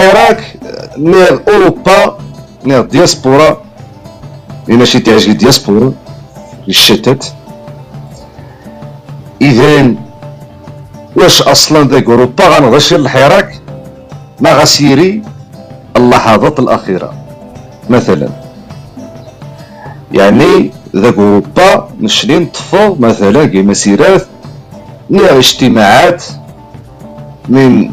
الحراك نير أوروبا نير دياسبورا. لأن شي تعجي دياسبورا الشتات اذا واش أصلا ذاك أوروبا غنغشي الحراك؟ ما غسيري؟ اللحظات الأخيرة. مثلا. يعني ذاك أوروبا نشري نطفو مثلا كي مسيرات نير اجتماعات من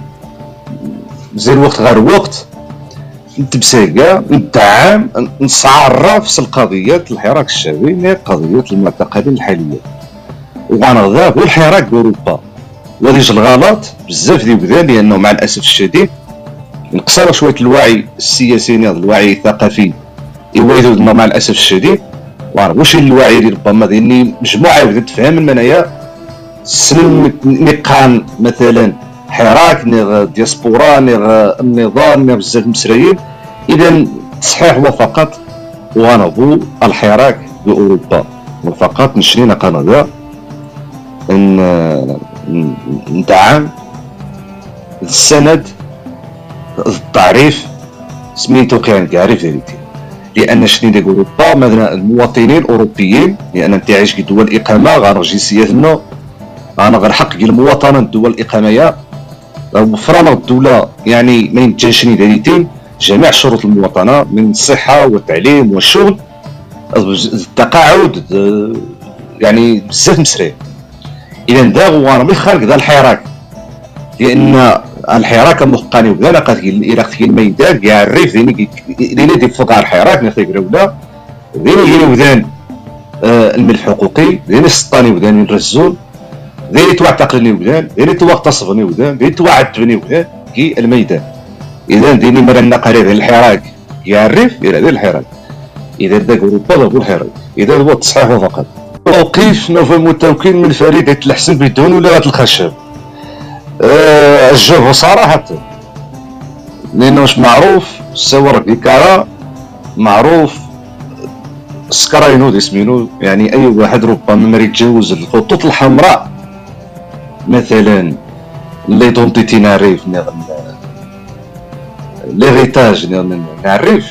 زي الوقت غير وقت نتبساقا ندعم نصعرف القضيات الحراك الشعبي هي قضية المعتقلين وغنغدا هو الحراك باوروبا وهذه الغلط بزاف ديال بدا لأنه مع الأسف الشديد نقصر شوية الوعي السياسي الوعي الثقافي. يويدو مع الأسف الشديد واش الوعي اللي ربما ديالني مجموعة بدات تفهم من منايا سلم نقان مثلا. حراك نيغ دياسبورا نيغ النظام نيغ بزاف المسريين اذا التصحيح هو فقط ونضو الحراك بأوروبا. وفقط نشرينا كندا إن ندعم السند التعريف سميتو كان كاع فيريتي. لأن شنو ديك أوروبا؟ مثلا المواطنين الأوروبيين لأن أنت عايش في دول الاقامه غنرجي سياسنا أنا حق المواطنه دول الاقامه وفرنا الدولة يعني ما يمكنش دايرتين جميع شروط المواطنة من الصحة والتعليم والشغل التقاعد يعني بزاف مسري. إذا دا هو أنا خارج ذا الحراك لأن الحراك مخقاني وكذا قد إلى أختي الميدان كاع الريف ديني ديني دي فوق الحراك نخي كرودا ديني هنا وذان آه، الملح الحقوقي ديني السطاني وذان الرزول ذي تعتقلني وذان ذي تغتصبني وذان ذي تعذبني وذان كي الميدان. إذا ديني مرنا قريب الحراك يعرف إلى ذي الحراك. إذا ذاك اوروبا ذاك الحراك إذا هو التصحيح فقط. وكيف نفهم التوكيل من فريدة الحسن بدون ولا الخشب. أه الجواب صراحة. لأنه معروف الصور بكارا معروف سكراينو اسمينو يعني أي واحد ربما ما يتجاوز الخطوط الحمراء. مثلا ليدونتيتي نعرف ليغيتاج نعرف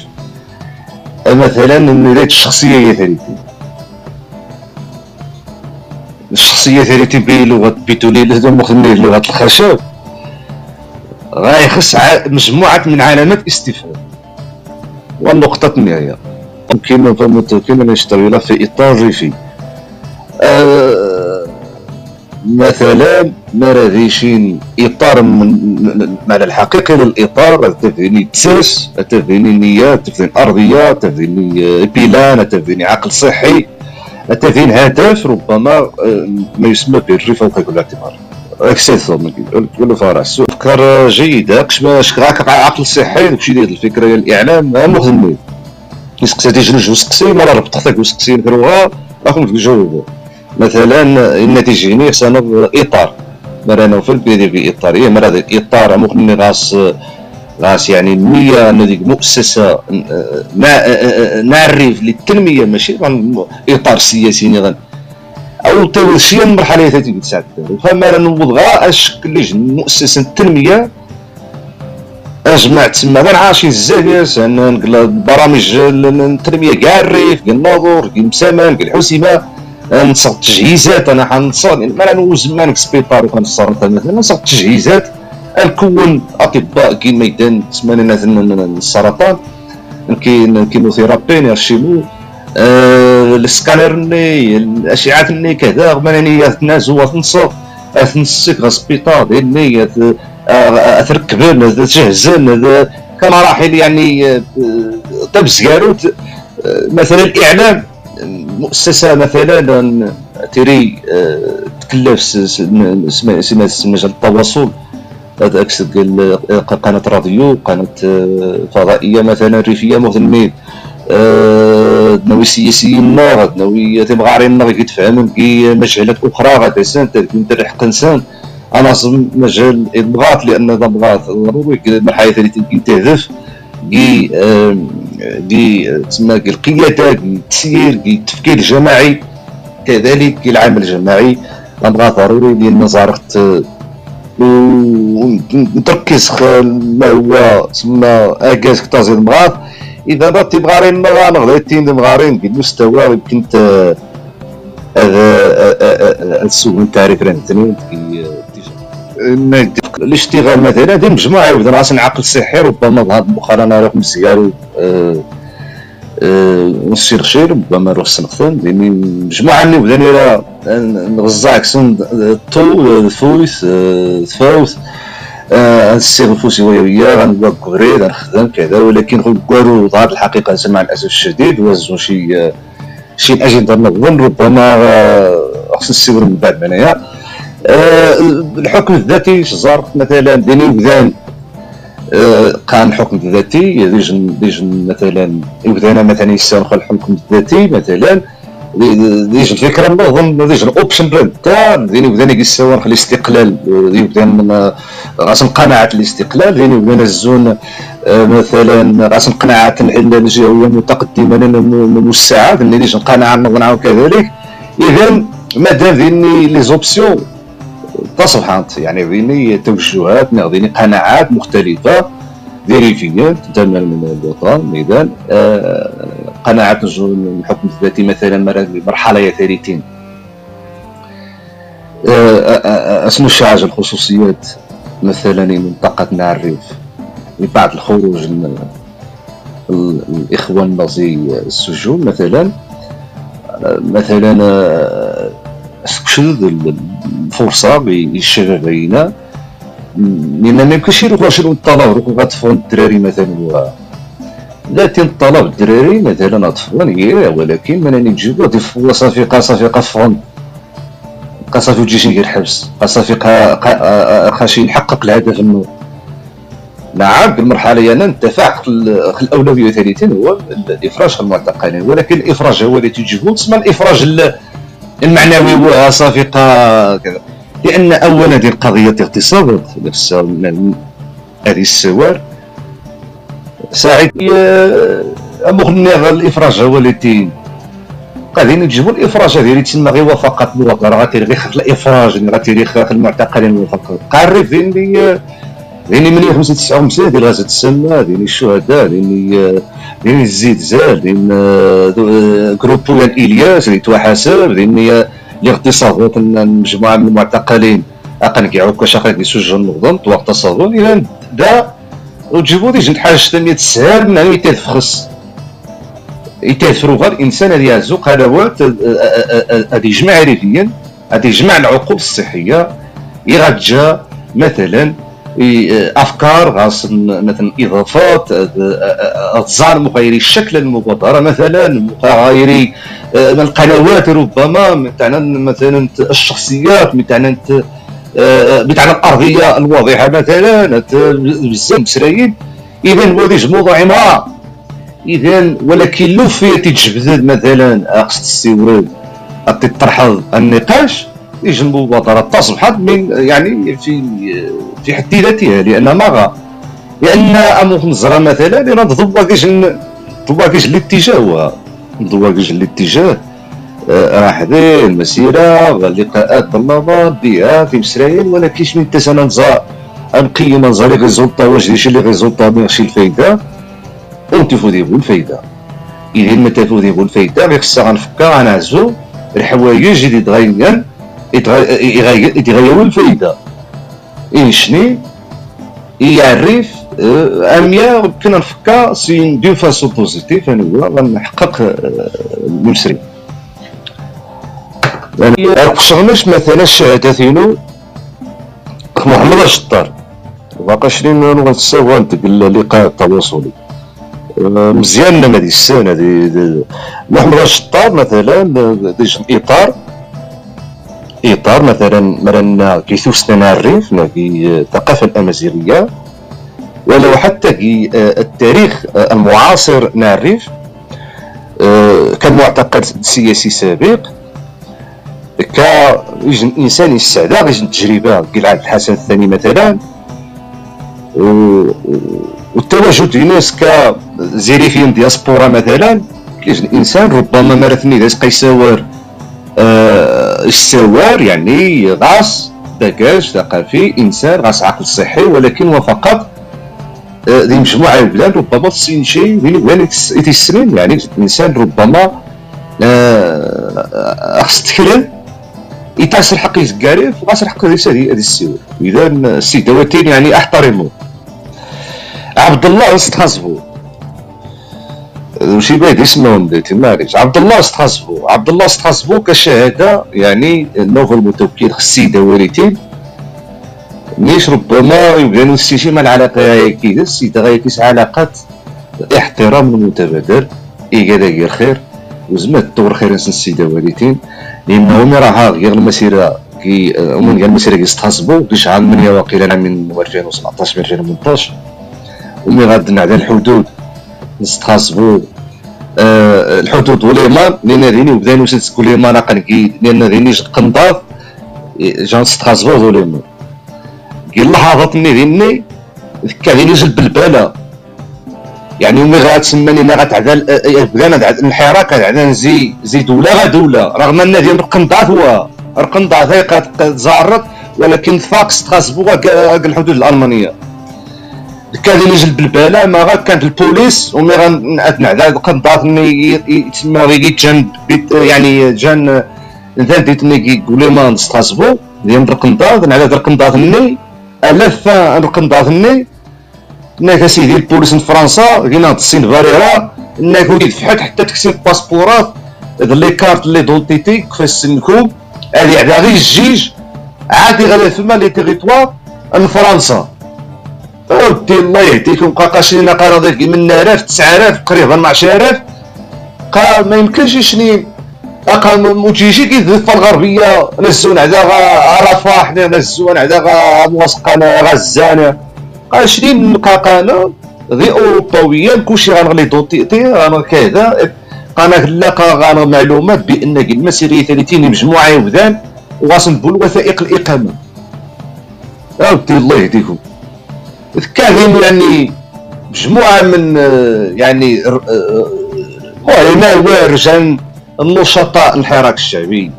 مثلا نريد الشخصية ثالثة الشخصية ثالثة بلغة بيتولي مخني لغة الخشب غايخص مجموعة من علامات استفهام. والنقطة النهاية. يمكن كما نشتغل في إطار ريفي. أه مثلا ما راهيشين اطار المعنى الحقيقي للإطار تفيني تساس تفيني نيات تفيني ارضيه تفيني بلان تفيني عقل صحي تفين هدف ربما آه، ما يسمى بالرفا وكيقول الاعتبار اكسيسو كل فرس افكار جيده كش راك عقل صحي داكشي ديال الفكرة ديال الإعلام مهم. يسقسي تيجي نجو سقسي مرة ربطتك وسقسي نكروها راكم تجاوبوا مثلا النتيجة هنا سنض إطار. مرة في البيدي في اطارية مرة الاطار ممكن غاس غاس يعني النية هذيك مؤسسة نعرف للتنمية ماشي إطار سياسي نظام. أو توشيه المرحله التي تساعد. فما نوض غا اش لجنه مؤسسة التنمية اجمع تسمى غير عاشين الزاكيس برامج التنمية كاع الريف كاع الناظور كاع مسامان كاع الحسيمه نصغ تجهيزات. أنا حنصغ ما نوز ما سبيطار وكنصغر مثلا. نصغ تجهيزات. نكون أطباء كاين ميدان تسمى السرطان. كاين كيموثيرابي نيرشيمو آه السكانر ني الأشعة ني كذا. ماني تنازو تنصغ تنسك سبيطار ديال ني تركبن تجهزن كمراحل يعني طب سكاروت مثلا الإعلام. مؤسسة مثلا آه، تكلف مجال التواصل. قال قناة راديو قناة آه، فضائية مثلا ريفية مثلا آه، نوي سياسيين نوي تبغارين غادي تفهم كي مجالات أخرى غادي سان تدير حق انسان أنا مجال بغات لأن بغات ضروري المرحله الثالثه تهدف كي دي تسمى القيادة التسيير التفكير الجماعي. كذلك العمل الجماعي. غنبغى ضروري ديال نظاره ونتركز ما هو تسمى آكاز كتازي المغار إذا بغيتي مغارين مغار غديتين مغارين بالمستوى يمكن هذا السوق نتاع ريفرنتني الاشتغال مثلا هذه مجموعة يبدا راس عقل صحي ربما ظهر مؤخرا رقم مزيان نصير خير ربما نروح سنقطن لاني مجموعة اللي بدا نغزع كسون طو الفويس تفاوت السيغ الفوسي ويا غنبقى كوري غنخدم كذا ولكن غنقولوا ظهر الحقيقة مع الأسف الشديد وزو شي شي أجندة نظن ربما خصنا نسير من بعد هنايا الحكم الذاتي شزار مثلا ديني وذان قان الحكم الذاتي ديجن ديجن مثلا وذانا مثلا يستنخ الحكم الذاتي مثلا. ديجن الفكرة نظن ديجن اوبشن بلان. تاع ديني وذانا يساوي الاستقلال يبدا غاس قناعه الاستقلال. ديني وذانا الزون مثلا غاس قناعه الجهويه متقدمه موسعه ديني ديجن قناعة نظن كذلك. اذا مادام ذيني لي زوبسيون تصلحات يعني ذيني توجهات ذيني قناعات مختلفة فيريفيات تماما من الوطن اذا آه قناعات الحكم الذاتي مثلا آه، آه، آه، اسمو الشعاج الخصوصيات مثلا منطقة الريف بعد الخروج الإخوان النازي السجون مثلا. مثلا شد الفرصة للشباب بينا لأن ما يمكنش يروحوا يشرو الطلب يروحوا غطفون الدراري مثلا. لكن الطلب الدراري مثلا اطفال هي ولكن من نجيبو دي صافي صافي قفون صافي وتجي غير حبس. صافي خاشي يحقق الهدف إنه. نعم بالمرحلة أنا نتفع الأولوية ثالثا هو الإفراج المعتقلين. ولكن الإفراج هو اللي تجيبو. تسمى الافراج المعنوي صافي كذا. لأن اولا هذه القضية اغتصاب نفسها من هذه السوار. ساعد مغني الإفراج هو اللي قاعدين يجيبوا الإفراج هذه اللي تسمى غير وفقة الوطن راه غير خاف الافراج تيري خاف المعتقلين فقط قارف اللي يعني من 95 ديال غزه السماء ديال الشهداء ديال ديال الزلزال ديال جروبو إلياس اللي توحاسب ديال الاغتصابات مجموعه من المعتقلين أقل كيعاود كاش اخر يسجل النظام واغتصابوا إلى دا وتجيبوا دي جنت حاجة ثانية تسهل من يتفخص يتاثروا غير الإنسان هذه يعزو قنوات هذه يجمع عرفيا هذه يجمع العقول الصحية. يرجع مثلا أفكار غاس مثلا إضافات اظهار مغايري الشكل المبادره مثلا مغايري آه، القنوات ربما مثلا مثلا الشخصيات مثلا مثلا الأرضية الواضحة مثلا بزاف مسرايين اذا هذه موضوع امراه اذا ولكن لو في تجبد مثلا خص تستورد تطرح النقاش. يجي المبادره تصبح من يعني في في حد ذاتها لأن ما لأن امور النظره مثلا لأن ضواكيش ضواكيش الاتجاه. هو ضواكيش الاتجاه. راح ذي المسيرة اللقاءات بالنظر بها في مسرايل ولكن من تسنى نزار نقيم نزار لي واش ديشي لي ريزولتا ماشي الفايدة ونتفوديبو الفايدة. إذا ما تفوديبو الفايدة غير خصها غنفكر غنعزو الحوايج اللي تغير يتغيروا الفايدة. ينشني يعرف اميا كنا نفكر سي دو فاسو بوزيتيف أنا هو غنحقق المسري يعني قشرناش مثلا الشهادتين محمد الشطار. باقا شرين غنتساوى نتقل اللقاء التواصلي مزيان هذه السنة محمد الشطار مثلا ديجن إطار. إطار مثلا مرنا كيثوسنا الريف في الثقافة الأمازيغية ولو حتى في آه، التاريخ آه، المعاصر الريف آه، كمعتقد سياسي سابق كإنسان يستعدى غيجن التجربة كي العهد الحسن الثاني مثلا والتواجد في ناس كزيريفيين دياسبورا مثلا كيجن الانسان ربما مرثني داس قيساور السوار يعني غاص باكاج ثقافي إنسان غاس عقل صحي ولكن هو فقط ذي آه، مجموعه البلاد ربما تسين شيء وين يتسنين يعني الانسان ربما آه، خص تكلم يتاس الحق يزكاريف وغاس الحق هذه هذه السيور. اذا السيدواتين يعني احترموا عبد الله استحسبوا وشي بعيد اسمهم ديتي معليش عبد الله استحسبوا عبد الله استحسبوا كشهادة يعني نوفل متوكل السيده وريتين مش ربما يبقى مع العلاقة كيدا السيده غاية كيس علاقه احترام المتبادل إيجادا غير خير. وزمات الدور خير نسن السيده والدين لانهم راه غير المسيرة كي هما كاع المسيرة كيستحسبوا كيش عام من واقيلا من 2017 2018 ومي غاد نعدى الحدود نستحسبوا آه الحدود والإيمان. لأن ذيني وبدا نوسد كل ايمان قنقيد لأن ذيني قنضاف. جان ستراسبورغ والايمان كي اللحظات ني ذيني ذكا ذيني جلب البلا يعني ملي غاتسماني أنا غتعدل بغينا الحراك غتعدل زي زي دولة غا دولة. رغم أن ديال القنطات هو. القنطات هي قد زعرت ولكن فاكس تخاسبوا الحدود الألمانية. كان اللي جلب ما غا كانت البوليس ومي غنعدل القنطات تسمى غي جان يعني جان انسان ديت ني يقول لي ما نستخاسبوا ديال القنطات نعدل القنطات ني الاف القنطات ني انك اسيدي البوليس من فرنسا هاد السين فاريرا انك وليد فحت حتى تكسب باسبورات هاد لي كارت لي دونتيتي كيفاش سنكم هادي عدا غير الجيج عادي غادي ثما لي تيريتوار من فرنسا. ودي الله يهديكم قال ذاك من 9000 9000 تقريبا 10000 قال ما يمكنش يشني قال موتيجي كيف الغربية نزون عدا رفح نزون عدا موسقنا غزانه عشرين قاقانة ذي أوروباويا كلشي غنغلي دوتيتي غانا كذا. قانا لاقا غانا معلومات بأن المسيرية ثلاثين مجموعة يبدان وغاسنبو الوثائق الإقامة. أودي الله يهديكم. كاين يعني مجموعة من يعني علماء ورجال النشطاء الحراك الشعبي.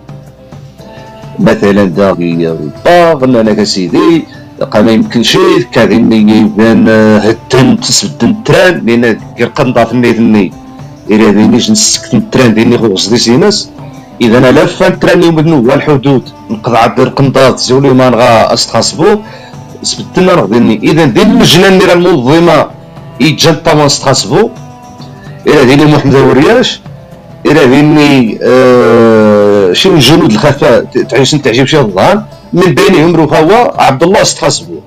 مثلا داغي باغ أنا سيدي قال ما يمكنش كاين يبان هدن تسبد التران لأن قنطات الني إلى دينيش نسكت التران ديني غوص دي سيناس. إذا أنا لافا التران يمدنو الحدود؟ نقطع القنطات زولي ما نغا أستخاصبو. سبدلنا راه ديني. إذا دين اللجنه اللي المنظمه يجا طبعا استخاصبو إلى ديني محمد ورياش إلى ديني آه شي من جنود الخفاء تعيش تعجب شي الظهر. من بينهم هو عبد الله استخاسبور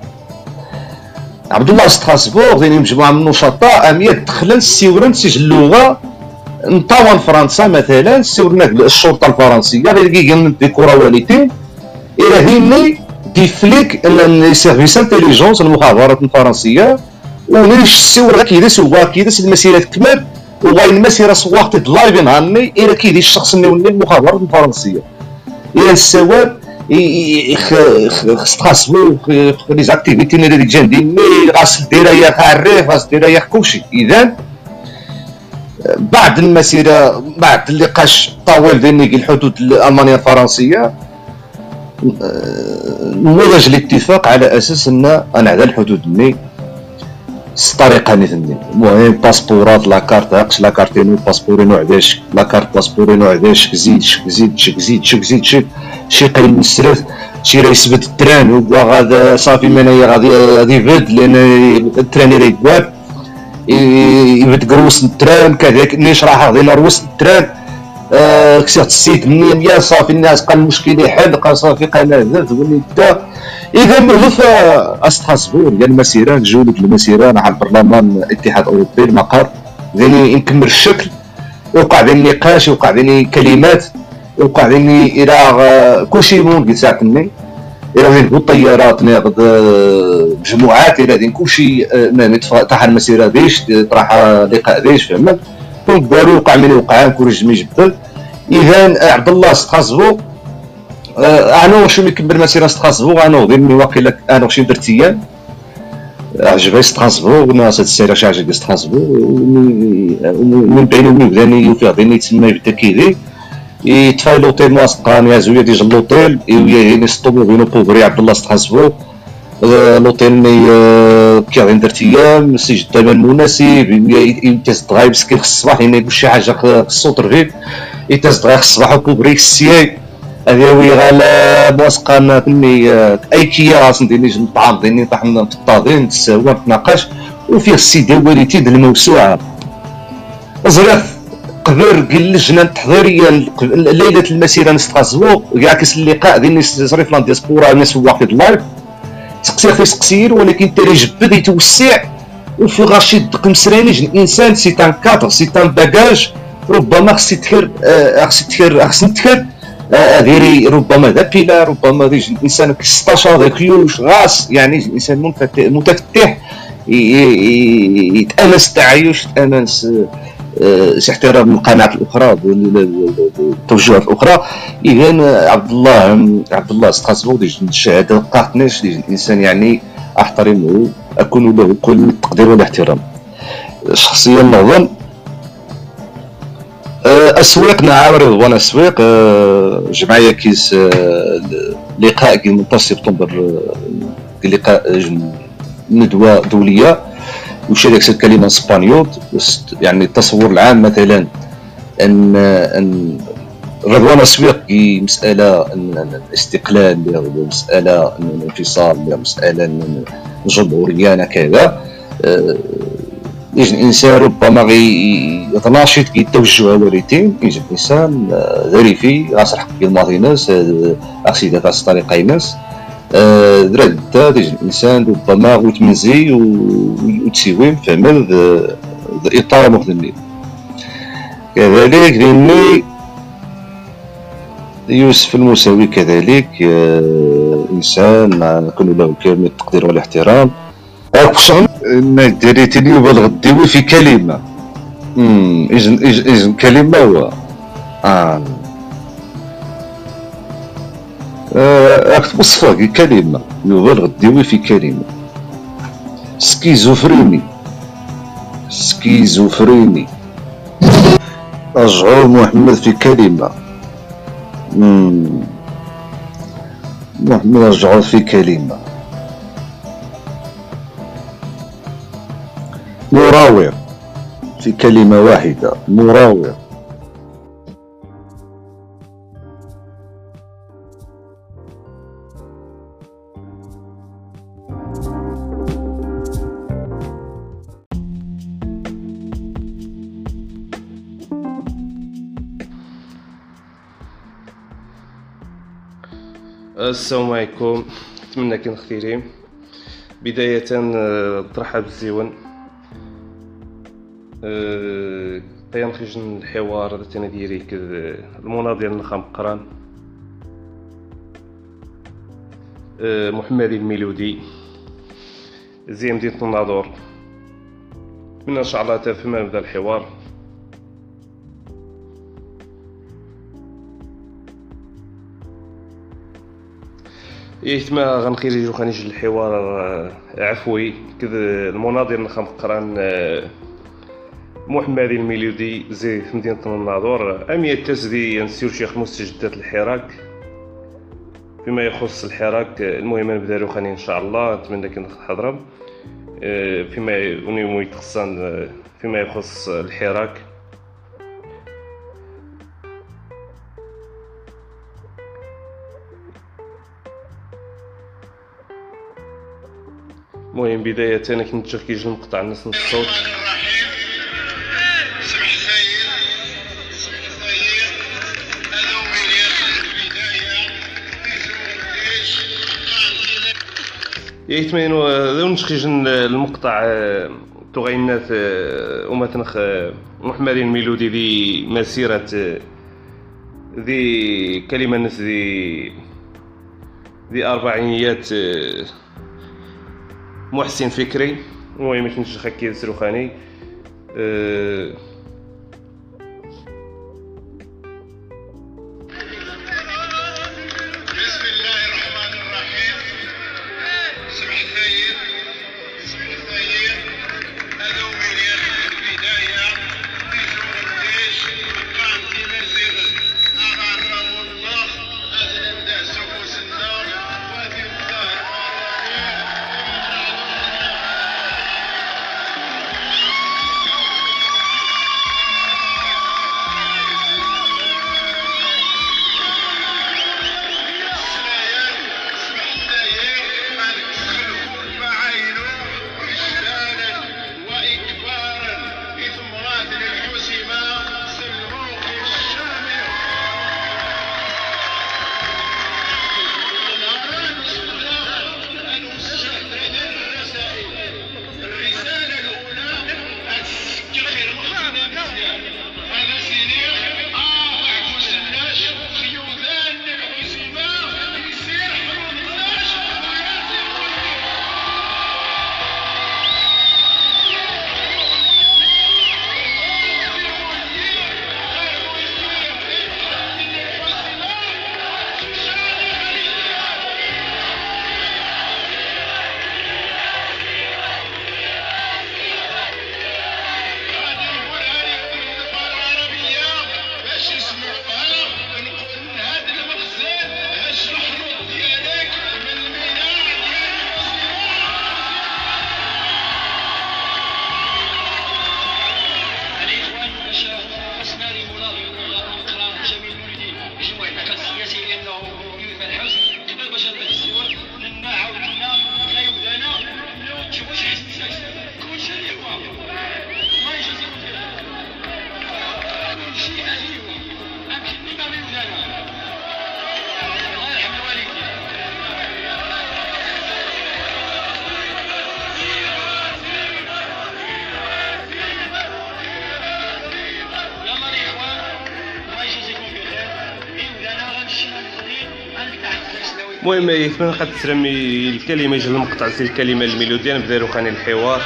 عبد الله استخاسبور غادي مجموعة من النشطاء امية دخلن سيورن سجل اللغة. نطاون فرنسا مثلا سيورنا الشرطة الفرنسية. غير كي ديكورا والدين إلى هيني دي فليك لي سيرفيس انتيليجونس المخابرات الفرنسية ونريش السور كيدا سوا كيدا المسيرة تكمل وغاين المسيرة سواقت لايفين هاني إلى كيدي الشخص اللي المخابرات الفرنسية. إلى السواد خاصو لي زاكتيفيتي اللي جاندين غاس دير يا الريف غاس دير يا كلشي. إذا بعد المسيرة بعد اللقاش طويل بين الحدود الألمانية الفرنسية نموذج الاتفاق على أساس أن على الحدود ني طريقة نثني المهم باسبورات لاكارت هاكش لاكارتينو باسبورينو عداش لاكارت باسبورينو عداش زيد شك زيد شك زيد شك زيد شك. شي قيم السرث شي راه يثبت التران هو غادا صافي من هي غادي غادي يبد لأن التران راه يكواب يبد قروس التران كذلك نيش راه غادي روس التران. آه كسيت السيت منين؟ يا صافي الناس قال المشكل يحل قال صافي قال هذا تقول انت. إذا مغلف استحسبوا ديال المسيره جولك المسيره مع البرلمان الاتحاد الأوروبي المقر ذاني نكمل الشكل وقع ذاني نقاش وقع ذاني كلمات وقع ذاني إلى كلشي ممكن ساعتني إلى غير الطيارات ناخذ مجموعات إلى دين كلشي تاع المسيرة ديش طرح لقاء ديش فهمت؟ دونك داروا وقع من وقع كل جميع جبدل اذا عبد الله استحسبوا آه، أنا واش يكمل مسيرة ستراسبورغ أنا ظن واقيلا أنا واش درت أيام عجبني ستراسبورغ ناس هاد السيرة شي عجبني ستراسبورغ من بين من بداني يوفي غادي تسمى يبدا كيدي. يتفاي لوتيل مواسقان يا زويا ديجا لوتيل ويا سطوبو بينو بوغري عبد الله ستحاسبو لوتيل ني كي غادي درت أيام سجل الثمن مناسب يمتاز دغايب سكي خص الصباح يعني شي حاجة خصو ترفيد يمتاز دغايب خص الصباح وكوبري السياي هذه وي غالا مواسقان فهمني اي كياس ندير الطعام ديني طحنا في الطاغين تساوى نتناقش. وفيه السيدي والدي الموسوعة. زرات قبل قال اللجنه التحضيريه ليلة المسيرة نستغزو كاس اللقاء ديال الناس لا ديسبورا الناس واحد اللايف تقصير في تقصير ولكن تري جبد يتوسع. وفي رشيد قمسراني الإنسان سي تان كادر سي تان باجاج ربما خص يتكر آه، خص يتكر خص نتكر ديري ربما ذا بيلا ربما ديج الإنسان كستاشا كيوش غاس. يعني الإنسان متفتح يتأنس التعايش يتأنس شي احترام القناعات الأخرى التوجهات الاخرى اذا عبد الله عبد الله سقاسبو ديج الشهاده قاطنيش ديج الإنسان يعني أحترمه أكون له كل التقدير والاحترام. شخصيا نظن أسواق نعم رضوان أسواق أه، جمعية كيس لقاء 18 سبتمبر لقاء ندوة دولية. وشارك الكلمة إسبانيول؟ يعني التصور العام مثلا ان أن رضوان اسواق مسألة الاستقلال مساله الانفصال مساله جمهوريه كذا يجي الإنسان ربما غي يتناشط كي توجه وريتين يجي الإنسان ذريفي غاس الحق الماضي ناس اكسيدا تاع طريقه ناس. دراد تيجي الإنسان ربما ويتمنزي وتسيويم فهمل ذا إطار كذلك لأني يوسف الموسوي كذلك إنسان نكون له كامل التقدير والاحترام. شغل انك دريتني وبالغديوي في كلمة. امم إذن كلمة هو. آه. راك توصفها كلمة. يبالغ الديوي في كلمة. سكيزوفريني. سكيزوفريني. رجعوا محمد في كلمة. محمد رجعوا في كلمة. مراوغ. في كلمة واحدة. مراوغ. السلام عليكم. نتمنى كون خيرين بداية آه، ترحب بالزيون قيام خيج الحوار هذا تانا ديري المناضل ديال النخام قران أه، محمد الميلودي. زي مدينة الناظور من إن شاء الله تفهم هذا الحوار. يتما غنخرجو خنيج الحوار أه، عفوي. كذا المناضل نخام قران أه، محمد الميلودي زي في مدينة الناظور أمية التسدي نسير شيخ مستجدات الحراك. فيما يخص الحراك المهم نبدا خاني إن شاء الله نتمنى كي نحضر آه، فيما آه، فيما يخص الحراك. المهم بداية أنا كنت نشوف كيجي المقطع الناس الصوت. يتمين ذو نشخيج المقطع تغينات ومتنخ محمد الميلودي ذي مسيرة ذي كلمة نس ذي ذي أربعينيات محسن فكري. المهم نشخ هكي سروخاني أه المهم يتمنى قد تسرمي الكلمة؟ يجي المقطع سي الكلمة الميلوديه نبدا خاني الحوار.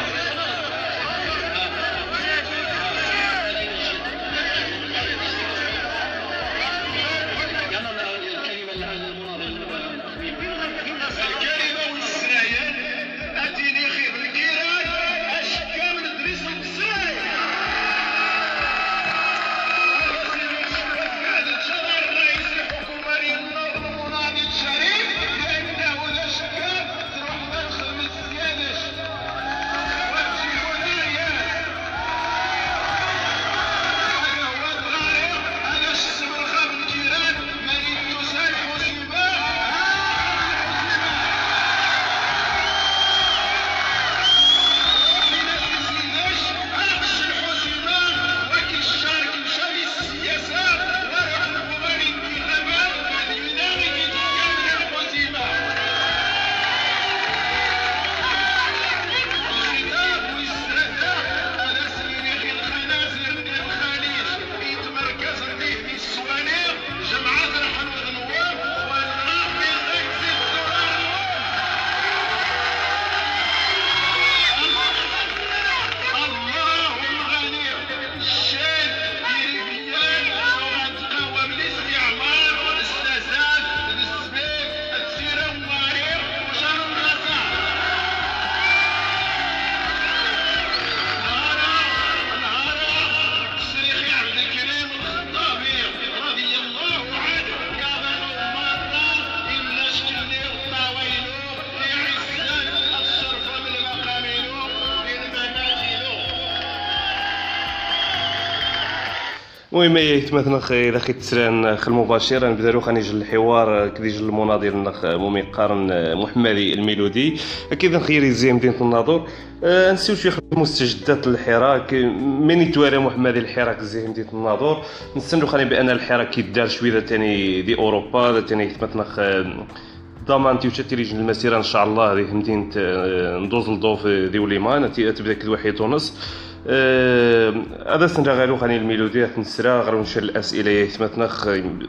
المهم يتمثل إذا خي تسران خ المباشر نبداو خاني يجي الحوار كدي يجي المناضل نخ مومي قارن محمدي الميلودي. أكيد نخيري زي مدينة الناظور. أه نسيو شي مستجدات الحراك من يتوالى محمدي الحراك زي مدينة الناظور؟ نستنوا خاني بان الحراك كيدار شوية ثاني دي أوروبا ثاني يتمثل ضمان تيوشا تيريجن المسيرة إن شاء الله هذه مدينة أه، ندوز لضوف دي وليمان. تبدا كد واحد آه، هذا سنرا غيرو خاني الميلودي نسرا غير نشر الأسئلة. يتمتنا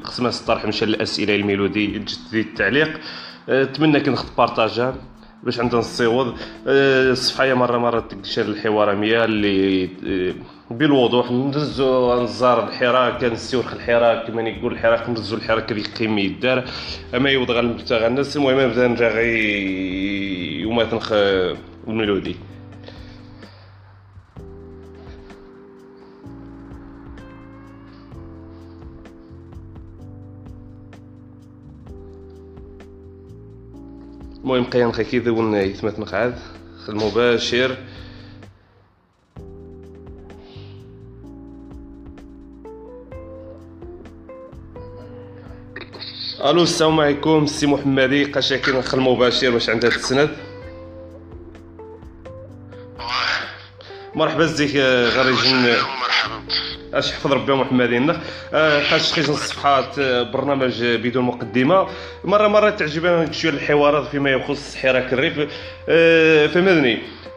خصنا الطرح نشر الأسئلة الميلودي جدي التعليق. نتمنى كي نخط بارطاجا باش عندنا الصيوض آه، الصفحة مرة مرة تكشر الحوار ميا اللي آه، بالوضوح ندزو انزار الحراك نسيو الحراك كما يقول الحراك ندزو الحراك اللي قيمي يدار. أما يوضغ المبتغى الناس المهم نبدا نرا غي يوم تنخ الميلودي. المهم قيام خي ذون يثمت مقعد. المباشر. ألو السلام عليكم سي محمدي قشاكين خل المباشر واش عندها تسند مرحبا زيك غير اش حفظ ربي محمدين خاش خيج الصفحات آه، برنامج بدون مقدمة. مرة مرة تعجبنا شوية الحوارات فيما يخص حراك الريف. آه،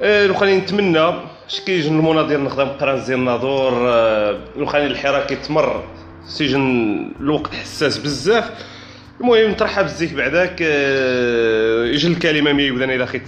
آه، لو خليني نتمنى شكيجن المناضل نخدم قران زين الناظور لو خليني الحراك يتمر سيجن الوقت حساس بزاف. المهم نترحب بزيك بعداك يجي الكلمة مي يبدا إلى خيت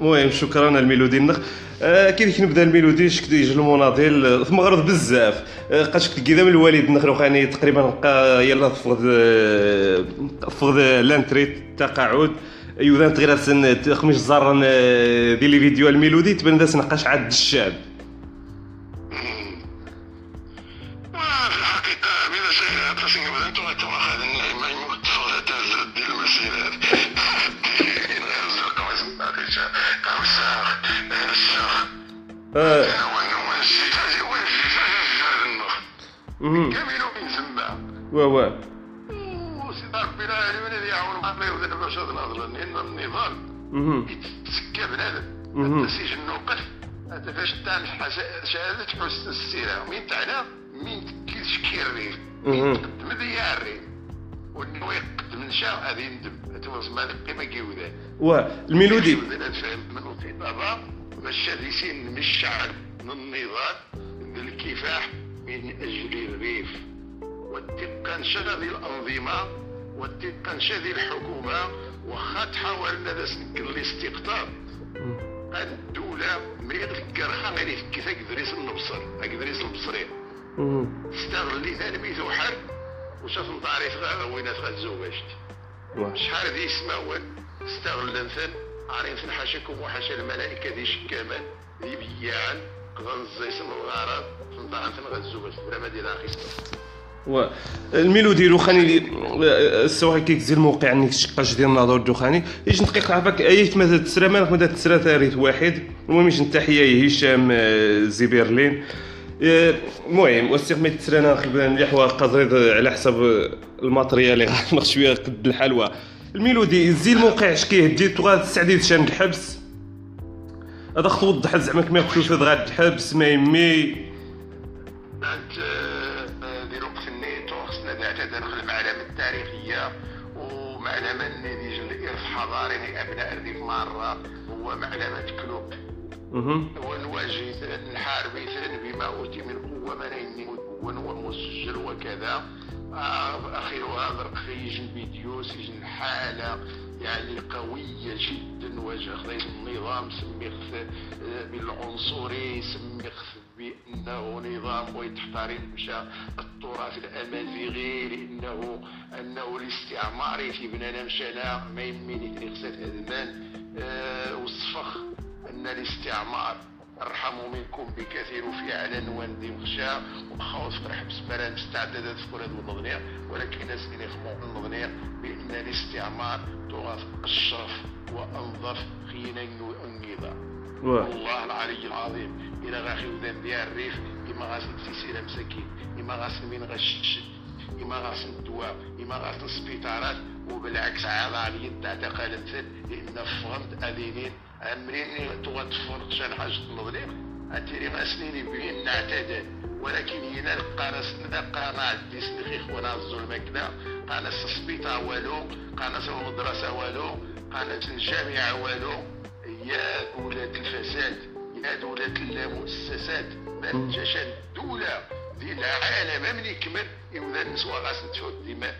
المهم شكرا الميلودي. النخ آه كي نبدأ الميلودي؟ شك يجي المناضل ثم غرض بزاف. آه قاش كذا من الوالد نخ خاني تقريبا يلا فقد آه فقد لانتري تقاعد. أيوه تغير سن خمس زار آه، دي لي فيديو الميلودي تبان ذا نقاش عاد من كامل ومن سما واه وسيدي ربي العالمين الذي يعاون الله يهدينا باش هذا الهضره لأن النضال يتسكى بنادم حتى سجن وقف هذا فاش تاع شهاده حسن السيره وين تعلم من تشكي الريف من تقدم ذي الريف والنوي يقدم نشا هذه ندم هذا هو القيمه كيودان واه الميلودي فاهم من وسط يسين من الشعب من النضال من الكفاح من أجل الريف. والتقنشة هذه الأنظمة والتقنشة هذه الحكومة واخا تحاولنا ذا سنك الاستقطاب. الدولة ملي تذكرها غير يفكي كدريس النبصر كدريس البصري. استغلي تنمية وحر وشاف غا وين تغزوجت واه. شحال ذي يسمعون استغل انسان عارفين حاشاكم وحاشا الملائكة ذي شكامان ذي بياعا قضان الزيسن والغرض فنطعن تنغزو باش ما دير أخي الميلودي الدخاني السواء كيكزي الموقع انك تشقاش ديال الناظور الدخاني إيش دقيقة عفاك ايت ماذا تسرى مالك ماذا تسرى تاريخ واحد. المهم إيش تحية هشام آه، زي برلين آه، المهم وسيق ما تسرى أنا خبان مليح قزريد على حسب الماتريال اللي غنخ شوية قد الحلوى. الميلودي زي الموقع اش كيهدي تغاد تسعدي شان الحبس هذا خط وضح زعما كما يقولوا في غاد الحبس ما يمي. أنت ديال وقت النيتو خصنا نعتذر المعلمة التاريخية ومعلمة اللي يجي الارث حضاري لأبناء الريف مرة هو معلمة كلوب. ونواجه نحارب بما أوتي من قوه منين ومسجل وكذا. آه، اخرها برقي يجي الفيديو سجن حالة يعني قوية جدا واجه خذيت النظام سمي خف آه، بالعنصري سمي خف بأنه نظام ويتحترم مشى التراث الأمازيغي لأنه أنه الاستعماري في بنانا مشانا ما يميني تريخسات هدمان آه وصفخ أن الاستعمار أرحم منكم بكثير في علن واندي مخشى وخوف فرح بسمران مستعددة تذكر هذه النظنية ولكن أسكن يخمو النظنية بأن الاستعمار تغاث أشرف وأنظف خينا واه. والله العلي العظيم إلى غاخي وذن ديال الريف إما غاسل تسيسير مساكين إما غاسل من غش إما غاسل الدواء إما غاسل السبيطارات وبالعكس عاد علي تعتقل مثل لأن فهمت أذينين أمرين توتفرق شان حاجة المغرب. أتيري ما سنين بين نعتدل ولكن هنا قانس قانا عدي سنخيخ ونا الظلم كذا قانس السبيطار والو قانس المدرسة والو قانس الجامعة والو. يا دولة الفساد يا دولة المؤسسات ما جاش الدولة. دي العالم من يكمل يوذا النسوة غاس تفوت ديما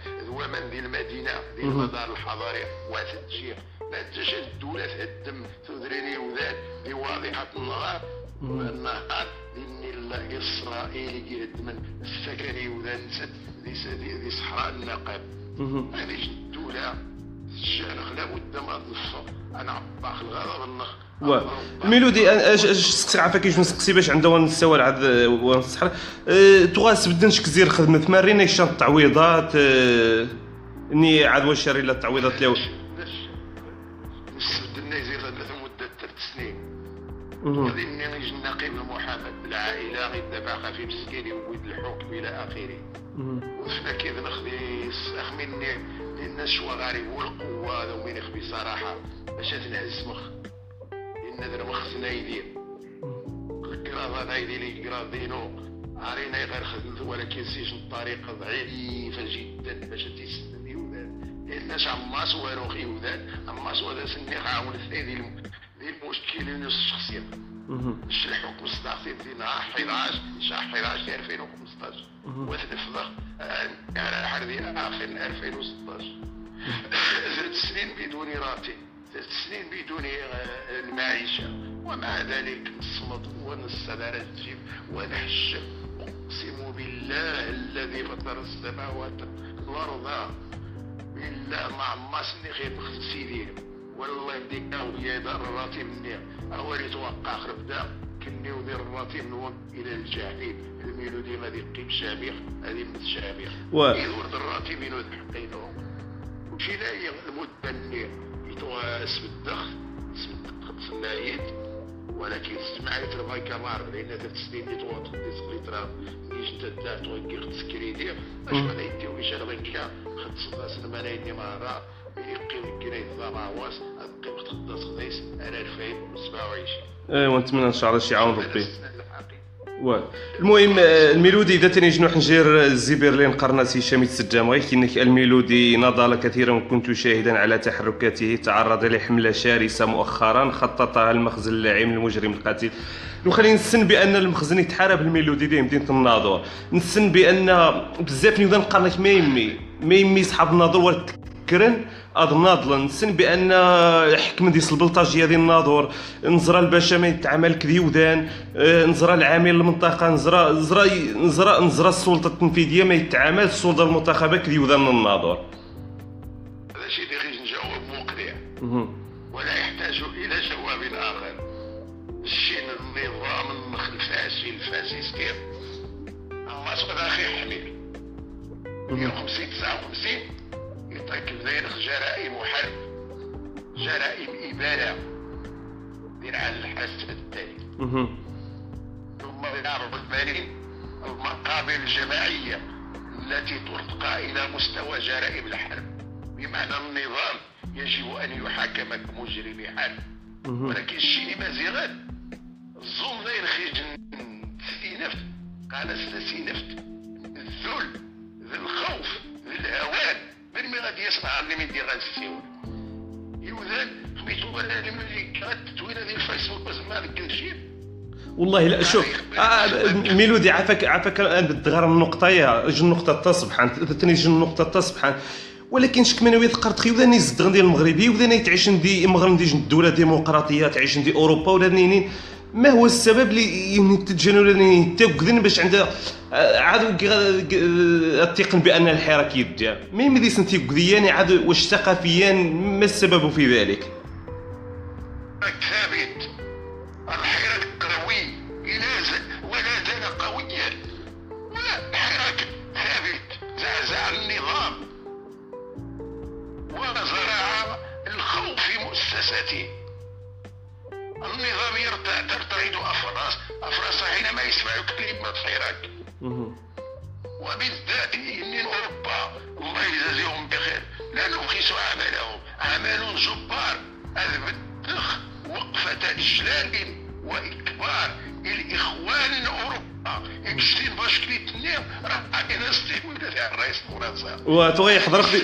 من دي المدينة دي المدار الحضاري. وتتجير ما جاش الدولة تهدم تدريني وذات دي واضحة النهار والنهار لأن الإسرائيلي يهدم السكني وذا نسد دي صحراء النقب. هذه الدولة الشارخ لابد ما تنصر أنا عباق الغضب النخ. و ميلودي أنا- اش اش سقسي عافاك كيفاش نسقسي باش عندها نستوى عاد ونصحر أه تغاس بدنش كزير خدمة تمارين إيش التعويضات أه إني عاد واش شاري لا التعويضات اللي نستبدلنا يزيد ثلاث مدة ثلاث سنين. غادي يجي النقيب المحامد. بالعائلة غيدافع خفيف مسكين يويد الحكم إلى آخره. مهم. وفنا كذا نخدي أخمني للناس شوا غاري هو القوة هذا وين صراحة. باش تنهز مخ لأن ذا مخ سنا يدير الكراض هذا يدير الكراض دينو عارينا غير خدمت ولكن سيجن بطريقة ضعيفة جدا. باش تيسلم يودان الناس عماس واروخ يودان عماس وهذا سني عاون اثنين المشكلين الشخصية. مهم. مش الحكم صداقتي في نهار 11 شهر 11 2015 وتنفض على حربي آخر 2016 ثلاث سنين بدون راتب ثلاث سنين بدون آه، المعيشة. ومع ذلك نصمد ونستدار الجيب ونحشم أقسم بالله الذي فطر السماوات والأرض. بالله ما عماسني خير بخسيدين والله يديك ويا دار الراتب مني أولي توقع خرب دا كني ودير الراتب نون إلى الجحيم. الميلودي غادي يقيم شامخ هذه شامخ و- يدور الراتب ينود حقيتهم وشي لا المدة يتوا اسم الدخل اسم الدخل سنايد ولكن سمعت رباي كمار لأن ثلاث سنين اللي توقف دي سكريترا يجي تدا توقف تسكريدي أش ما يديو إيش أنا بنكا؟ خد صداس الملايين ضماواس أقيم خداس خديس على 2027 ايوا نتمنى إن شاء الله شي عاون ربي. واه. المهم آه، الميلودي إذا تاني جنوح نجير الزبيرلين قرناس هشام يتسجم غير كأنك الميلودي نضال كثيرا كنت شاهدا على تحركاته تعرض لحملة شرسة مؤخرا خططها المخزن اللاعب المجرم القاتل. وخلينا نسن بأن المخزن يتحارب الميلودي ديال مدينه الناظور نسن بأن بزاف نيوضا نقارنك ما يمي ما يمي صحاب الناظور ولا كرن. ناضل نسن بأن حكم ديس البلطاجية ديال الناظور نزرى الباشا ما يتعامل كذيودان نزرى العامل المنطقة نزرى نزرى نزرى نزرى السلطة التنفيذية ما يتعامل السلطة المنتخبة كذيودان من الناظور. هذا شيء اللي نجاوب مقنع. ولا يحتاج إلى جواب آخر. الشين النظام الفاسي الفاسيستي الله سبحانه أخي حمير 150 59 يطيق بدايخ جرائم حرب جرائم إبادة دير على الحسب التالي. مهم. ثم يعرض البنين المقابل الجماعية التي ترتقى إلى مستوى جرائم الحرب. بمعنى النظام يجب أن يحاكم كمجرم حرب. ولكن الشيء ما زيغان الظلم لا ينخرج سينفت قال سينفت الذل ذي الخوف. ذي الهوان. من غادي يصنع اللي من دي غنسيون يوذان سميتو ولا اللي التتوينه ديال الفيسبوك وزعما هذاك الشيء والله لا شوف آه ميلودي عافاك عافاك الان بالدغار النقطة يا جن نقطة تصبحان ثاني جن نقطة تصبحان ولكن شك من ويد قرط خي وذاني زدغن ديال المغربي وذاني تعيش ندي مغرم دي الدولة ديمقراطيه تعيش ندي أوروبا ولا نينين. ما هو السبب اللي نينين تاكذن باش عندها عاد التيقن بأن الحراك يدير ما يمدي سنتي كذيان عاد واش ثقافيا ما السبب في ذلك؟ ثابت. الحراك قوي ز- ولا زال قويا. ولا الحراك ثابت. زعزع النظام. وزرع الخوف في مؤسساته النظام يرتع ترتعد أفراس أفراس حينما يسمع كلمة حراك. وبالذات من أوروبا. الله يجازيهم بخير. لا نبخس عملهم عمل جبار. البدخ وقفة إجلال وإكبار الإخوان أوروبا. إكشتين باش كريتنيو راه عندنا استيقظ تاع الرئيس فرنسا وتغي يحضرك في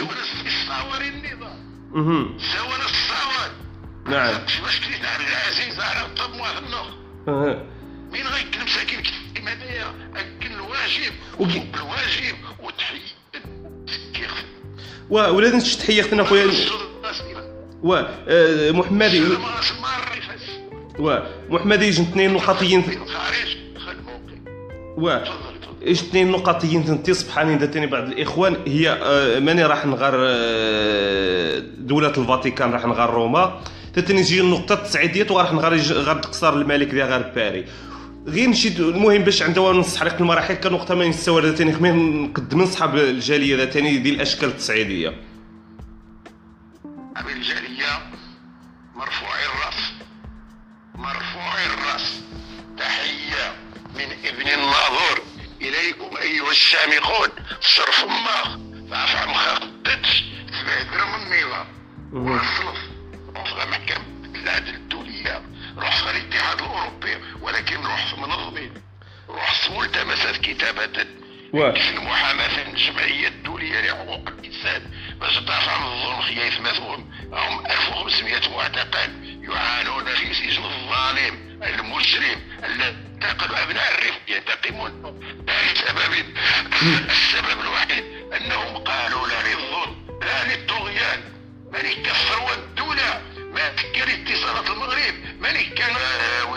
الصور النظام. سوى الصور. نعم. باش كريت على العزيز على الطب أها. مين غيكل مساكين كيما هذايا اكل الواجب. الواجب وتحيد كيف و ولازم تحية أختنا خويا و آه، محمدي ما اسمع الرفاس و محمدي جن اثنين نقطيين اثنين نقطيين تنتي سبحان تاني بعض الإخوان؟ هي آه، ماني راح نغار آه، دولة الفاتيكان راح نغار روما. تاني تجي النقطة التسعيدية وراح نغار غار تقصر الملك ديال غار باري. غير نشيد المهم باش عندها نص حريق المراحل كنقطة ما نستوى هذا تاني خمين نقدم نصحاب الجالية هذا تاني ديال الأشكال التصعيدية أبي الجالية مرفوع الرأس. مرفوع الرأس. تحية من ابن الناظور. إليكم أيها الشامخون صرف ما. فافع مخططش تبادر من النظام والصلف روح محكمة العدل الدولية روح في الاتحاد الأوروبي. ولكن روح في منظمين. روح في ملتمسات كتابة في المحاماة الجمعية الدولية لحقوق الإنسان. باش تدافع عن الظلم خيايف مثوم هم 1500 معتقل يعانون في سجن الظالم. المجرم الذي أبناء الرفق ينتقمون. لسبب. السبب الوحيد أنهم قالوا لا للظلم لا للطغيان من يكفر والدولة ما كان اتصالات المغرب. من كان آه،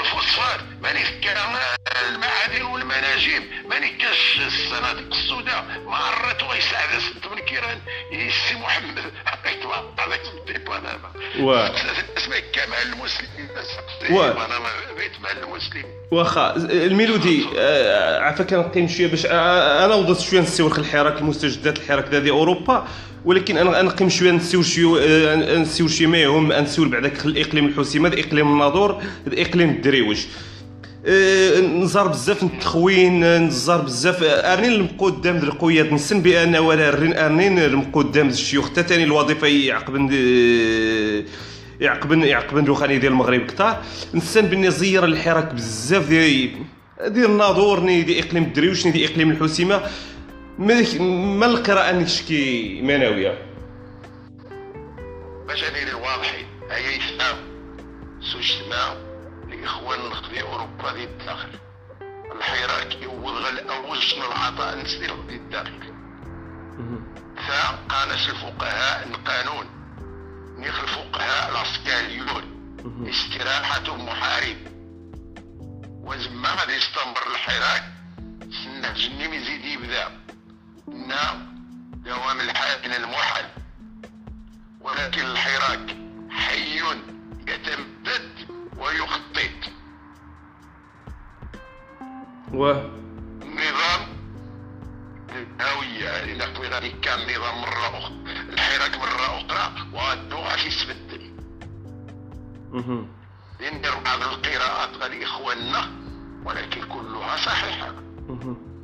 الفوسفات من كان آه، المعادن والمناجم. من كان الصناديق السوداء. ما عرت ويساعد ست من كيران. السي محمد. حقيت هذاك الديبان هذا. و- اسمه كمال المسلمين. و- بيت مال المسلمين. واخا الميلودي آه، عافاك نقيم شوية باش آه، أنا وضعت شوية نسيور الحراك المستجدات الحراك ديال أوروبا. ولكن أنا نقيم شوية نسيور شوية آه، نسيور شوية ما يهم نسيور بعداك الإقليم الحسيمه هذا إقليم الناظور هذا إقليم الدريوج آه، نزار بزاف التخوين نزار بزاف. أرنين المقدام د القياد نسن بأن ولا أرنين المقدام د الشيوخ. حتى ثاني الوظيفة يعقبن يعقبن يعقبن دوخاني ديال المغرب كثار نسن بني زير الحراك بزاف ديال ديال الناظور دي إقليم الدريوش دي إقليم الحسيمه ما القراءة نشكي مناويه باش اني الواضحين هيا يفهم سوش سماع الاخوان في اوروبا ذي الداخل الحراك يوض الأول شنو العطاء النسبي ذي الداخل. ثا قانش الفقهاء القانون. نيخ الفقهاء العسكريون. استراحة محارب وزما غادي يستمر الحراك. سنة جني مزيد يبدأ. نا دوام الحاكم الموحد. ولكن الحراك حي يتمدد ويخطط و؟ نظام الهوية يعني نقوي غادي كان نظام مرة أخرى الحراك مرة أخرى وغادو غادي يتبدل ندير بعض القراءات غادي إخواننا ولكن كلها صحيحة.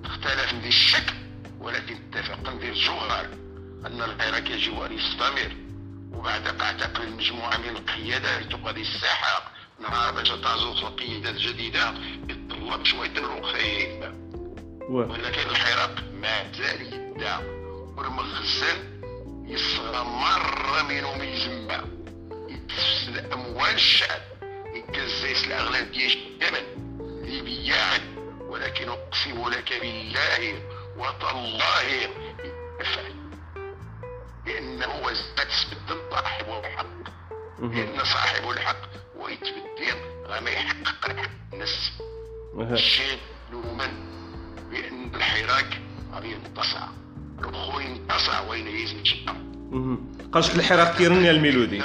اختلف ذي الشكل. ولكن اتفق ذي الجوهر أن الحراك يجب أن يستمر. وبعد اعتقل المجموعة من القيادات غادي الساحة نهار باش تعزو القيادات الجديدة يتطلب شوية الرخيم. ولكن الحراك ما زال يدعى والمخزن يصغى مرة منهم يجمع يتفسد أموال الشعب يكزيس الأغلب ديال اليمن ليبيان ولكن أقسم لك بالله وتالله يفعل لأنه وزنت سبد صاحب الحق. لأن صاحب الحق ويتبدل غما يحقق الحق. الناس الشيء لومن بأن الحراك غادي ينتصع الخوي ينتصع وين يزن شقة قالش الحراك كيرني الميلودي.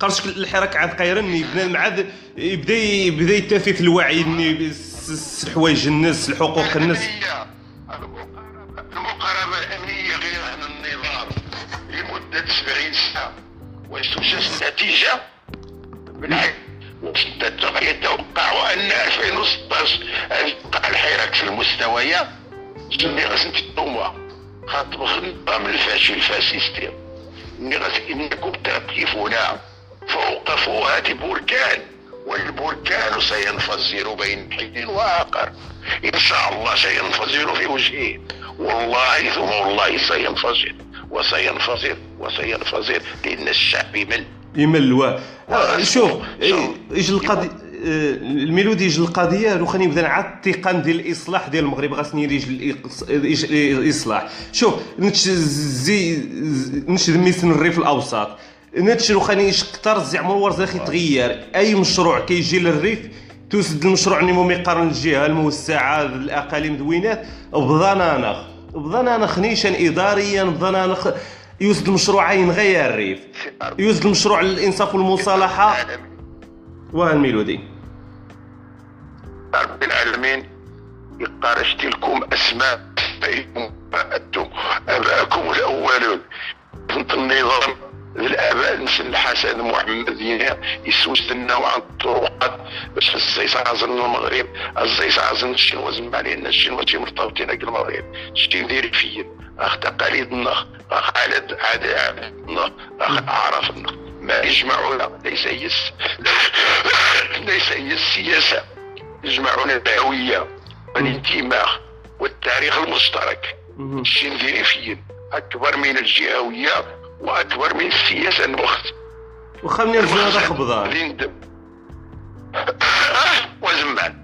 قالش الحراك عاد قيرني عاد يبدا يبدأ يتافي في الوعي الحوايج الناس الحقوق الناس. المقاربة الأمنية غير عن النظام. لمدة 70 سنة وتوجد نتيجة بالعكس يتوقع أن 2016 يبقى الحراك في المستويات اللي غاس نتوما خاطر النظام الفاشل الفاسيستي اللي غاس إنكم تقفون فوق فوهة بركان. والبركان سينفجر بين حين وآخر. إن شاء الله سينفجر في وجهه. والله ثم والله سينفجر وسينفجر وسينفجر لأن الشعب يمل يمل و آه، شوف إيش القضية آه، الميلودي يجي القضية؟ لو خلينا نبدا عاد التقان ديال الإصلاح ديال المغرب. خاصني يجي الإصلاح. شوف نتش ميسن الريف الاوسط نتش لو خليني كثر زعما ورزاخ يتغير أي مشروع كيجي للريف توسد المشروع نيمو يقارن الجهة الموسعة الأقاليم دوينات. بضنانخ بضنانخ نيشان اداريا بضنانخ يوسد المشروعين غير الريف. يوسد المشروع الإنصاف والمصالحة. والميلودي رب العالمين يقارشت لكم أسماء أنتم. اباءكم الأولون. كنت النظام. الآباء نسل الحسن محمد يسوس لنا عن الطرقات باش الزيس عازن المغرب الزيس عازن الشنوا زعما لأن الشنوا مرتبطين المغرب. شتي ندير فيا. أخ تقاليدنا أخ عادات عاداتنا أخ اعرافنا ما يجمعنا ليس هي ليس هي السياسة. يجمعنا الهويه والانتماء والتاريخ المشترك. الشيء ندير فيا. أكبر من الجهوية وأكبر من السياسة الوقت وخلني نرجع هذا خبضان ندم وزمان.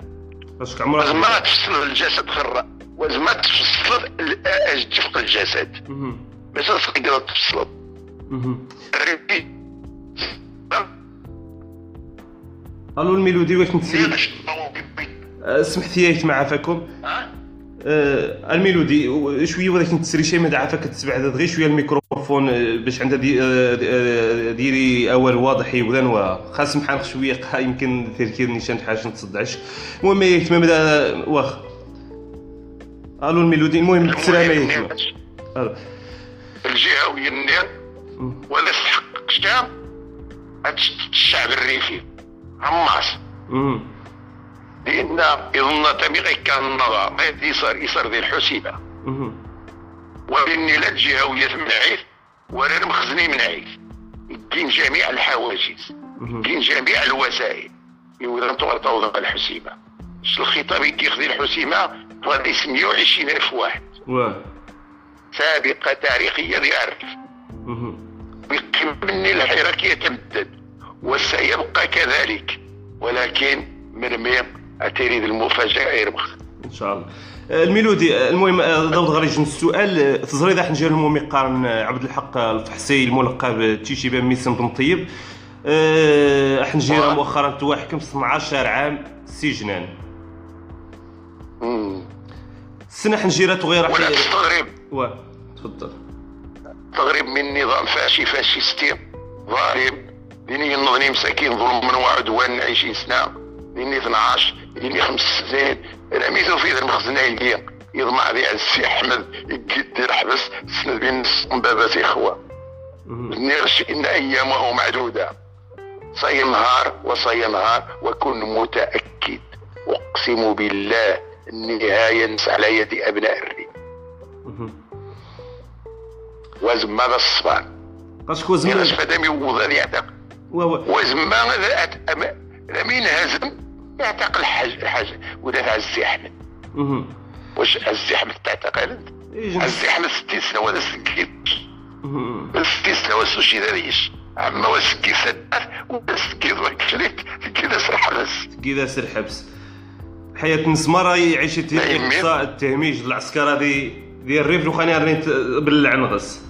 عمرك وزمان تفصل الجسد خرا. وزمان تفصل جفق الجسد. باش تقدر تفصل. ألو الميلودي واش نتسري سمحتي مع عفاكم آه الميلودي شوية ولكن نتسري شي ما عافاك تسمع غير شوية الميكروفون آه، باش عندها دي آه، آه، ديري أول واضح يبدا خاص محانخ شوية يمكن تركير نيشان حاجة نتصدعش. المهم يتم بدا واخ. ألو الميلودي المهم تسرى ما يتم الجهوي النير ولا تحقق الشعب الشعب الريفي عماس. لأن يظن تميغي كان النظر ما يصير يصير ذي الحسيبة. وإني لا الجهويه من عيد ولا المخزني من عيد كاين جميع الحواجز. كاين جميع الوسائل. يوضا تعطوا الحسيمه الخطاب كيخذي الحسيمه غادي 120 ألف واحد. واه. سابقة تاريخية مهم. بقمن الحراك يتمدد وسيبقى كذلك. ولكن من ميم أتريد المفاجأة يربخ إن شاء الله. آه، الميلودي آه، المهم آه، ضوض غير يجن السؤال. تزريد راح نجي المومي قارن آه، عبد الحق الفحسي الملقب تيشيبا ميسن بن طيب. راح نجي. مؤخرا توحكم 12 عام سجنا. مم. السنة حنجيرات غير راح ولا تستغرب واه تفضل. تستغرب من نظام فاشي فاشيستي. ظالم. ديني ينظني مساكين ظلم وعدوان 20 سنة. ديني 12 ديني خمس سنين. أنا ميزو في ذا المخزنين ليا. يضمع ذي على السي أحمد يقدر حبس سند بين بابات اخوه مهم. نرش إن أيامه معدودة. سينهار وسينهار وكن متأكد. أقسم بالله النهاية على يد أبناء الريف مهم. وزما بالصبر قاسكو زمان يرش فدامي يعتق واه وزما لمين هزم يعتقل حاجة حاجة ودافع مهم. واش أحمد تعتقل؟ عزي أحمد ستين سنة ولا سكيت مهم. ستين سنة ولا سوشي داريش عما وسكي سدات ولا سكي وكليت كذا سرح بس كذا سر حبس. حياة ما يهمك. إقصاء التهميش العسكرة دي ديال الريف لو خاني رنيت بالعنغس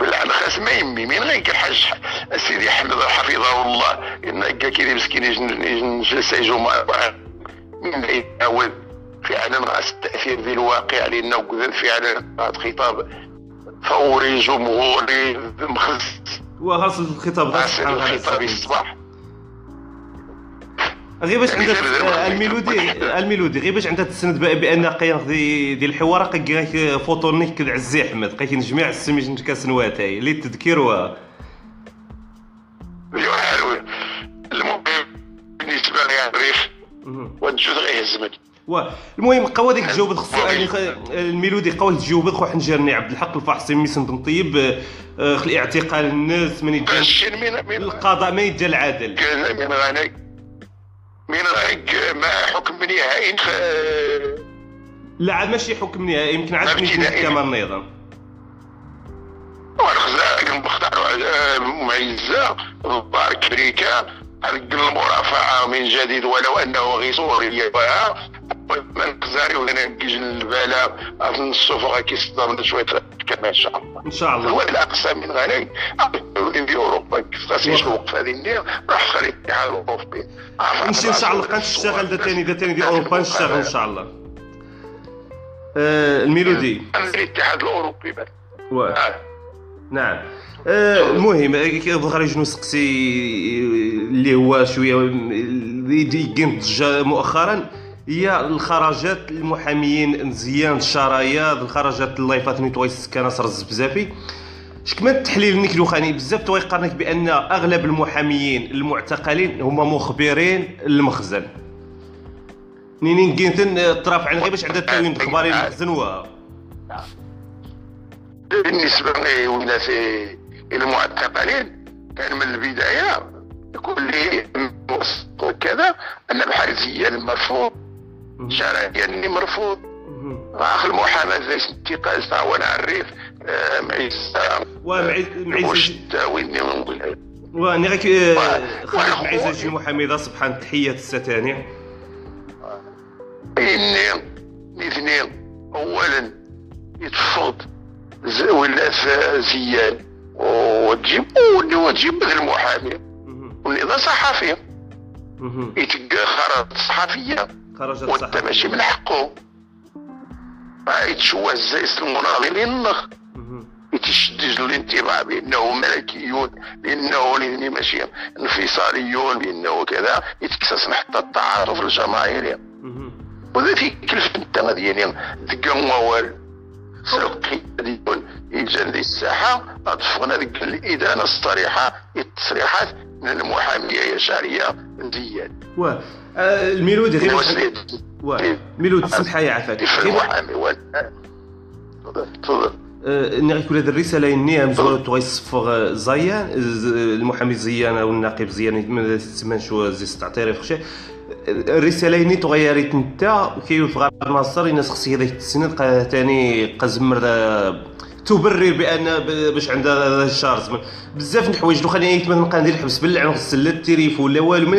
بالعكس خاص ما يمي مين غيك الحاج سيدي احمد حفظه الله ان هكا كيدير مسكين جلسه يجوا من يعاود فعلا غاس التأثير ذي الواقع لأنه كذا فعلا خطاب فوري جمهوري مخص وخاص الخطاب غاس الخطاب الصباح. غير باش يعني عندها الميلودي الميلودي غير باش عندها تسند بأن قيان دي ديال الحوار قي فوتونيك كد عزي أحمد قيت جميع السميج كاسنواتاي اللي التذكير و المهم بالنسبة لي الريف والجزء غيهزمني و المهم قوا ديك تجاوب خصو الميلودي قوا تجاوب خو حنجرني عبد الحق الفحصي ميسن بن طيب آه، خلي اعتقال الناس من يجي القضاء ما يجي العدل من غيك ما حكم نهائي؟ ف- لا عاد ماشي حكم نهائي. يمكن عاد. كما النظام والخزائن مختار معزة ضبار كريكا رجل المرافعة من جديد ولو أنه غي سوريا من خزاري ولا كيصدر شوية كما إن شاء الله. إن شاء الله. هو الأقصى من غني في أوروبا كيف الوقف هذه النير راح خلي الاتحاد الأوروبي. نمشي إن شاء الله. نشتغل دا تاني دا تاني ديال أوروبا نشتغل إن شاء الله. آه، الميلودي. الاتحاد الأوروبي بس. و... آه. نعم. آه، المهم بغا يجي نسقسي اللي هو شوية اللي ضجه مؤخرا. هي الخرجات المحاميين مزيان الشرايا الخرجات اللايفات نيتواي السكانه صرز بزافي شكما التحليل نيك لوخاني بزاف تويقرنك بأن أغلب المحاميين المعتقلين هما مخبرين المخزن. نينين كينتن طرف عن غير باش عندها التاوين الإخباري المخزن و بالنسبة للناس المعتقلين كان من البداية يقول لي وكذا أن بحال مرفوض شرعيا مرفوض. آخر المحاماه زي انتقال تعاون على الريف آه، معيز وشتا وين نقول واني غيك و- معيز شي محمد سبحان تحيات الستاني اني الاثنين اولا يتفض ولا زيان وتجيب وتجيب مثل المحامي. والنظام صحفي يتلقى خرائط صحفيه خرجت وانت ماشي من حقه. يتشوه الزيس المناضلين. يتشدد الانطباع بانه ملكيون بانه ماشي انفصاليون بانه كذا يتكسس حتى التعاطف الجماهيري وذا في كلف انت ديالي دقا موال. سلقي ذي الساحة. أطفقنا ذيك الإدانة الصريحة. التصريحات من مزيان واه. آه، الميلودي غير واه الميلودي سمح لي عافاك. في غير المحامي وال- تفضل. تفضل آه، إني غيكون هذه الرسالة إني مزوره غيصفغ زيان ز- المحامي زيان أو الناقب زيان ما تسمى شو زي تعترف خشي. الرسالة إني تغيرت انت في غار ناصر الناس خصها هذاك السنة قا ثاني قزمر تبرر بأن باش عندها زمان بزاف د الحوايج. لو خليني مثلا نبقى ندير الحبس بالله نغسل لا التليف ولا والو.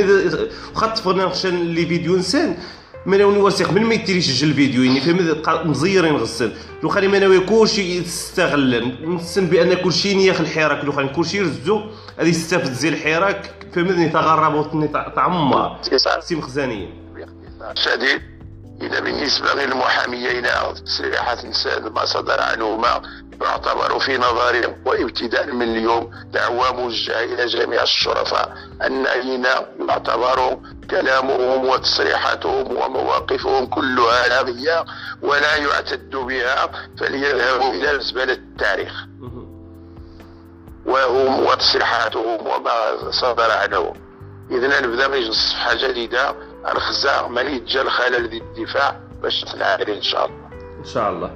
واخا طفلنا نخشى لي فيديو إنسان ما ناوي واثق من ما يتيريش يسجل الفيديو يعني فهم قا- مزيرين غسل. لو ما ناوي كلشي يستغل نسن بأن كلشي نياخ الحراك. لو كلشي يرزو هذه يستفز الحراك. فهمتني تغربوا تعمر. سي مخزانيين شديد إذا بالنسبة للمحاميين تصريحات نساء ما صدر عنهما. يعتبر في نظرهم وابتداء من اليوم دعوة موجهة إلى جميع الشرفاء الذين يعتبر كلامهم وتصريحاتهم ومواقفهم كلها لاغية ولا يعتد بها فليذهبوا إلى زبالة التاريخ. وهم وتصريحاتهم وما صدر عنهم. إذا نبدأ من صفحة جديدة. الخزاع من يتجا الخلل الدفاع باش تنعري إن شاء الله. إن شاء الله.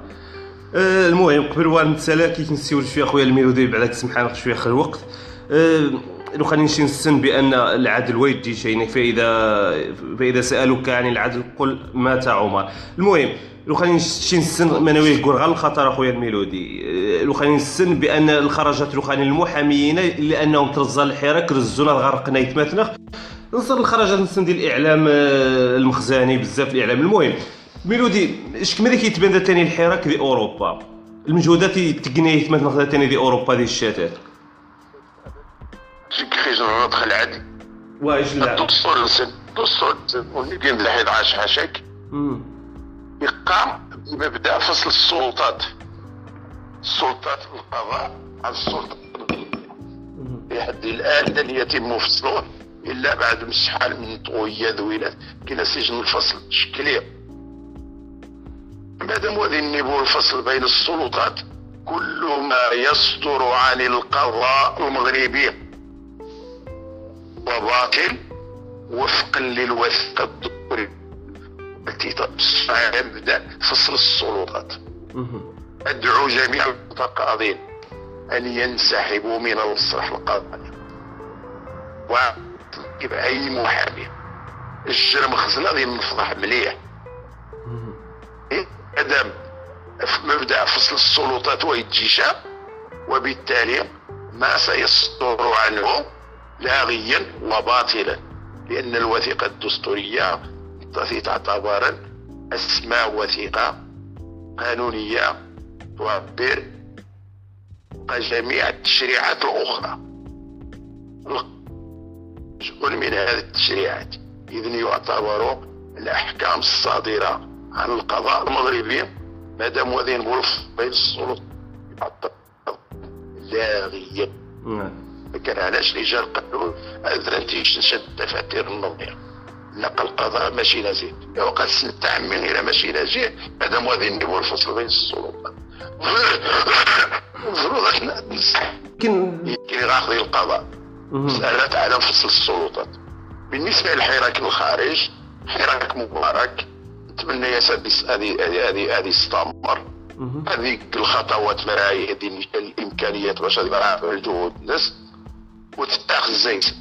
آه، المهم قبل وان نتسالى كي نسيو شوية خويا الميلودي بعدك سمح لنا شوية خير الوقت. آه، لو نمشي نسن بأن العدل ويجي شيء فاذا فإذا سألوك عن العدل قل مات عمر. المهم لو خلينا نمشي نسن ما ناوي نقول غير الخطر اخويا الميلودي آه، لو خلينا نسن بأن الخرجات لو خلينا المحاميين لأنهم ترزا الحراك رزونا الغرق يتماتنخ نصر الخرجات نسن ديال الإعلام آه، المخزاني بزاف الإعلام. المهم ميلودي اش كما كيتبان ثاني الحراك دي أوروبا؟ المجهودات التقنيه مثلا خذا ثاني دي أوروبا دي الشتات. كيفاش ندخل عادي واش لا. الدستور السن الدستور والدين الحيد عاش حاشاك. يقام بمبدا فصل السلطات السلطات القضاء السلطات القضائية. لحد الان لن يتم فصله الا بعد شحال من طويه ذويلات كاين سجن الفصل شكليه مادام غادي نبوا الفصل بين السلطات كل ما يصدر عن القضاء المغربي. وباطل وفقا للوثيقه الدستوريه التي مبدا فصل السلطات. أدعو جميع المتقاضين أن ينسحبوا من المسرح القضائي. ويجب أي محامي. الجرم خزنة غادي نفضح مليح. إيه؟ أدم في مبدأ فصل السلطات ويتجيشا وبالتالي ما سيصدر عنه لاغيا وباطلا لأن الوثيقة الدستورية التي تعتبر اسمى وثيقة قانونية تعبر جميع التشريعات الأخرى. جزء من هذه التشريعات إذن يعتبر الأحكام الصادرة عن القضاء المغربي. مادام وذين بولف بين السلطات يعتبر لاغيا نعم. لكن علاش رجال قالوا هذا نتيجة نشد دفاتر النظير. نقل القضاء ماشي نزيه وقد نتعمل إلى ماشي نزيه مادام غادي نديروا الفصل بين السلطات المفروض إحنا نصح كن يمكن غاخذين القضاء. مسألة على فصل السلطات بالنسبة للحراك الخارج حراك مبارك نتمنى يا سادي هذه هذه هذه هذه تستمر. هذيك الخطوات مراعي هذه الإمكانيات باش تبقى الجهود الناس وتتاخذ زيت.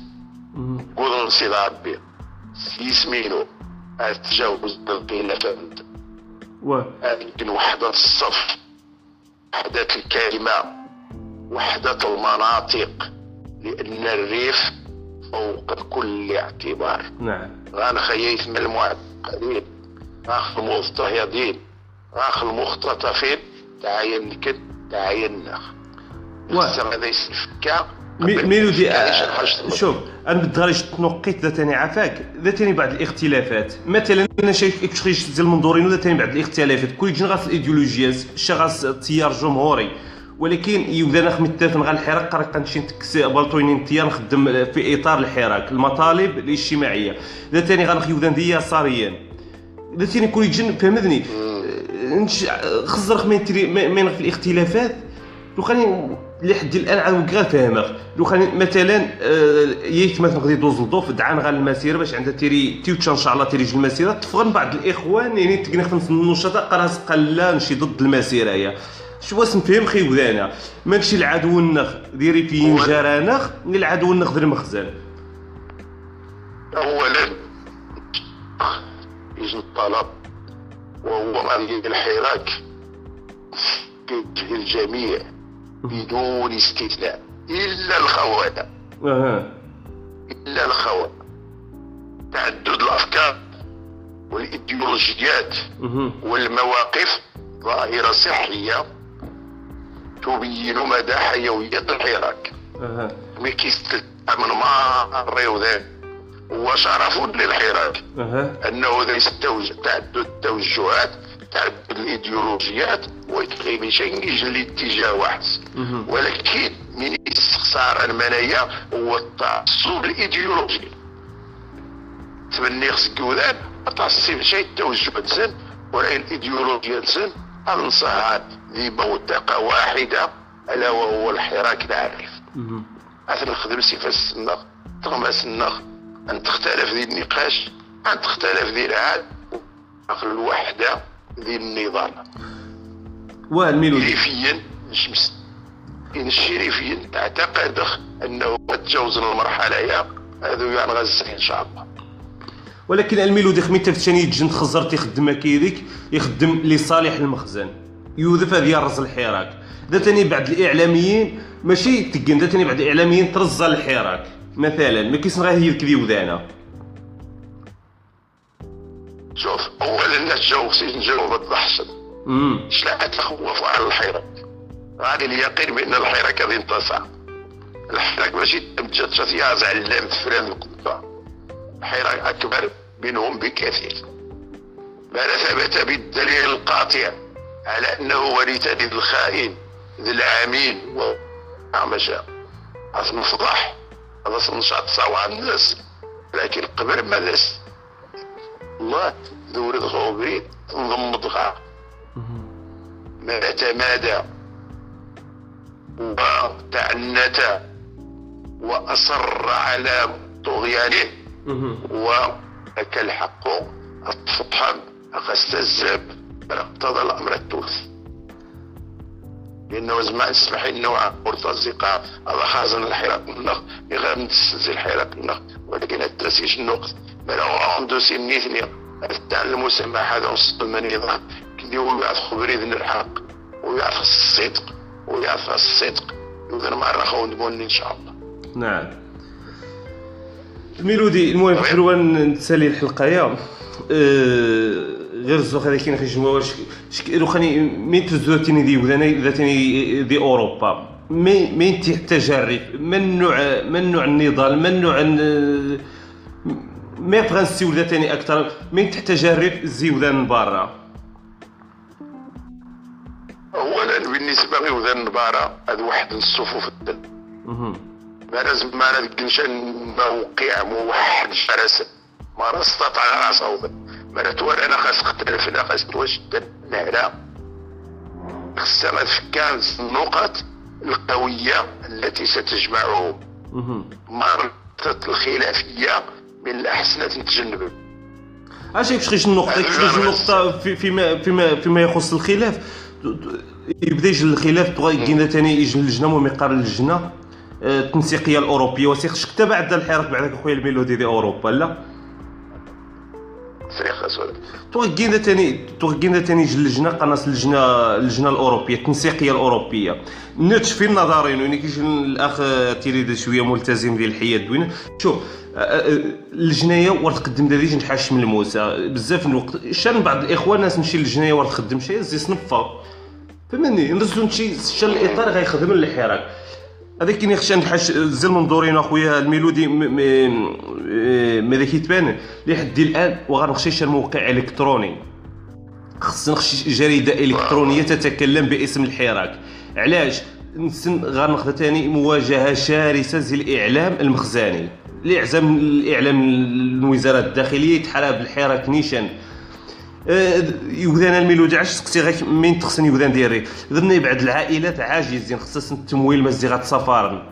قول سيدي ربي يسمينو تجاوز الخلافات و يمكن وحدة الصف وحدة الكلمة وحدة المناطق لأن الريف فوق كل اعتبار. نعم. غان خييت من المعقدين. غاخ المضطهدين غاخ المختطفين تعاين لكن تعاين نخ و- هذا يسفكا ميلودي آه، شوف أنا بدغاليش تنقيت ذا تاني عفاك. ذا تاني بعض الاختلافات. مثلا أنا شايف اكشخيش ديال المنظورين وذا تاني بعض الاختلافات. كل جن غاس الايديولوجيات شا غاس تيار جمهوري. ولكن يبدا نخ متفق غا الحراك قرا كنمشي نتكس بالطوينين تيار نخدم في إطار الحراك. المطالب الاجتماعية. ذا تاني غنخ يبدا ندير يساريا ذا تاني كل جن فهمتني؟ آه، خزرخ من تري من في الاختلافات. لو خليني لحد الآن عاد غير فاهمك. لو كان مثلا آه، ييت مثلا غادي يدوز للضوف دعان غير المسيرة باش عندها تيري تيوتشا إن شاء الله تيري المسيرة. تفغن بعض الإخوان يعني تقنا خمس النشطاء قراص قلا نشي ضد المسيرة هي. شو واش نفهم خي ودانا ماشي العدو النخ ديري في جرانخ العدو النخ دير المخزن اولا يجي الطلب وهو الحراك الجميع بدون استثناء إلا الخونه أها. إلا الخونه تعدد الأفكار والإيديولوجيات. والمواقف ظاهرة صحية تبين مدى حيوية الحراك. أها. مي كيستمر ماري وذاك. هو شرف للحراك. أنه ذا يستوجب تعدد التوجهات تعدد الإيديولوجيات ويتغي من شيء يجي لاتجاه واحد. ولكن من استخسار المنايا هو التعصب الإيديولوجي. تبني خصك ما تعصب شيء التوجه تسن ولا الايديولوجيا تسن. انصهار ذي بوتقة واحدة ألا وهو الحراك العارف. مهم. مثلا نخدم صفة السنة تغمس النخ أن تختلف ذي النقاش أن تختلف ذي العاد عقل الوحدة ذي النظام. والميلودي. شريفيا شمس إن الشريفيا تعتقد أنه تجاوز المرحلة يا هذو يعني غزة إن شاء الله. ولكن الميلودي خميت تفتاني يتجن تخزر تيخدم كيديك يخدم لصالح المخزن. يوظف هذه الرز الحراك. دا تاني بعد الإعلاميين ماشي تقن دا تاني بعد الإعلاميين ترزا الحراك. مثلا ما كيسن غير هي كذي وذانا شوف الناس جاو خصيش نجاوب امم شلا تخوفوا على الحراك غادي اليقين بأن الحراك غادي ينتصر. الحراك ماشي تمجد فيها زعلام فران القبة الحراك أكبر منهم بكثير. ما ثبت بالدليل القاطع على أنه ولتد الخائن ذي العميل وما شاء مفضح. هذا نشاط صواب الناس لكن قبل ما ناس الله وبريد نضم ضغط ما تمادى وتعنت. وأصر على طغيانه. ولك الحق الفطحا أستزب اقتضى الأمر الثلث لأنه زمان أسمح النوع مرتزقة هذا خازن الحراك النخ يغير نتسلسل الحراك النخ ولكن التسيش النقط ما لو عنده سنيتني تعلم سماحة هذا وسط من نظام كدي هو يعرف خبريد الحق ويعرف الصدق ويعرف الصدق. يقدر ما رخون نقول إن شاء الله. نعم. الميلودي المهم. حلوة نتسالي الحلقة يا. أه غير الزوخ هذا كاين خي جمهور لو خاني مين تزوتيني دي وذاني ذاتني دي أوروبا. مي مين تجرب من نوع من نوع النضال؟ من نوع ما بغا نسيو ذاتني أكثر؟ مين تجرب الزيودان من برا. أولا بالنسبة لي النبارة هذا واحد الصفوف الدم. ما لازم ما نقنشان موقع موحد شرس. ما استطاع راسه. نتوالى أنا خاص اختلف أنا خاص توجد نهلا خاصها غتفكر النقط القوية التي ستجمعهم. مرة الخلافية من الأحسن نتجنبها اش كيفاش النقطة؟ كيفاش النقطة في فيما فيما فيما يخص الخلاف. يبدأ يجي الخلاف بغا يجينا ثاني يجي اللجنه المهم يقارن اللجنه آه، التنسيقية الأوروبية وسيخ شكتا بعد الحراك بعدك أخويا الميلودي دي أوروبا لا؟ فريق اسود توغينا ثاني توغينا ثاني اللجنه قناص اللجنه اللجنه الأوروبية التنسيقية الأوروبية. نوتش في النظرين يعني كيجي الأخ تيريد شوية ملتزم ديال الحياة الدوينه شوف اللجنية ورد تقدم داري نحاش من الموسى. بزاف من الوقت شان بعض الاخوان ناس نمشي للجنية ورد تخدم شي زي صنفه فهمني نرسلو شي شان الإطار غيخدم الحراك. هذاك كاين يخشى نحاش زي المنظورين اخويا الميلودي ماذا كيتبان؟ لحد الان وغنخشي شي موقع إلكتروني. خص نخشي جريدة إلكترونية تتكلم باسم الحراك. علاش؟ نسن غناخذ ثاني مواجهة شرسة زي الإعلام المخزاني. الاعزام الإعلام الوزارة الداخلية يتحارب الحراك نيشان؟ يوذان الميلودي علاش سقسي غير من تخصني يوذان ديالي ذرني بعد العائلات عاجزين خصص التمويل مزيغات سفارن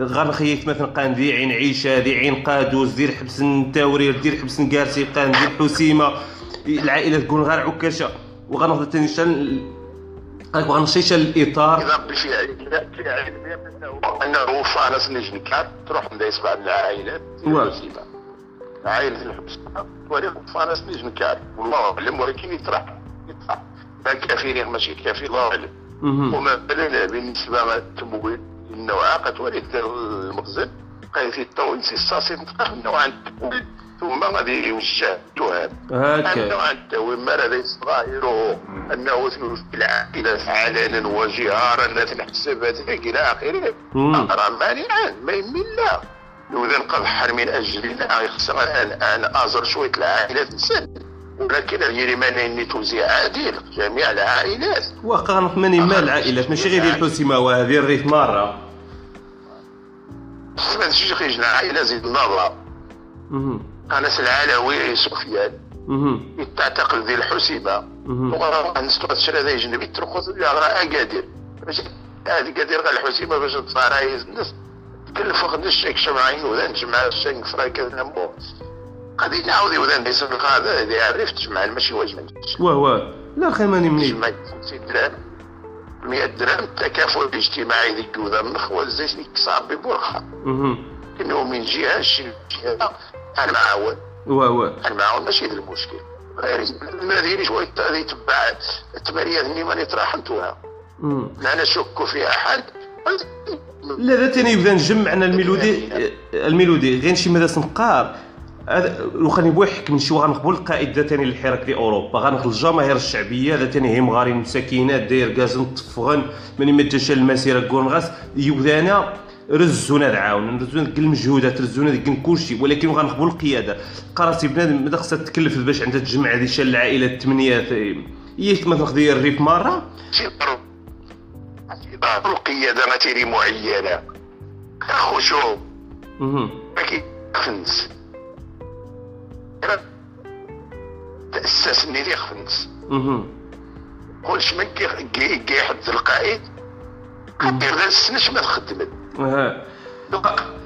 غنخيك مثلا قان ذي عين عيشه ذي عين قادوس دير حبس التاورير دير حبس كارسي قان دير حسيمه العائله تكون غير عكاشه وغنهضر ثاني شان غنمشي الاطار اذا في عائله في عائله انه فارس نجنكات تروح ندايس بعض العائلات عائله الحبس ولكن فارس نجنكات والله اعلم ولكن يطرح. يطرح. كافي ماشي كافي الله اعلم وما بالنسبة للتمويل النوع قد المخزن قيث التونسي الصاصي متقاف النوع التمويل ثم غادي يوجه تهم النوع التوي ما لدي صغيره أنه في العائلة علنا وجهارا لا تنحسب إلى آخره. راه مانعا ما يمين لا اذا قد من أجل الله يخسر الآن. أزر شوية العائلات السن. ولكن اليرماني توزيع عادل جميع العائلات. وقع من ما العائلات. ماشي غير الحسيمة وهذه الريف مرة. ما تجي خيجنا عائلة زيد النظر انس العلوي سفيان. تعتقل ذي الحسيمة. ونستوى تشرى ذي جنبي ترخص اللي غرا أكادير. باش هذه كادير غير الحسيمة باش تصارايز الناس خدش شيك شمعين وذا نجمع الشنك فرايك نمو غادي نعاود وذا ندير هذا إذا عرفت تجمع ماشي واجب واه واه لا خي ماني مني 50 درهم. 100 درهم التكافل الاجتماعي ذيك وذا النخ والزيت ديك صعب بورخة. إنه من جهة شي جهة أنا معاون. واه واه. أنا معاون ماشي هذا المشكل. ما ديري شوية هذه تبع التماريات اللي ماني طرحنتوها لا أنا شك في أحد. لا ذا تاني يبدأ نجمعنا الميلودي الميلودي. غير شي مدرسه نقار لو خليني بو يحكم شي غنقبل القائد ذا تاني للحراك دي أوروبا. غنخل الجماهير الشعبية ذا تاني هي مغارين مساكينات داير كازن طفغن ماني ما تشال المسيرة كون غاس يبدانا رزونا العاون رزونا ديك المجهودات رزونا ديك كلشي. ولكن غنقبل القيادة. قراتي بنادم ماذا خصها تكلف باش عندها تجمع هذه العائله الثمانيه هي ما تاخذي الريف مرة. القياده ماتيري معينة. شو؟ كي خنس. تأسسني لي خنس. كلش ما كي حد القائد؟ كدير ذا السنش ما تخدمت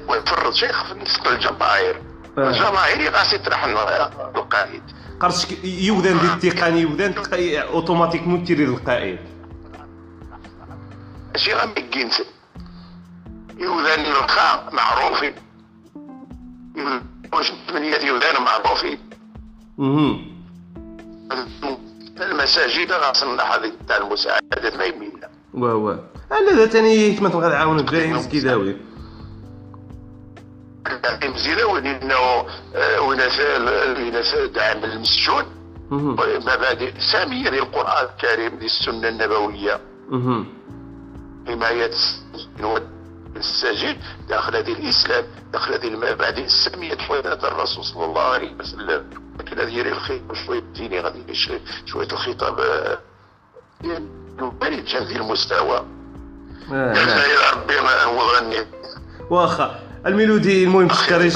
ويفرض شيخ في نسق الجماهير الجماهير غاسي تروح القائد. قرص يوذان دي التقني يوذان اوتوماتيكمون تيري للقائد. ماشي غير مكينس يوذان الرخاء معروفين واش ثمانية يوذان معروفين المساجد غاصلنا هذيك تاع المساعدات ما يمينا واه واه. أنا ذا تاني كما تبغى تعاون باين زكيداوي مزيداوي لأنه ونسى دعم المسجون. مبادئ سامية للقرآن الكريم للسنة النبويه حمايه السجن داخل هذه الإسلام داخل هذه المبادئ الساميه حوالي الرسول صلى الله عليه وسلم. لكن هذه الخطاب شوية ديني غادي شوية الخطاب يبرد هذه المستوى. ربي ما هو غني؟ واخا الميلودي المهم تشكريش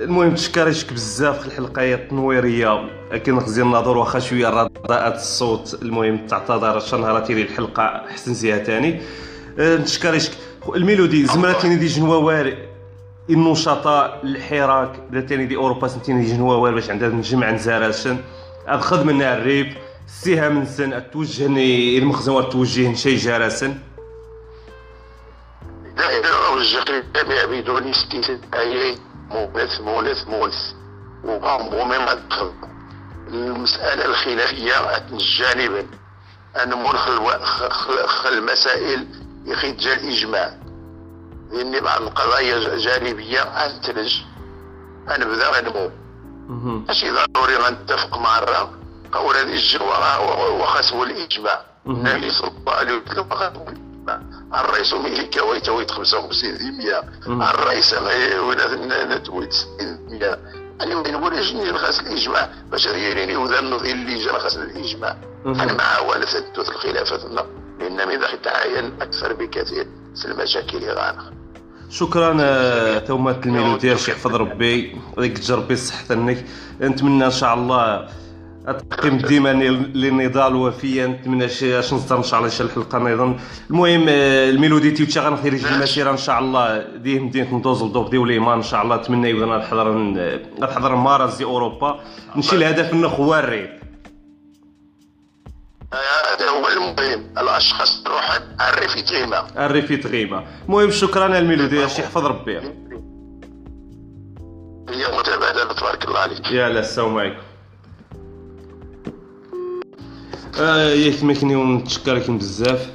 المهم تشكريشك بزاف في الحلقة التنويرية. كي غزي النظر واخا شوية رداءات الصوت المهم تعتذر شنهرتي لي الحلقة حسن زيها ثاني نتشكريشك الميلودي زمرتيني دي جنووار النشطاء الحراك ثاني دي أوروبا سنتيني دي جنووار باش عندها نجمع نزاراشن. اخذ منها الريب سيها سن توجهني المخزن توجه شي دائما أوجه للجميع بدون استثناء مونس مونس مونس وغامبو مما دخل المسألة الخلافية جانبا أن خل المسائل يخرج الإجماع لأن بعض القضايا جانبية أنتج أنا بدا غنمو. ماشي ضروري غنتفق مع الرأي قول هذه الجوارة وخسو الإجماع. النبي صلى الله عليه وسلم الرئيس ملي كويت ويت 55% الرئيس ولا تويت 60% يعني وين نقول شنو نخاس الإجماع؟ باش يعني وذا النظير اللي جا خاص الإجماع. أنا مع ولا تثبت الخلافات لأن من ذاك تعاين أكثر بكثير في المشاكل غانا شكرا آه، تومات الميلودير شي يحفظ ربي. ويك تجربي صحتنك نتمنى إن شاء الله التقييم ديما للنضال وفيا نتمنى اش نصدر إن شاء الله شي الحلقة نظن. المهم آه، الميلودي تيوتشا غنخرج المسيرة إن شاء الله. ديه مدينه ندوز لدوب ديال ليمان إن شاء الله. نتمنى يبدأ نحضر نحضر ماراز دي أوروبا. نمشي هو الريف هذا هو المهم. الأشخاص تروح الريف يتغيما الريف يتغيما المهم شكرا الميلودي اش يحفظ ربي. هي متبادله تبارك الله عليك. يلا السلام عليكم. آه ياك ما كنيون نتشكركم بزاف.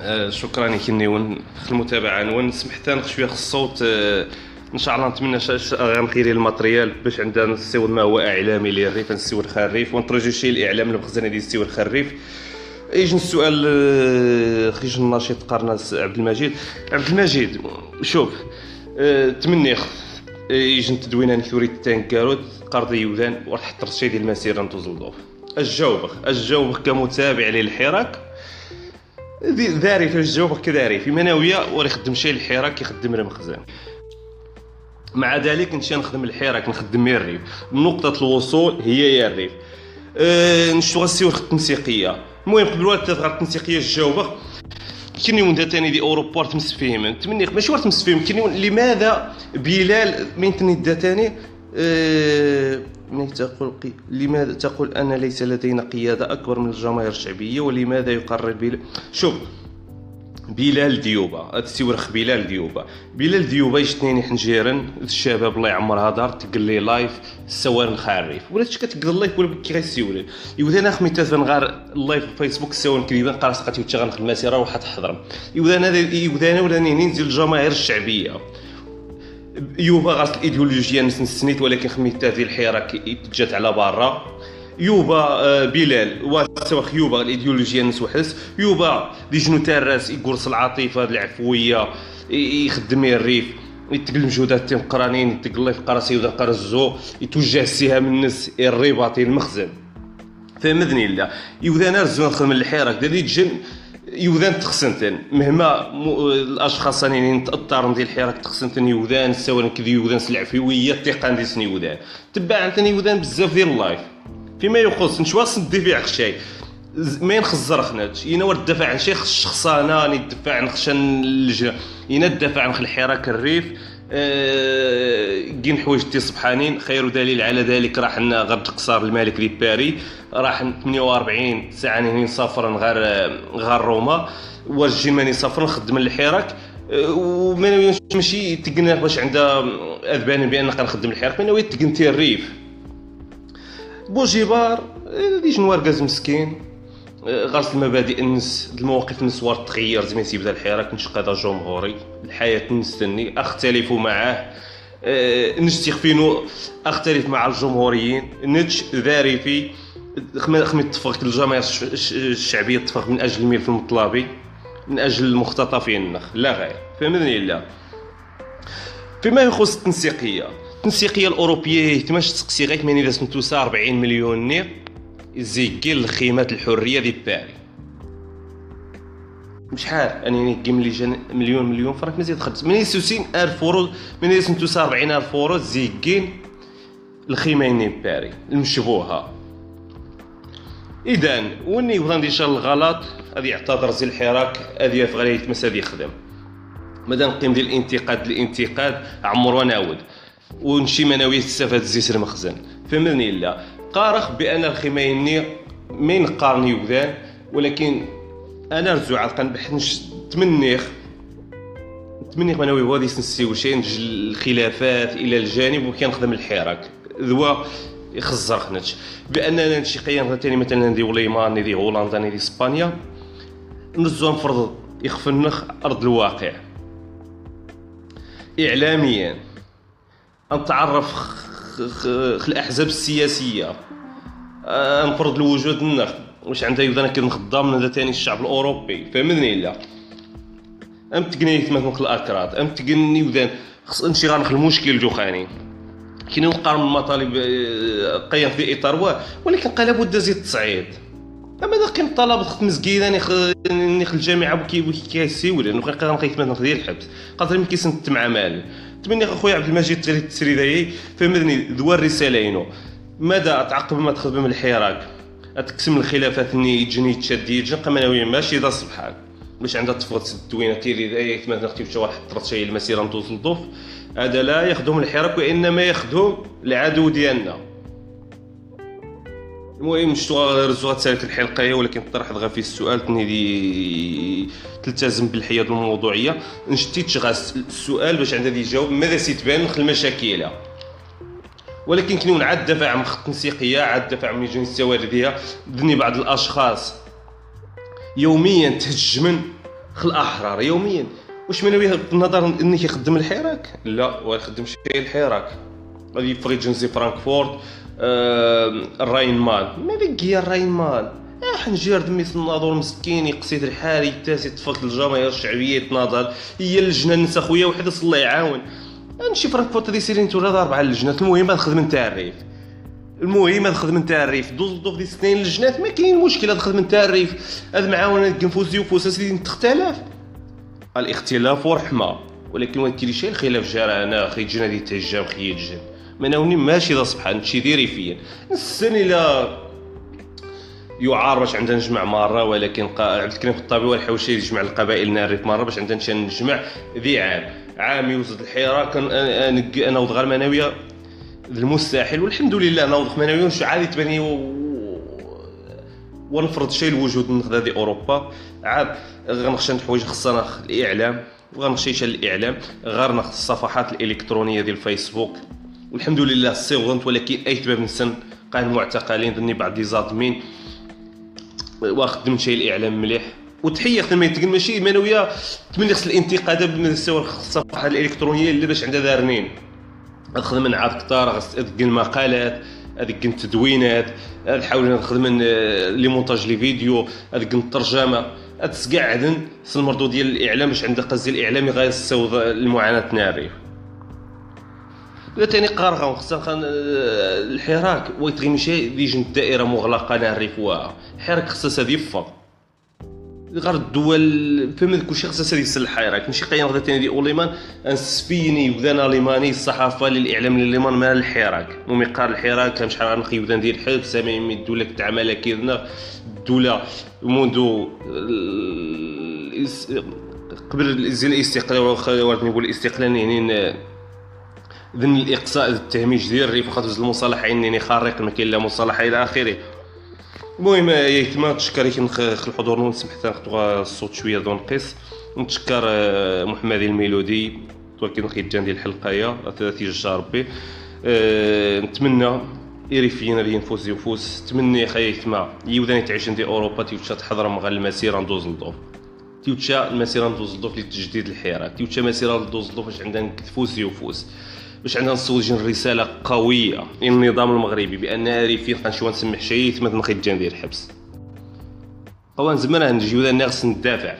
آه شكرا يا كنيون في المتابعه نون سمحت أنا شوية خص الصوت آه إن شاء الله نتمنى غنخيري الماتريال باش عندنا نسيو ما هو إعلامي للريف الخريف. ونترجي شي الاعلام المخزنه ديال نسيو الخريف. يجي السؤال آه، خريج الناشط قرناس عبد المجيد. عبد المجيد شوف آه، تمنيخ آه، يجي التدوين أنا ثوري تانكاروت قرضي يوذان وراح حط شي ديال المسيره نتوزلدوف الجوبخ الجوبخ كمتابع للحراك. ذاري في الجوبخ كذاري في مناوية ورا يخدم شي الحراك يخدم المخزن مع ذلك نمشي نخدم الحراك نخدم الريف نقطة الوصول هي يا الريف أه نشتغل السيور التنسيقية. المهم قبل ما تظهر التنسيقية الجوبة كني وندا تاني دي اوروبا تمس فيهم تمني ماشي ورا تمس فيهم كني لماذا بلال من تني دا تاني أه تقول لماذا تقول أن ليس لدينا قيادة أكبر من الجماهير الشعبية؟ ولماذا يقرر بلال شوف بلال ديوبا تسيورخ بلال ديوبا بلال ديوبا يشتنيني حنجيرن. الشباب الله يعمرها دار تقول لي لايف سوار الخريف ولا تشكا تقول اللايف ولا كي غيسيوري يوذا خمي تفن غار اللايف في فيسبوك سوان كريبان قارس قاتي وتشغل المسيره روح تحضر يوذا أنا يوذا أنا ولا ننزل الجماهير الشعبية. يوبا غاس الايديولوجيا نسنيت ولكن خميت هذه الحراك جات على برا. يوبا آه، بلال. وسواخ يوبا الايديولوجيا نس وحس. يوبا دي جنو تارس يقرص العاطفة العفوية يخدم الريف يتقل مجهودات تيم قرانين يتقل في قراسي وذا قرزو يتوجه السهام الناس الرباطي المخزن. فهمتني لا يوذا نرزو نخدم الحراك دي تجن يوذان تخسنتن. مهما الأشخاص راني تاثر ديال الحراك تخسنتن يوذان سواء كذي يوذان سلعفويه الثقة دي سن يوذان تبع عندنا يوذان بزاف ديال اللايف. فيما يخص نشوا صدي في عقشاي ما ينخزر ينا دافع عن شي شخصانه ندفع عن خشن اللجنه ينا دافع عن الحراك الريف. كين حوايج تي صبحانين. خير دليل على ذلك راح غرد قصار الملك دي باري. راح 48 ساعة نهني نسافر غير غير روما. ورجي ماني سافر نخدم الحراك. وما ماشي؟ تقنا باش عندها أذبان بأن كنخدم الحراك. ما تقنتي الريف؟ بوجيبار ديج نواركاز مسكين؟ غرس المبادئ النس المواقف النسوار تغير زي ما يبدا الحراك هذا جمهوري. الحياة نستني أختلف معاه أه نستخفينو أختلف مع الجمهوريين. نتش ذارفي خمي اتفق الجماهير الشعبية اتفق من أجل الميل في المطلبي من أجل المختطفين لا غير. فهمتني لا؟ فيما يخص التنسيقية. التنسيقية الأوروبية تماش تسقسي غير من إذا سنتوسا 40 مليون نير زيكي الخيمات الحرية دي باري شحال؟ يعني قيم لي جن مليون مليون فرانك مزيد خدت من يسوسين ألف أورو من يسنتوسا 40 ألف أورو زيكين الخيمين باري المشبوهه إذا وني بغا ندير الغلط غادي يعتذر زي الحراك هذه يفغالي يتمس هذه يخدم. مادام قيم ديال الانتقاد الانتقاد عمر ونعود. ونشي مناوي تستفاد زيت المخزن فهمني لا قارخ بأن الخميني من قارن يوذان ولكن أنا رجع عاد نش تمنيخ تمنيخ مناوي هو غادي نسيو شي الخلافات إلى الجانب وكنخدم الحراك. ذوا يخزر خنتش بأننا نشي قيام ثاني مثلا ندي وليمان ندي هولندا ندي إسبانيا. نزو نفرض يخفنخ أرض الواقع. اعلاميا. نتعرف خ الأحزاب السياسية. نفرض الوجود النخ واش عندها يبدا خدام من ثاني الشعب الأوروبي. فهمتني لا أم تقني مثلا الأكراد. أم تقني وذان خص نمشي غنخ المشكل جوخاني. كاين نقارن المطالب آه، قيم في إطار ولكن قال لابد زيد التصعيد. أما ذا قيم الطلبه خط مسكينه نخ الجامعة وكي كيسيول انه قال نخيت مثلا ديال الحبس. قادر يمكن سنت مع مال تمني اخويا عبد المجيد التسريداي فهمني ذو الرساله ماذا تعقب ما تخدم الحراك؟ تقسم الخلافات ني يجني تشدي يجن قمناوي ماشي ذا سبحان باش عندها تفرط الدوينه تيري اي مثلا نختي شي واحد طرت شي المسيرة ندوز للضوف. هذا لا يخدم الحراك وإنما يخدم العدو ديالنا. المهم شتو رزوها تسالك الحلقة ولكن طرحت غير في السؤال تني دي تلتزم بالحياد الموضوعية. نشتي تشغاس السؤال باش عندها دي جاوب ماذا سيتبان خل المشاكل ولكن كنون عاد دفع عن خط تنسيقية عاد دفع عن جنس السوارديه ذني بعض الأشخاص يوميا تهجمن خل الاحرار يوميا. واش من النظر اني كيخدم الحراك؟ لا ولا يخدم شي الحراك. غادي فريجنسي فرانكفورت. آه الراين مان مالك هي الراين مان آه حنجير دمي الناظور مسكين يقصيد الحاري تاسي تفك الجماهير الشعبية يتناضل هي اللجنة نسا خويا وحده الله يعاون. نمشي فرانكفورت دي سيرين تورا اربعه اللجنات المهم هاد الخدمه نتاع الريف. المهم هاد الخدمه نتاع الريف. دوز دوف دي سنين اللجنات ما كاين مشكل هاد الخدمه نتاع الريف. هاد معاونة كنفوسي وفوس سيدي تختلف. الاختلاف ورحمه ولكن وين كاين الخلاف جرى أنا أخي تجينا دي تهجم خي يتجن ما ناوني ماشي ذا صبحان نمشي دي ريفيا نسن إلى يعار باش عندنا نجمع مرة ولكن عبد الكريم الطابي والحوشي يجمع القبائل ناريف مرة باش عندنا نجمع ذي عام. عام يوزد الحيرة كان أنا وضغ المناويه المستحيل والحمد لله أنا وضغ مناوية وش عادي تبني و... ونفرض شيء الوجود نخذ هذه أوروبا. عاد غنخشى حوايج خصنا الإعلام وغنخشى الإعلام. غير ناخذ الصفحات الإلكترونية ديال الفيسبوك. والحمد لله صيغنت ولكن أي تباب نسن قال المعتقلين ظني بعد لي زادمين واخدم شيء الإعلام مليح. وتحية خدمه يتقل ماشي منويه تمني خص الانتقادات بالنسبة الصفحه الإلكترونية اللي باش عندها دارنين. الخدمه نعاد كثار هذيك المقالات هذيك التدوينات نحاول نخدم لي مونتاج لي فيديو هذيك الترجمة. تسقعدن المردود ديال الإعلام باش عندها قصدي الإعلامي غيصوض المعاناة ناري ولا تاني قارغه خصها الحراك. ويتغي مشي ديجن الدائره مغلقة نعرف حراك خصها هذه يفض. غير الدول فهم كلشي خصها يسلح راك ماشي قاين غدا تاني دي اوليمان انسفيني وذان اليماني الصحافة للإعلام الاليمان مال الحراك. نومي قال الحراك كان شحال غنقي وذان ديال الحرب سامي الدولة كتعمل كيدنا الدولة منذ قبل الاستقلال وردني نقول الاستقلال يعني ذن الإقصاء التهميش ديال الريف خاطر المصالحه يعني خارق ما كاين لا مصالحة إلى آخره. المهم يتما تشكر الحضور نسمح ناخذ الصوت شوية دون قيس نتشكر آه، محمد الميلودي ولكن الختام ديال الحلقة يا تيجي ربي. أه نتمنى يري فينا اللي ينفوز يفوز. تمني خايف ما يوداني تعيش عندي أوروبا تيوتشا تحضر مغا المسيرة ندوز للضوف تيوتشا المسيرة ندوز للضوف لتجديد الحراك تيوتشا مسيرة ندوز للضوف باش عندنا تفوز يفوز. باش عندنا نسوج رسالة قوية. للنظام المغربي بأن ريفين غنشوف نسمح شي ثم نخي ندير الحبس. هو زمان نجي ولا ناقص ندافع.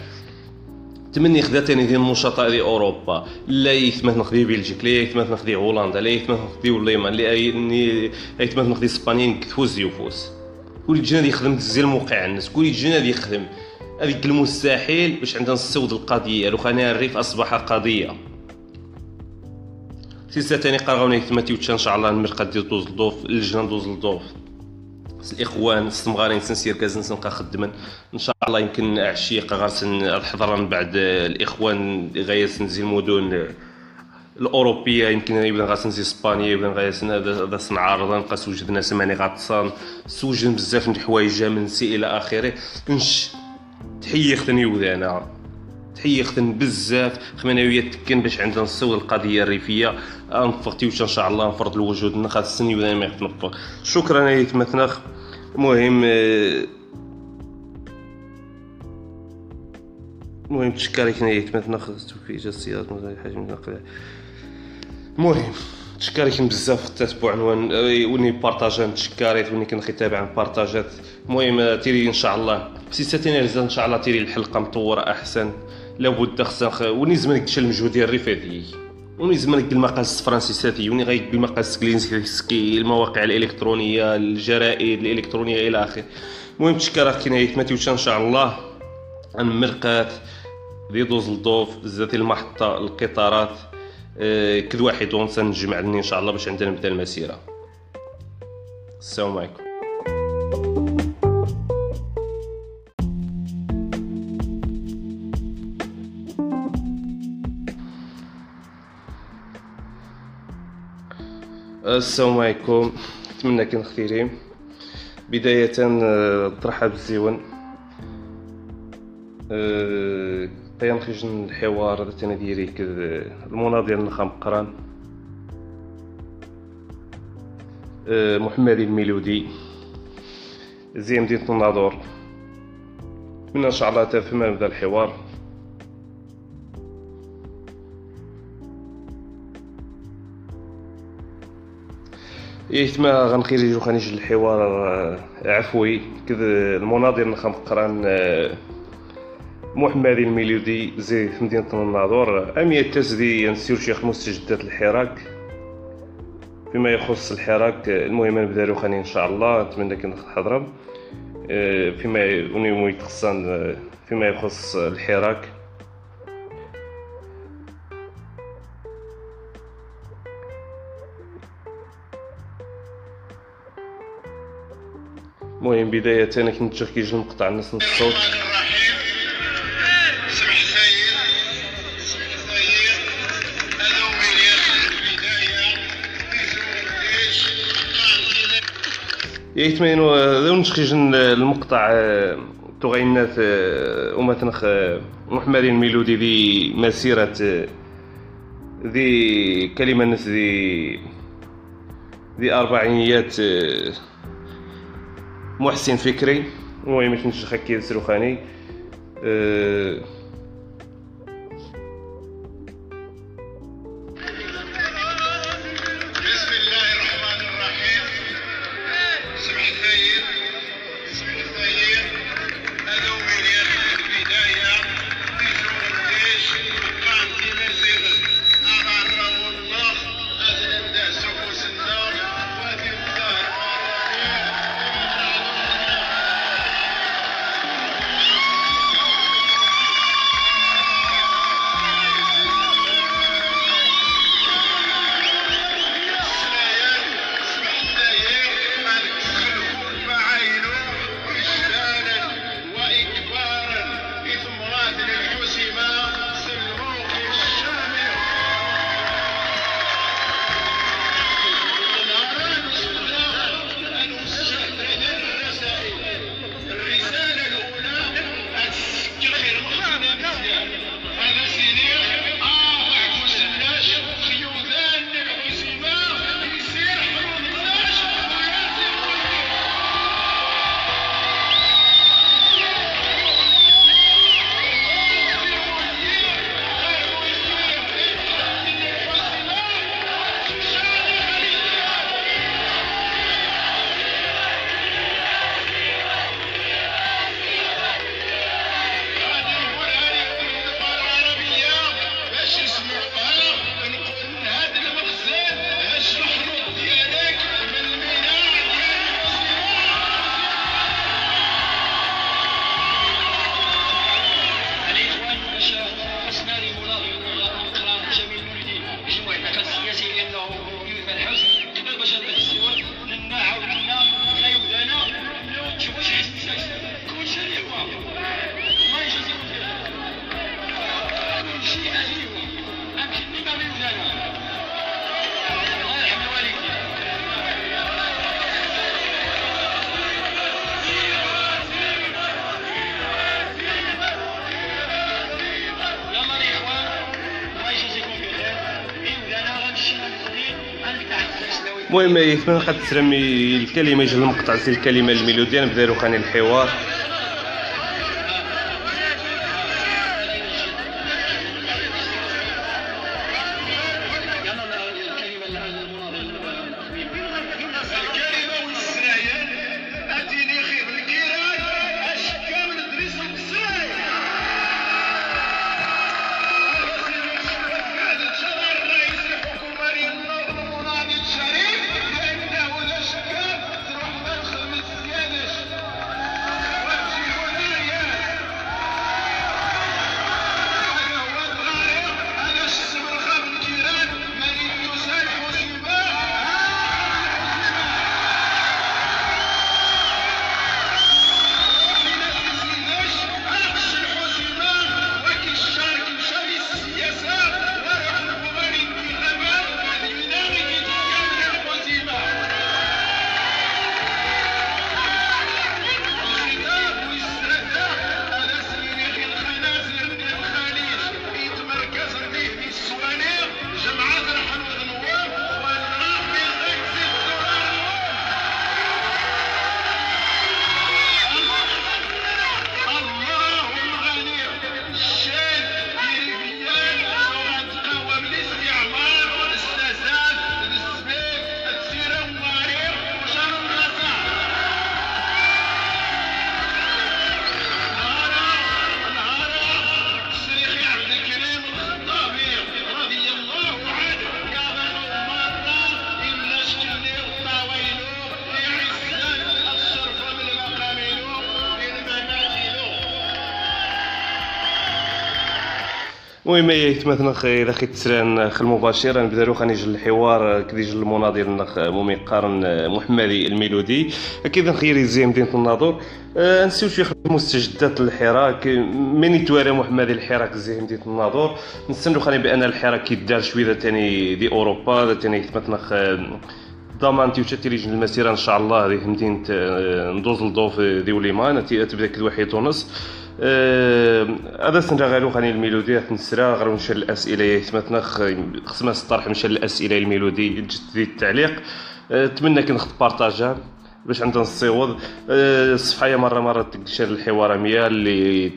تمني خدا تاني ديال النشطاء ديال أوروبا. لا يثمت نخدي بلجيك لا يثمت نخدي هولندا لا يثمت نخدي وليمان لا يثمت نخدي اسبانيين كتفوز يفوز. كل جنا يخدم تزيل موقع الناس كل جنا يخدم. هذيك المستحيل باش عندنا نصوت القضية. لو خانها الريف أصبح قضية. سلسله تاني قرغوني ثماتي إن شاء الله المرقه ديال دوز الضوف اللجنة دوز الضوف الاخوان السمغارين سنسير كازن سنقا خدما. إن شاء الله يمكن عشيه غارسن الحضران بعد الإخوان غاية سنزي المدن الأوروبية. يمكن يبدا غاسنزي إسبانيا يبدا غاسن هذا سنعارض نبقى سوجد ناس ماني غاتصان سوجد بزاف من الحوايج من سي إلى اخره نش تحيه ختني وذانا تحيه ختن بزاف. خمانويه تكن باش عندنا نصور القضية الريفية. نفقتي إن شاء الله نفرض الوجود نخاف السني ولا ما يتنفق شكرا لك مثنخ المهم المهم تشكرك نيت مثنخ في جسيات حجم النقل المهم تشكرك بزاف التتبع عنوان وني بارطاجا تشكريت وني كنخي تابع بارطاجات. المهم تيري إن شاء الله. سيستين إن شاء الله تيري الحلقة مطورة أحسن. لابد خصنا وني زمان كتشال المجهود ديال الريفاتي وني زمان المقاس الفرنسيساتي وني غايك بالمقاس كلينسكي المواقع الإلكترونية الجرائد الإلكترونية إلى آخره. المهم تشكر كاين ماتيوش إن شاء الله. عن مرقات دي دوز الضوف بزاف المحطة القطارات. أه كل واحد ونسى نجمع إن شاء الله باش عندنا نبدا المسيره السلام عليكم. السلام عليكم. نتمنى كون خيرين بداية آه، ترحب بالزيون. أه... نخرج الحوار هذا أنا ديالي المناضل ديال النخام قران. أه... محمد الميلودي. زي مدينة الناظور نتمنى إن شاء الله تفهم هذا الحوار. إيه ما غنخرج خنيج الحوار آه، عفوي. كذا المناضل نخام قران أه... محمد الميلودي زي في مدينة الناظور أم يتسدي نسير شيخ مستجدات الحراك. فيما يخص الحراك المهم نبدا خاني إن شاء الله. نتمنى كي نحضر آه، فيما آه، فيما يخص الحراك. المهم بداية أنا كنت نشوف كيجي المقطع الناس الصوت يتمين ذو نشخيج المقطع آه، تغينات آه، ومتنخ آه، محمد الميلودي ذي مسيرة ذي كلمة نس ذي ذي أربعينيات محسن فكري. المهم مش نشخ كي سروخاني أه المهم يثمن قد تسرمي الكلمة يجي المقطع سي الكلمة الميلودية نبدأ خاني الحوار. المهم يتمثل إذا خي تسران خ المباشر نبداو خاني جل الحوار كدي جل المناضل نخ مومي قارن محمدي الميلودي. أكيد خيري زي مدينة الناظور. أه نسيو شوية مستجدات الحراك. من يتوالى محمدي الحراك زي مدينة الناظور. نستنوا خاني بأن الحراك كيدار شوية ثاني دي أوروبا ثاني يتمثل ضمان تيوشا تيليجن المسيرة إن شاء الله هذه مدينة أه، ندوز لدوف دي وليمان تبدا كد واحد أه، هذا سنرا غالو خاني الميلودي نسرا غير نشر الأسئلة. يتمتنا خصنا الطرح نشر الاسئله الميلودي جدي التعليق. نتمنى أه، كي نخط بارطاجا باش عندنا الصيوض الصفحة مرة مرة تنشر الحوار ميا اللي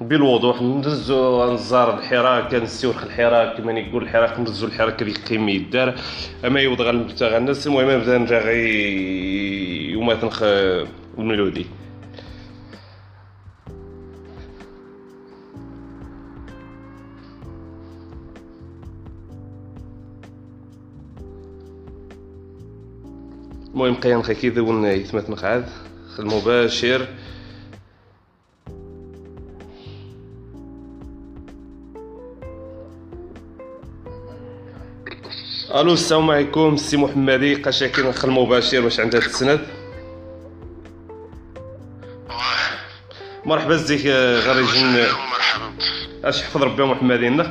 بالوضوح ندزو نزار الحراك نسيوخ الحراك كما يقول الحراك ندزو الحراك اللي قيم يدار. أما يوض غا المبتغى الناس المهم نبدا نرجع غي يوم تنخ الميلودي. المهم قيان خي ون يثمت نقعد المباشر. ألو السلام عليكم. سي محمدي قاشاكي نخ المباشر واش عندها تسند مرحبا زيك غير اش حفظ ربي محمدي نخ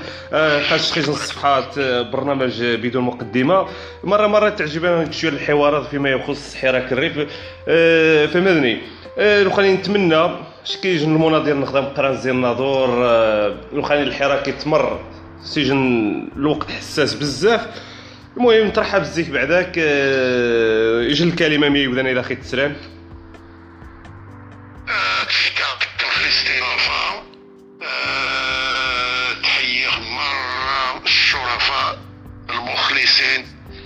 قاش خيج الصفحات برنامج بدون مقدمة. مرة مرة تعجبنا شوية الحوارات فيما يخص حراك الريف. فمدني أه، لو خليني نتمنى شكيج المناضل نخدم قران زي الناظور لو خليني الحراك يتمر سجن الوقت حساس بزاف. المهم نترحب بزيك بعداك. يجي آه، الكلمة مي يبدا إلى خي تسران المخلصين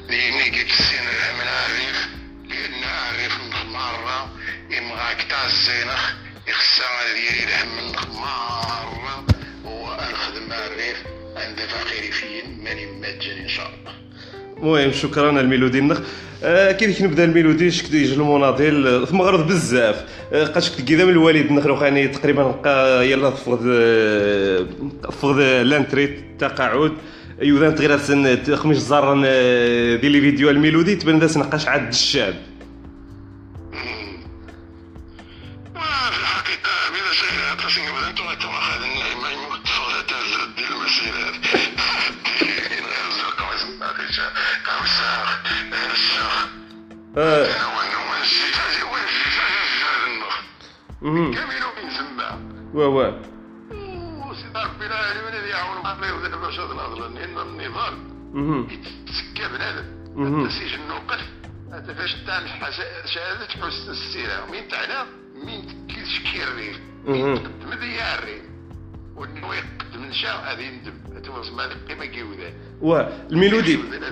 لأني قلت السين من عارف لأن عارف مرة إمغاك تاع الزينخ يخسر ديالي لهم مرة وأنخدم عارف عند فقيري فين؟ ماني مجاني إن شاء الله. المهم شكرا الميلودي النخ. آه كي نبدأ الميلودي؟ شك يجي المناضل. في مغرب بزاف. آه قاش كذا من الوالد النخ خاني تقريبا نلقى يلا فقد آه، فقد لانتري التقاعد ايوا تغير زار آه، ديال لي فيديو الميلودي تبان ذا نقاش عاد من تما وا باش هذا الهضره لأن النضال يتسكى بنادم. نوقف هذا فاش تاع شهادة حسن السيرة. مين كيشكي الريف مين تقدم ذي الريف وإنه يقدم نشا هذه هذا اسمها القيمه والميلودي من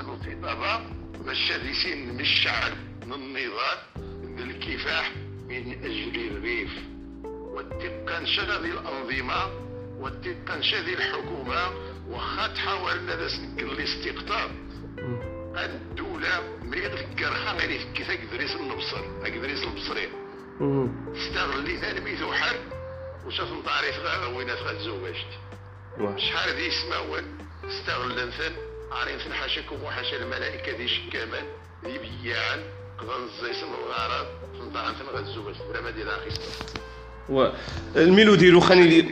الخطابه باش من الشعب من النضال من الكفاح من أجل الريف. والتقنشة هذه الأنظمة. والتقنشة هذه الحكومة وخا تحاول باش نكن الاستقطاب. الدولة ما يذكر غير يفكي ثاك دريس النبصر ثاك دريس البصري. استغلي ثاني وحال وشاف تعريف غا وين تغزوجت شحال ذي سماوان استغل ثان عارف حاشاكم وحاشا الملائكة ذي شكامان ذي بياعا قضان الزيسن الغرض غزو باش بلا ما دير و الميلو ديالو خاني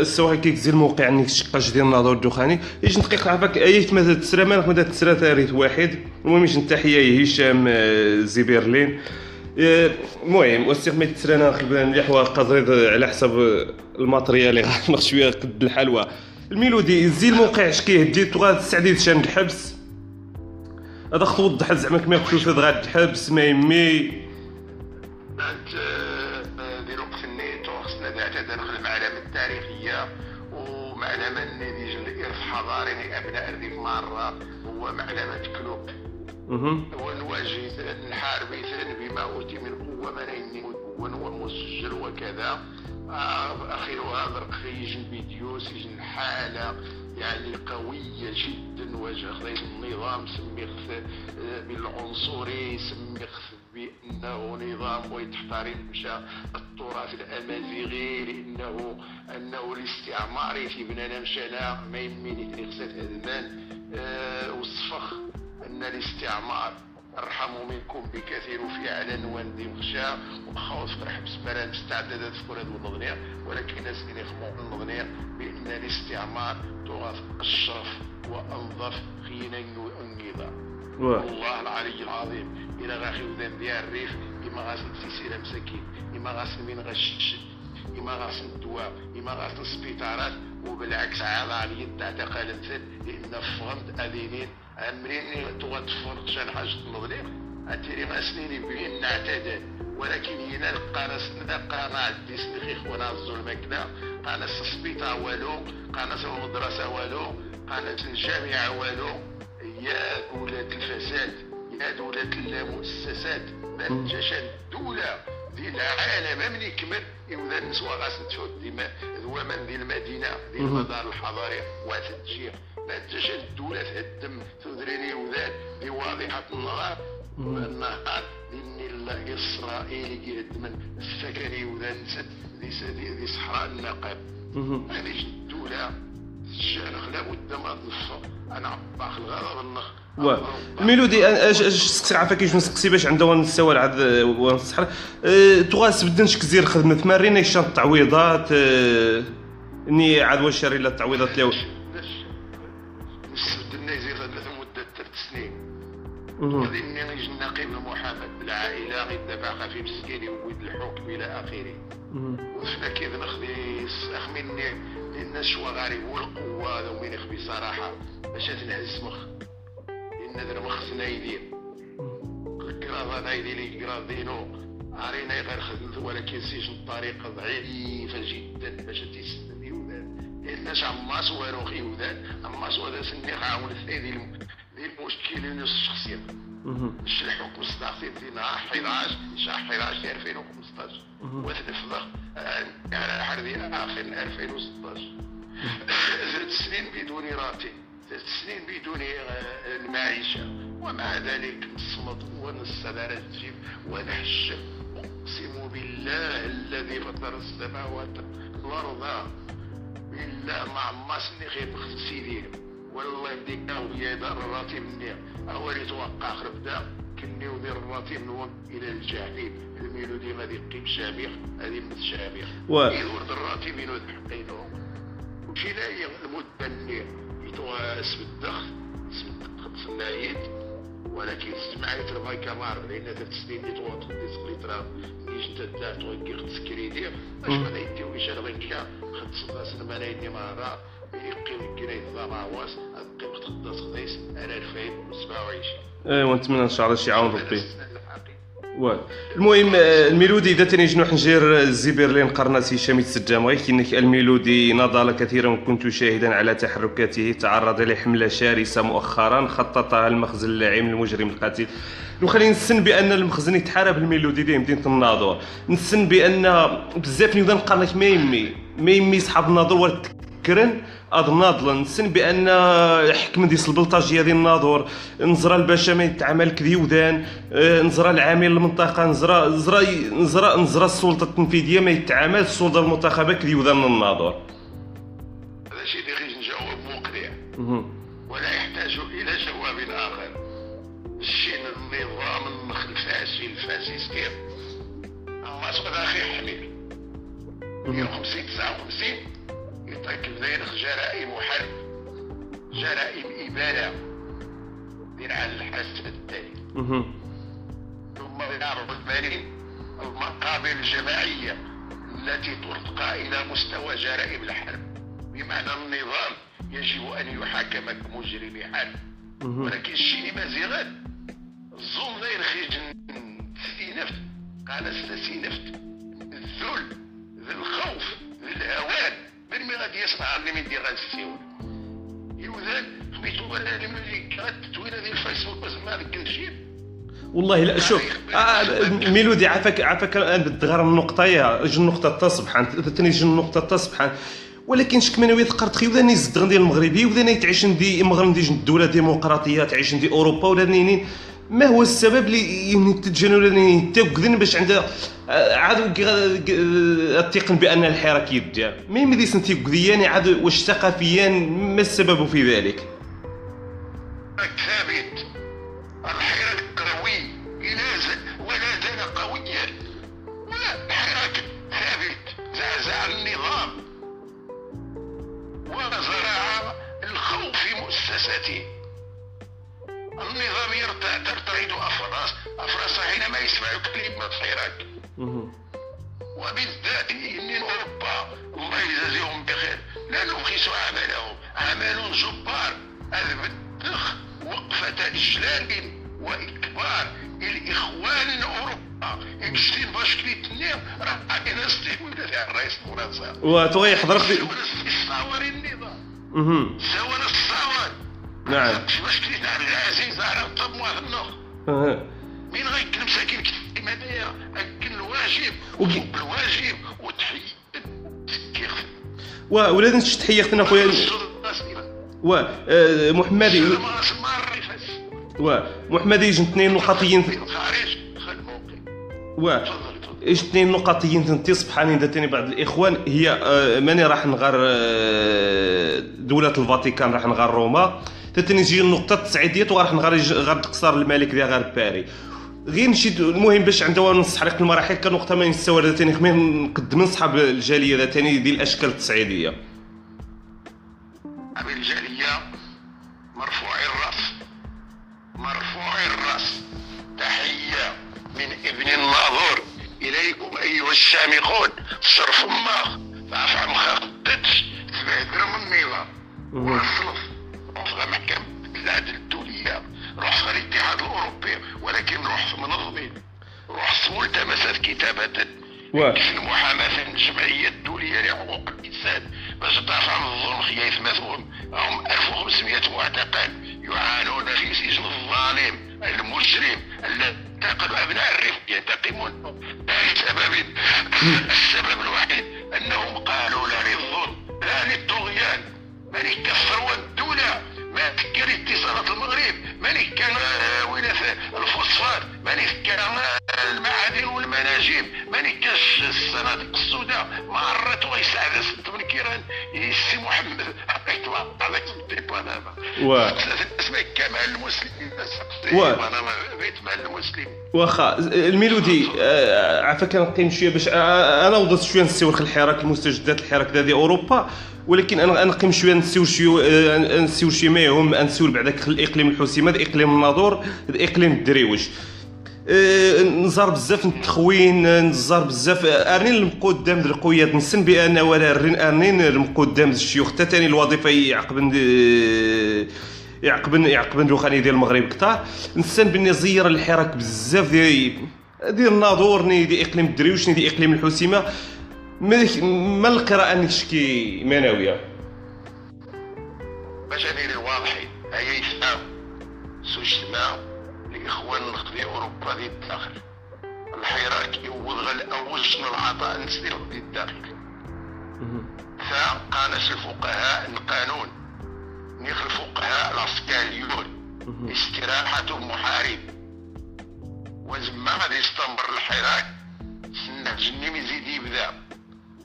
السواحل كيكزي الموقع نيك شقاش ديال الناظور الدخاني. يجي دقيقه عفاك أي مثلا تسرى مالك مثلا تسرى تاريخ واحد. المهم يجي تحيه هشام آه، زي برلين المهم وسيق ما تسرى انا خلينا مليح قزريد على حسب الماتريال اللي شوية قد الحلوى. الميلودي زي الموقع اش كيهدي؟ تغاد تسعدي شان الحبس. هذا خط وضح زعما كما يقولوا في غاد الحبس ما يمي. ومعلمة النيجي الإرث حضاري لأبناء الريف مرة هو معلمة كلوب. ونواجه نحارب بما أوتي من قوة منين ومسجل وكذا. اخرها درك يجي الفيديو سجن حالة يعني قوية جدا وجه النظام سميخ بالعنصري سميخ بانه نظام ويتحترم مشى التراث الأمازيغي لأنه أنه الاستعمار يتبنى مشانا ما يمين يخسر هدمان آه وصفخ أن الاستعمار ارحموا منكم بكثير وفي على نوان دي مخشى وخوف فرح بسمران مستعددة تذكر هذه النظنية ولكن الناس اللي يفهموا النظنية بأن الاستعمار تراث أشرف وأنظف خينا والنظام والله العلي العظيم. إلى غاخي وذان ديال الريف اما غاسل سلسله مساكين اما غاسل من غش اما غاسل الدواء اما غاسل السبيطارات وبالعكس عاد علي تعتقل مثل لأن فهمت اذينين عمرين تغتفرق شان حاجة المظلم اتيري ما سنين بين نعتدل ولكن هنا قانس قانا عدي سنخي خونا الظلمة كدا قانس السبيطار والو قانس المدرسة والو قانس الجامعة والو يا ولاد الفساد دولة المؤسسات ما نجاش الدولة دي العالم. من يكمل يودا نسوا غاس تفوت ديما ذوامن دي المدينة دي المدار الحضاري وتتجير ما نجاش الدولة تهدم تدريني وذات دي واضحة النهار النهار دين الإسرائيلي يهدم السكني وذا نسد دي, دي صحراء النقب. هذه الدولة الشارخ لابد ما تنصر أنا عباق الغضب النخ ميلودي اش اش عافاك كيفاش نسقسي باش عندها ونسوا العاد ونصحر أه تغاس بدنش كزير خدمة مارينا شان التعويضات؟ أه إني عاد واش شاري لا التعويضات اللي نستبدلنا يزيد ثلاث مدة ثلاث سنين. غادي نجي نقيب المحاماة بالعائلة غير دفع خفيف مسكين ويد الحكم إلى آخره. وفنا كيف نخدي اخمني الناس شوا غاري هو القوة هذا وين يخفي صراحة. باش تنهز مخ. لأن ذا مخ سنايدين الكراض نايدي لي كراض دينو عارينا غير خدمت ولكن سيش الطريقة ضعيفة جدا. باش تيسلم يودان الناس عما سوارو خي يودان عما سوارو سني عاون ثاني ذي المشكلين الشخصية مش الحكم الصداقي في نهار 11 شهر 11 2015 وتنفض على حرب اخر 2016 ثلاث سنين بدون راتب ثلاث سنين بدون المعيشة ومع ذلك نصمت ونستدار الجيب ونحش أقسم بالله الذي فطر السماوات والأرض بالله ما سني خير بخسيدين والله يدينا ويا دار الراتب مني أولي توقع خربدا كني ودير الراتب نوم إلى الجحيم الميلودي غادي قيم شامخ هذه مثل شامخ و يورد الراتب ينود حقينو وشي لا المدة يتواس بالدخل اسم النايد ولكن سمعت رباي كمار لأن ثلاث سنين اللي توقف دي سكريترا نيش تدا توقي خد سكريدير اش بدا يديو إيش أنا بنكا خد صدا سنما نايدني مارا يقيم كريت ضرع واس قيم تخدس خديس على 2027 ايوا نتمنى إن شاء الله شي عاون ربي. المهم الميلودي إذا تاني جنوح نجير الزبيرلين قرناس هشام يتسجم كأنك الميلودي نضال كثيرا وكنت شاهدا على تحركاته تعرض لحملة شرسة مؤخرا خططها المخزن اللاعب المجرم القاتل. وخلينا نسن بأن المخزن يتحارب الميلودي ديال مدينه الناظور نسن بأن بزاف نيوضا قال ما يمي. ما يمي صحاب الناظور كرن هذا ناضل نسن بأن حكم ديس البلطاجية ديال الناظور نزرى الباشا ما يتعامل كذيودان آه، نزرى العامل المنطقة نزرى نزرى نزرى نزرى السلطة التنفيذية ما يتعامل السلطة المنتخبة كذيودان الناظور. هذا شيء اللي غير نجاوب مقنع. ولا يحتاج إلى جواب آخر. الشيء النظام الفاسي الفاسيستي أما سؤال أخي حميد 150 59 يتركب ذلك جرائم حرب جرائم إبادة دير على الحسب التالي ثم يعرض المالين المقابل الجماعية التي ترتقى إلى مستوى جرائم الحرب. بمعنى النظام يجب أن يحاكم كمجرم حرب. ولكن الشيء ما زيغات الظلم لا ينخرج نفت قال استسينفت الذل ذي الخوف ذي الهوان من غادي يصنع اللي من دي غنسيون يوذان خميتو من التتوينه ديال الفيسبوك باش ما الشيء والله لا شوف آه ميلودي عافاك عافاك بالدغار النقطة يا جن النقطه تصبحان ثاني جن النقطه تصبحان ولكن شك من ذكرت خي وذاني زدغن ديال المغربي وذاني تعيش ندي مغرب دي الدولة ديمقراطيه تعيش ندي أوروبا ولا نينين ما هو السبب اللي يتجنن تاكدن باش عندها عاد التقن بأن الحراك يدير مي مدي سنتي قدياني عاد واش ثقافيا ما السبب في ذلك؟ ثابت. الحراك قوي ينازل ولا زال قويا. ولا الحراك ثابت. زعزع النظام. وزرع الخوف في مؤسساته النظام يرتع ترتعد أفراس. أفراس حينما يسمع كلمة خيرك وبالذات من أوروبا الله يجازيهم بخير. لا نبخس عملهم عمل جبار. البدخ وقفة إجلال وإكبار الإخوان الأوروبا يمشتين باش كليتنيهم راه أنا استهونا تاع الرئيس فرنسا وتغي يحضرك سوى الصور النظام. الصور. نعم. باش كليت على العزيز على طب النخ مين غيكلم ساكن كيما هذايا أكل الواجب وكي- الواجب وتحية كيف ولازم تحية أختنا خويا و آه، محمدي ما اسمع الرفاس و محمدي اثنين نقطيين في الخارج خل موقع و تفضل تفضل. إيش اثنين نقطيين تنتي سبحان تاني بعض الإخوان. هي آه، ماني راح نغار آه، دولة الفاتيكان راح نغار روما. تتني تجي النقطة التسعيدية وراح نغار يج- غار تقصر الملك ديال غار باري. غير نشيد المهم باش عندها نستحرق المراحل كنقطة ما هذا تاني خمين نقدم نصحاب الجالية ذا تاني ديال الأشكال التصعيدية أبي الجالية مرفوع الرأس. مرفوع الرأس. تحية من ابن الناظور إليكم أيها الشامخون صرف ما فافع مخططش تبادر من النظام والصنف روح محكمة العدل الدولية روح في الاتحاد الأوروبي ولكن روح منظمين روح ملتمسات كتابة واه. في المحاماة الجمعية الدولية لحقوق الإنسان باش تدافع عن الظلم خيا يثمثون هم 1500 معتقل يعانون في سجن الظالم المجرم الذي يعتقل أبناء الرفق ينتقمون. لسبب السبب الوحيد أنهم قالوا لا للظلم لا للطغيان. من يكفر والدولة ما كان اتصالات المغرب من كان آه، وين الفوسفات من كان آه، المعادن والمناجم من كان الصناديق السوداء ما عرت ويساعد ست من كيران السي محمد يطلع هذاك الديبان هذا واه. اسمه كمال المسلمين واه. أنا ما بيت مال المسلمين واخا الميلودي آه، عافاك كنقيم شوية باش آه، أنا وضعت شوية نسيو الحراك المستجدات الحراك ذا أوروبا ولكن أنا نقيم شوية نسيو شوية آه، نسيو شي ما يهم نسيو بعداك الإقليم الحسيمه ذا إقليم الناظور؟ ذا إقليم الدريوج آه، نزار بزاف التخوين آه، نزار بزاف. ارنين المقدام د القويات. نسن بأن ولا ارنين المقدام د الشيوخ. حتى تاني الوظيفة يعقبن آه، يعقبن يعقبن دوخاني ديال المغرب كثار نسان بني زير الحراك بزاف ديال ديال الناظور دي إقليم الدريوش دي إقليم الحسيمه ما القراءة نشكي مناويه باش ندير الواضحين هيا يسمعوا سجتنا لإخوان في أوروبا ذي الداخل. الحراك يوض غل أول شنو العطاء نسير ذي الداخل. فقانش الفقهاء القانون. نيخ الفقهاء العسكريون. استراحة محارب. وزما غادي يستمر الحراك. سنة جني يزيد يبدأ.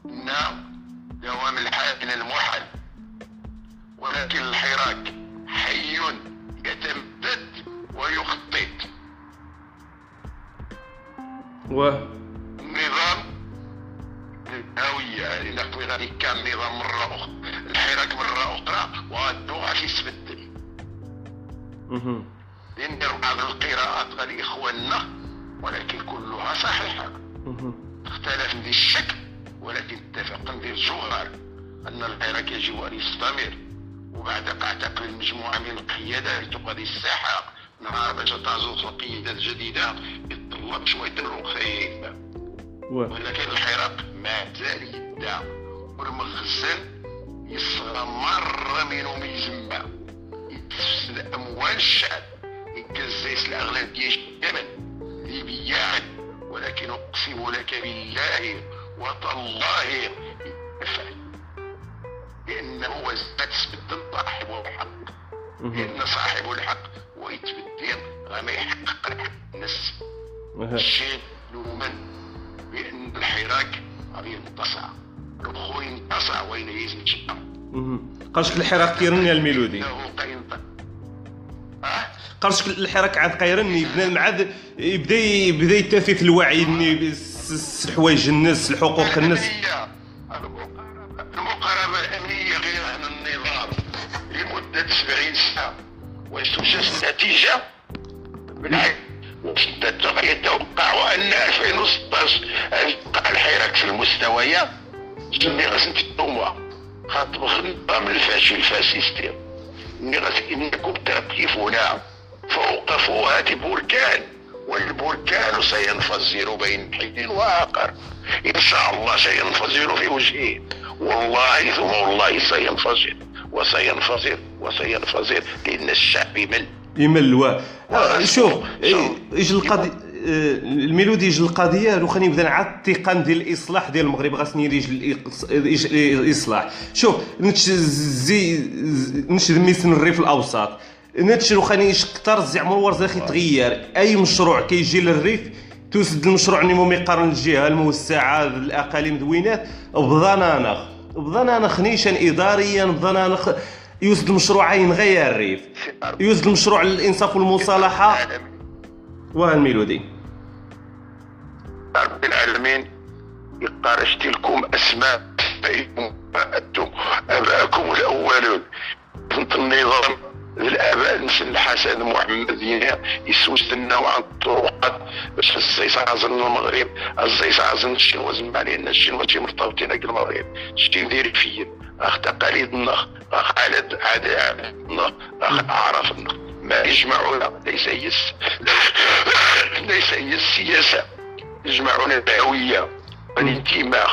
نا دوام الحال المحال ولكن الحراك حي يتمدد ويخطط و؟ النظام الهوية يعني كان نظام مرة أخرى الحراك مرة أخرى وغادو غادي يتبدل. لأن بعض القراءات غادي إخواننا ولكن كلها صحيحة. اختلف في الشكل. ولكن اتفق في الجوهر أن الحراك يجب أن يستمر وبعد اعتقل المجموعة من القيادات تقضي الساحة نهار باش تعزز القيادات الجديدة يتطلب شوية الرخيم. و ولكن الحراك ما زال يدعى والمخزن يصغى مرة منهم يجمع يتفسد أموال الشعب يتجزيس الأغلبية الشمال ليبيان ولكن أقسم لك بالله وتالله يفعل لأنه وزنت تثبت صاحب الحق. لأن صاحب الحق ويتبدل راه ما يحقق الناس أها. الشيء نؤمن بأن الحراك غادي ينتصع الخو ينتصع وين يزيد مهم. قالش الحراك كيرني الميلودي. قالش الحراك عاد قيرني بنادم عاد يبدا يبدأ يتافي في الوعي الحوايج الناس الحقوق الناس. المقاربة الأمنية غير عن النظام لمدة 70 سنة. واش توجد النتيجة بالعكس واش تتوقع يتوقع أن 2016 يبقى الحراك في المستويات اللي غاس نتوما خاطر النظام الفاشل الفاسيستي اللي غاس إنكم تقفون فوق فوهة بركان. والبركان سينفجر بين حين وآخر إن شاء الله سينفجر في وجهه. والله ثم والله سينفجر وسينفجر وسينفجر لأن الشعب من يمل. واه آه، شوف. إيه، يجي القضية الميلودي يجي القضية لو خلينا نبدا عاد التقان ديال الإصلاح ديال المغرب. خاصني يجي الإصلاح. شوف نتش ميسن الريف الاوسط نتش لو خليني كثر زي عمر ورزاخي تغير. أي مشروع كيجي للريف تسد المشروع نيمو ميقارن الجهة الموسعة الأقاليم دوينات. بضنانخ بضنانخ نيشان اداريا بضنانخ يوسد المشروعين غير الريف. يوسد المشروع للانصاف والمصالحة. وها الميلودي رب العالمين يقارشت لكم أسماء ابائكم ابائكم الأولون. كنت النظام الآباء مثل الحسن محمد دينار يسوسناو عن الطرقات باش الزيزازن المغرب. الزيزازن الشنوا زعما علينا الشنوا تي مرتبطين هاك المغرب. شتي ندير فيا أخ تقاليد النخ أخ عادات عادات النخ أخ أعراف النخ. ما يجمعنا ليس هي ليس هي السياسة. يجمعنا الهويه والانتماء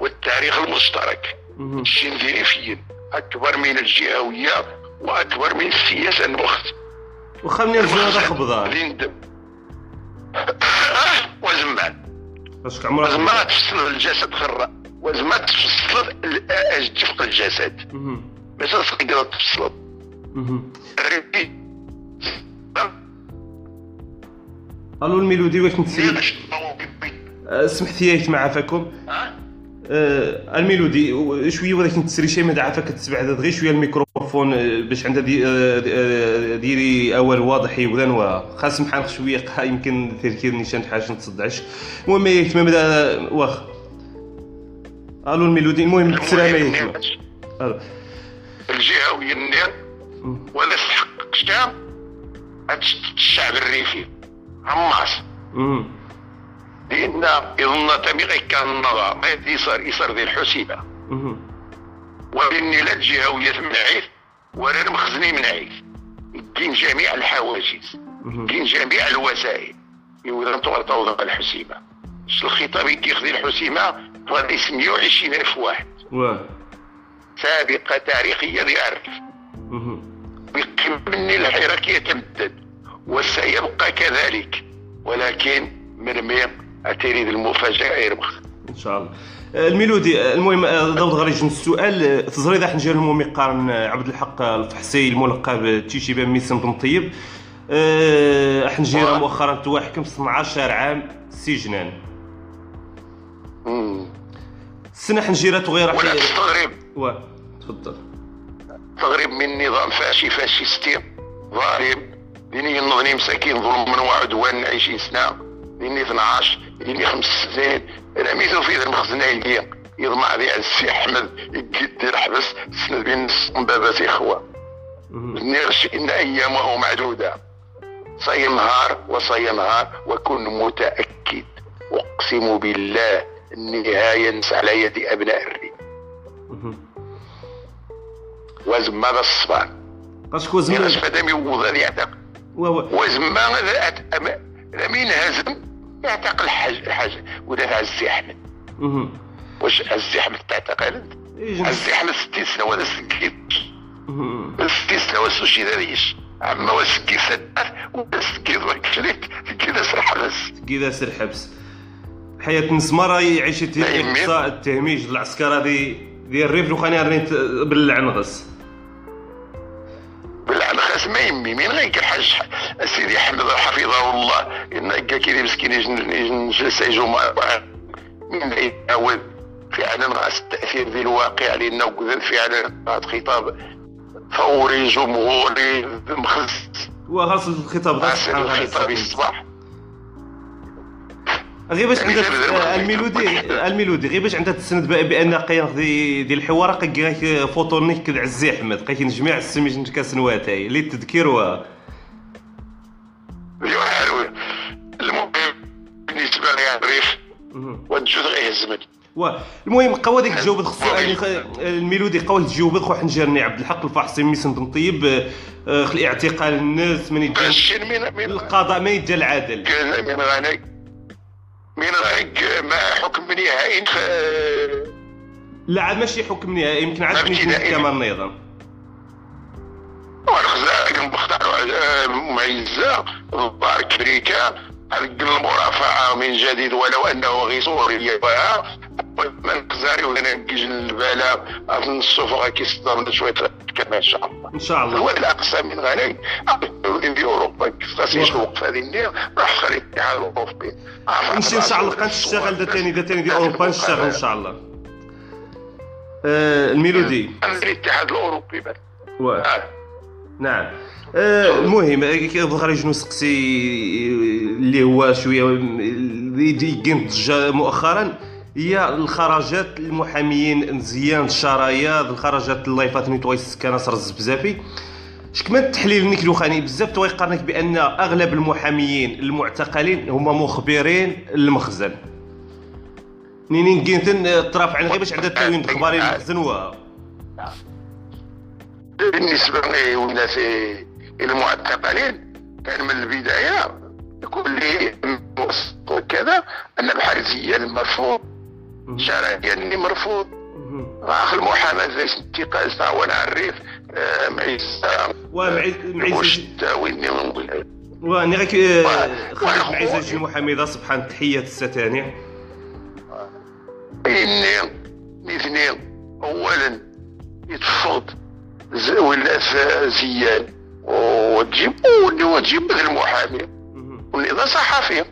والتاريخ المشترك. الشيء ندير فيا أكبر من الجهوية وأكبر من السياسة الوقت وخلني نرجع خبضان غادي ندم وزمان. باش عمرك وزمان تفصل الجسد خرا. وزمان تفصل ال- جفق الجسد. باش تقدر تفصل. ألو الميلودي واش نتسري أه، سمحت لي مع عفاكم أه، الميلودي شوية ولكن نتسري شي ما تسمع هذا غير شوية الميكروفون أه، باش عندها دي أه، أه، ديري أول واضح يبدا و خاص محنخ شوية يمكن تركيز نيشان حاجة نتصدعش المهم يتم بدأ واخ. ألو الميلودي المهم تسرى ما يتم ألو. الجهويه النير ولا تحقق شتاء الشعب الريفي عماس. لأن يظن تميغي كان النظام هذه صار يصير ذي الحسيبة. مهم. وباني لا الجهويه من عيث ولا المخزني من عيث. كاين جميع الحواجز. كاين جميع الوسائل. توضع الحسيمه اش الخطاب يكيخ ذي الحسيمه غادي 120 الف واحد. واه. سابقة تاريخية ذي عرف مهم. بقيم مني الحراك يتمدد. وسيبقى كذلك. ولكن مرمي اتريد المفاجأة يرمخ إن شاء الله. آه، الميلودي آه، المهم آه، ضوض غريج السؤال. آه، تزريد راح نجي لهم مقارن آه، عبد الحق الفحسي الملقب تيشي بن ميسن بن طيب آه، راح نجي آه. مؤخرا تواحكم 12 عام سجنا. السنة حنجيرات وغير راح ولا تستغرب واه تفضل. تغرب من نظام فاشي فاشيستي. ظالم. ديني ينظني مساكين ظلما وعدوان 20 سنة. ديني 12 ديني خمس سنين. رميتو في ليا يضمع ذي السي أحمد يدير حبس سند بين بابات إخوة. نرش إن أيامه معدودة. سينهار وسينهار وكن متأكد. أقسم بالله النهاية على يد أبناء الريف مهم. وزما هذا الصبر باسكو ناس زمان فدام يوضع واه واه. وزما لمين هزم يعتق الحاج الحاج ولا عزي أحمد. واش عزي أحمد تعتقل انت عزي أحمد 60 سنة ولا سكيت. مهم. 60 سنة ولا سوشي داريش اما وسكي سدات ولا سكي وكليت كذا سرح بس كذا سر حبس. حياة ما يهمني. الإقصاء التهميش العسكرة دي ديال الريف لو خاني رنيت الناس ما يمي مين غير حاج سيدي احمد حفظه الله إن هكا كي مسكين يجوا مع من يعاود فعلا غاس التاثير في الواقع لأنه كذا فعلا هذا خطاب فوري جمهوري مخصص وخاص الخطاب الله الخطاب الصباح غير باش عندك الميلودي الميلودي غير باش عندها تسند بأن قيم ديال الحوار قي فوتونيك كذا عزي احمد قيت جميع السميج كاسنوات هاي اللي التذكير و المهم بالنسبة لي الريف والجزء غيهزمك المهم قوا ديك تجاوب خص الميلودي قوا تجاوب خو حنجرني عبد الحق الفحصي ميسن بن طيب آه، خلي اعتقال الناس من يجي القضاء ما يجي العدل من غيك ما حكم نهائي؟ لا عاد ماشي حكم نهائي. يمكن عاد كمان النظام والخزائن مختاروا معزه بارك أمريكا المرافعة من جديد ولو أنه غير سوريا وأنا كيجي اظن شوية كما إن شاء الله. إن شاء الله. هو الأقصى من غني. في أوروبا يشوق في هذه النية. راح خلي الاتحاد الأوروبي. نمشي إن شاء الله بقى نشتغل دا تاني دا تاني دي أوروبا نشتغل إن شاء الله. آه الميلودي. الاتحاد الأوروبي بعد نعم. آه المهم بغا شنو نسقسي اللي هو شوية اللي ضجه مؤخرا. هي الخرجات المحاميين مزيان الشرايا الخرجات اللايفات اللي توي السكانه رز بزافي شكما التحليل نيك لوخاني بزاف تويقرنك بأن أغلب المحاميين المعتقلين هما مخبرين المخزن. نينين كينتن طرف عن غير باش عندها التاوين اخباري المخزن و بالنسبة للناس المعتقلين كان من البداية يقول لي كذا أن الحرزية المرفوض شرعيا اللي مرفوض. أخ المحاماة زي انتقال وأنا الريف معيسه ومعيسه وين واني غيك خالد معيسه شي محامي سبحان تحيات الستاني اني اثنين اولا يتفض ولا زيان وتجيب وتجيب المحامي. والنظام صحفي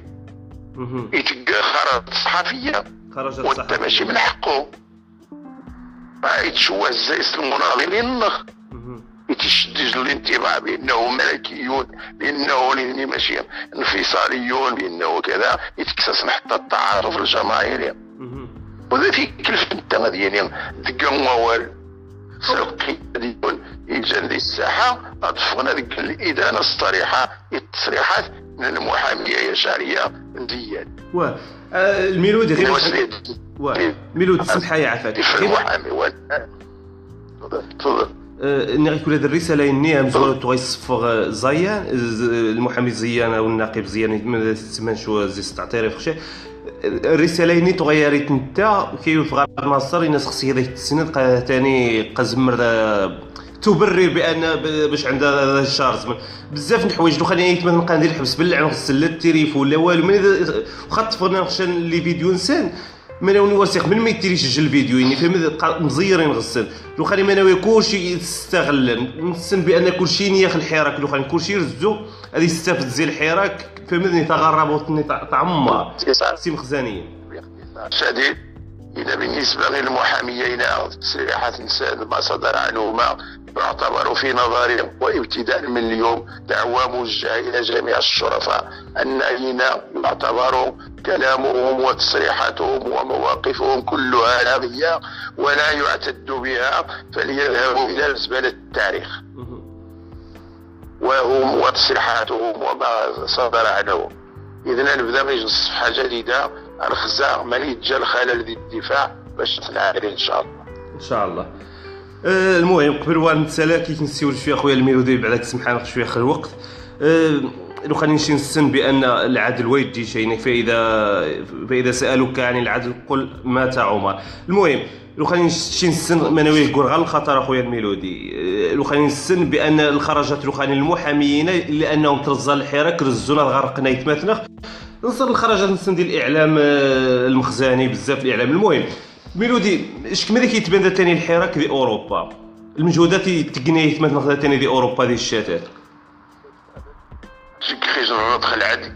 يتلقى خرائط صحفيه خرجت وانت ماشي من حقه ما يتشوى الزيس المناضلين يتشدد الانطباع بأنه ملكيون بأنه ماشي انفصاليون بأنه كذا. يتكسس حتى التعاطف الجماهيري. وذا في كلفة انت ديالي دقا موال. سلقي ديون يجان الساحة. أطفقنا ذيك الإدانة الصريحة. التصريحات من المحامية يا آه، الميلودي غير ميلودي. سمحها يا عفاك. تفضل. إني غيكون هذه الرسالة اني مزوال تغيصفغ زيان المحامي زيان أو الناقب زيان ما تسمى شو زي تعطيري فخشي الرسالة اني تغيرت انت كيف غير ناصر الناس خصي هذيك السنة ثاني قزمر تبرر بأن باش عندها زمان بزاف د الحوايج لو خليني مثلا نبقى ندير الحبس بالله نغسل لا التليف ولا والو. من واخا طفقنا نخشى لي فيديو نسان ما ناوني وثيق. من ما يسجل الفيديو يعني فهم مزيرين غسل. لو خلي ما ناوي كلشي يستغل نسن بأن كلشي نياخ الحراك. لو كلشي يرزو هذه يستافد زي الحراك. فهمتني تغرب وطني تعمر. سي مخزانيين شديد إذا بالنسبة للمحاميين تصريحات نساء ما صدر عنهما. يعتبر في نظرهم وابتداء من اليوم دعوة موجهة إلى جميع الشرفاء النائين يعتبر كلامهم وتصريحاتهم ومواقفهم كلها لاغية ولا يعتد بها فليذهبوا إلى زبالة التاريخ. وهم وتصريحاتهم وما صدر عنهم. إذا نبدأ من صفحة جديدة. الخزاع من يتجا الخلل الدفاع باش نتعامل إن شاء الله. إن شاء الله. آه المهم قبل وان نتسالى كي نسيو شوية خويا الميلودي بعدك سمحان شوية خير الوقت. آه لو خلينا نمشي نسن بأن العدل ويجي شيء فإذا فإذا سألوك عن العدل قل مات عمر. المهم لو خلينا نمشي نسن ما ناوي نقول غير الخطر اخويا الميلودي. آه، لو خلينا نسن بأن الخرجات لو خلينا المحاميين لأنهم ترزا الحراك رزونا الغرقنا يتمثنخ نصر الخرجات نسن ديال الإعلام آه، المخزاني بزاف الإعلام. المهم ميلودي اش كما كيتبان ثاني الحراك ديال اوروبا المجهودات تقنيه مثلا ثاني ديال اوروبا ديال الشتات النطق العادي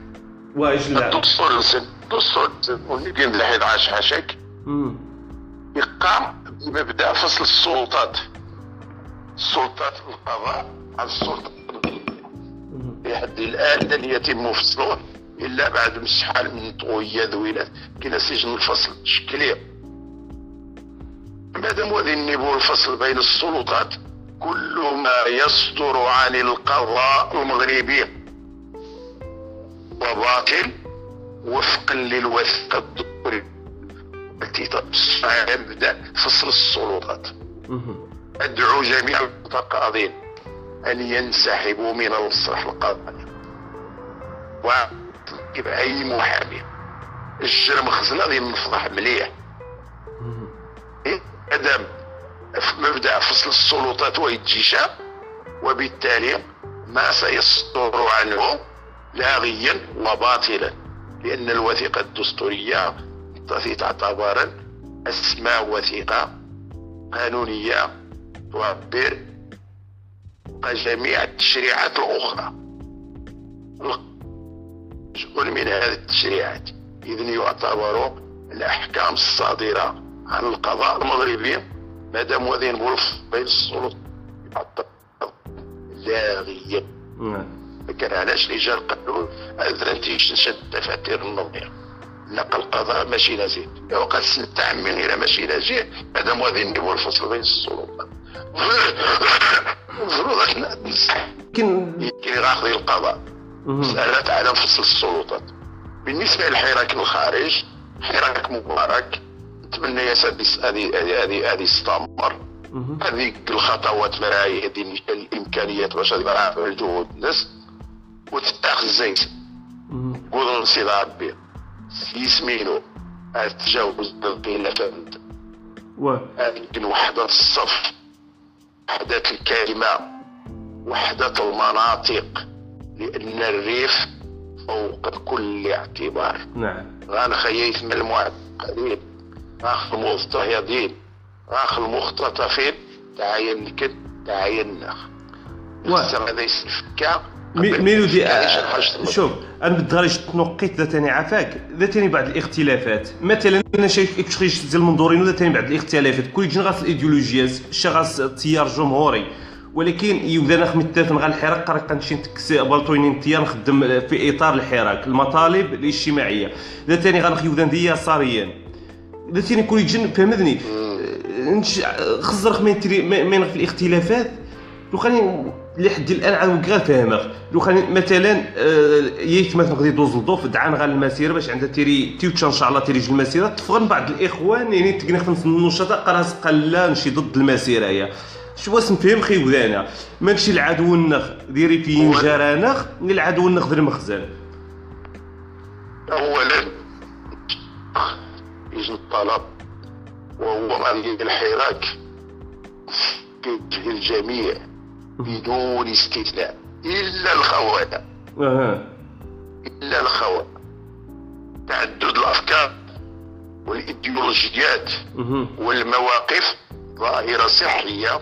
واش لا الدستور الانسان الدستور الانسان الحيد عاش حاشاك. يقام بمبدا فصل السلطات السلطات القضاء عن السلطه لحد الان لن يتم فصله الا بعد شحال من طويه ذويلات كاين سجن الفصل شكليه مادام غادي نبو الفصل بين السلطات كل ما يصدر عن القضاء المغربي. وباطل وفقا للوثيقه الدستوريه التي مبدأ فصل السلطات. مم. أدعو جميع المتقاضين أن ينسحبوا من المسرح القضائي ويجب أي محامي. الجرم خزنة غادي نفضح مليح. إيه؟ آدم مبدأ فصل السلطات ويتجيشا وبالتالي ما سيصدر عنه لاغيا وباطلا لأن الوثيقة الدستورية التي تعتبر اسمى وثيقة قانونية تعبر جميع التشريعات الأخرى. جزء من هذه التشريعات إذن يعتبر الأحكام الصادرة. عن القضاء المغربي. مادام غادي نقول بين السلطات يعتبر لاغيا نعم. كان علاش اللي جا القانون اذن تيشد دفاتر النظير. نقل القضاء ماشي نزيد وقد سنتعمل إلى ماشي نزيد مادام غادي نديروا الفصل بين السلطات المفروض ننصح كاين كي غاخذ القضاء. مسألة عدم فصل السلطات بالنسبة للحراك الخارج حراك مبارك. نتمنى يا سادي هذه هذه هذه تستمر مم. هذه الخطوات مراي هذه الإمكانيات باش غادي الجهود الناس وتتاخذ زيت مم. قول نصيدها ربي يسمينو تجاوز الخلافات و يمكن وحدة الصف وحدة الكلمة وحدة المناطق لأن الريف فوق كل اعتبار. نعم. غنخييت من المعقدين. غاخ المضطهدين غاخ المختطفين تعاين لكن تعاين ناخ و- هذا يسفكا مي- ميلودي شي آه، شوف أنا بدغالي تنقيت ذا تاني عفاك. ذا تاني بعض الاختلافات. مثلا أنا شايف خرج ديال المنظورين وذا تاني بعض الاختلافات. كل جن غاس الايديولوجيات شغاس تيار جمهوري ولكن يبدا نخ متفق غا الحراك قرق كنمشي نتكس بالطوينين تيار نخدم في إطار الحراك المطالب الاجتماعية. ذا تاني غنخ يبدا ندي يساريا ذا تاني كل جن فهمتني. نش خزرخ من تري في الاختلافات. لو خاني لحد الآن عاد كاع فاهمك لو خاني مثلا ييت مثلا غادي يدوز الضوف دعان غا المسيرة باش عندها تيري تيوتش إن شاء الله تيري المسيرة. تفغن بعض الإخوان يعني تقنا خمس النشطاء قراص قلا نشي ضد المسيرة هي. شو واش نفهم خي ودانا؟ ماشي العدو النخ ديري في جرانخ العدو النخ المخزن اولا يجي الطلب وهو هذه الحراك الجميع بدون استثناء إلا الخونه أها. إلا الخونه تعدد الأفكار والإيديولوجيات مهم. والمواقف ظاهرة صحية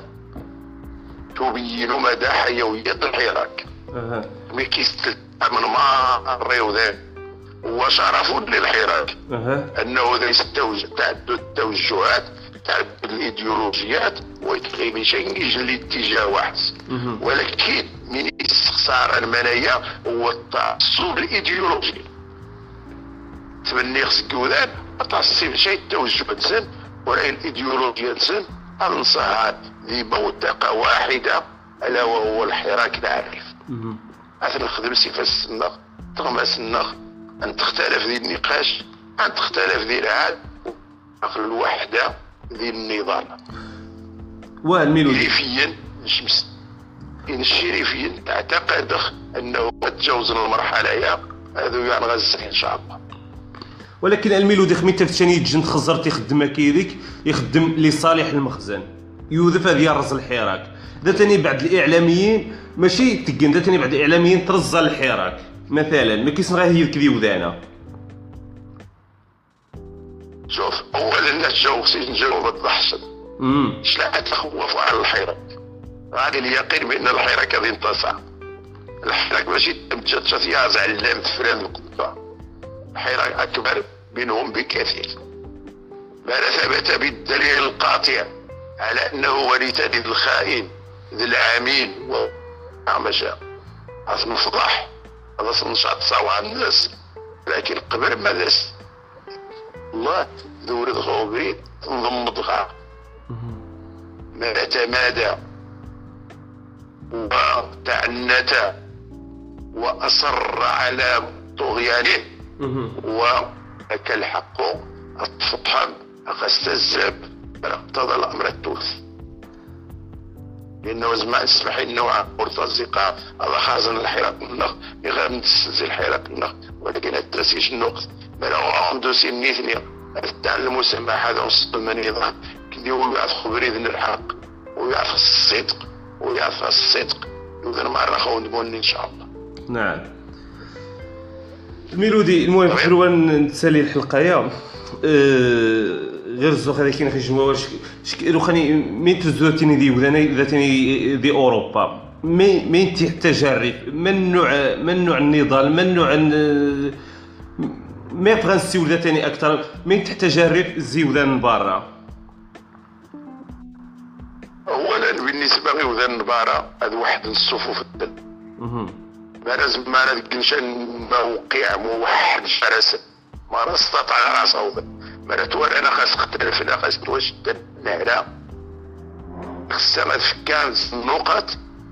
تبين مدى حيويه الحراك. أها. مي كيستمر ما الريو ذا شرف للحراك. أها. أنه ذا يستوج تعدد التوجهات تعدد الإيديولوجيات ويتغي من شيء يجي لاتجاه واحد. ولكن من استخسار المنايا هو التعصب الإيديولوجي. تبني خصك ودان ما تعصب شيء التوجه انسان ولا الايديولوجيا انسان انصها ذي بوتقه واحدة ألا وهو الحراك العارف. مهم. مثلا نخدم سيفا السنة تغمس النخ أن تختلف ذي النقاش أن تختلف ذي العاد أخل الوحدة ذي النظام. والميلودي. ريفيا شمس إن الشريفيا أعتقد أنه قد تجاوزنا المرحلة يا هذا يعني غزة إن شاء الله. ولكن الميلودي خميت ثاني يجن خزر تيخدم كيديك يخدم لصالح المخزن. يوظف هذه الرز الحراك. ذا تاني بعد الإعلاميين ماشي تقن ذا تاني بعد الإعلاميين ترزى الحراك. مثلا ما كيسن غير هي كذي وذانا شوف أولا نتجاوز نجاوب الضحشن امم شلاعة تخوف على الحراك غادي اليقين بأن الحراك غادي ينتصر الحراك ماشي تمشى تياز علام تفران القبة الحراك أكبر منهم بكثير. ما ثبت بالدليل القاطع على أنه وليد الخائن ذي العامين. وعمشا أصل فضح هذا نشاط صوى الناس. لكن قبل ما داس الله ذورد غوبري تنضم ضغا ما تمادى وتعنت. وأصر على طغيانه. وكالحق أخست الزب اقتضى الأمر التوث لأنه زعما اسمح النوع مرتزقة هذا خازن الحراك منه. يغير نتسلسل الحراك منه. ولكن الترسيش النقط ما عنده سن نيثني تعلم السماحة هذا وصل من نظام كدي هو يعرف خبري ذن الحق. ويعرف الصدق. ويعرف الصدق. يقدر مرة خون إن شاء الله. نعم. الميلودي المهم حلوة نتسالي الحلقة. يا أه غير الزوق هذا كاين في الجمهور لو خاني مين تزوتيني دي ودانا ذاتني دي أوروبا؟ مي مين تجرب من نوع من نوع النضال؟ من نوع مي بغا نسيو ثاني أكثر؟ مين تجرب زيودان برا؟ اولا بالنسبة لزيودان برا هذا واحد الصفوف الدل ما لازم ما نشان موقع موحد شرس. ما استطاع راسه. مرات أنا خاص أنا خاص واش خاصها ما تفكانس النقط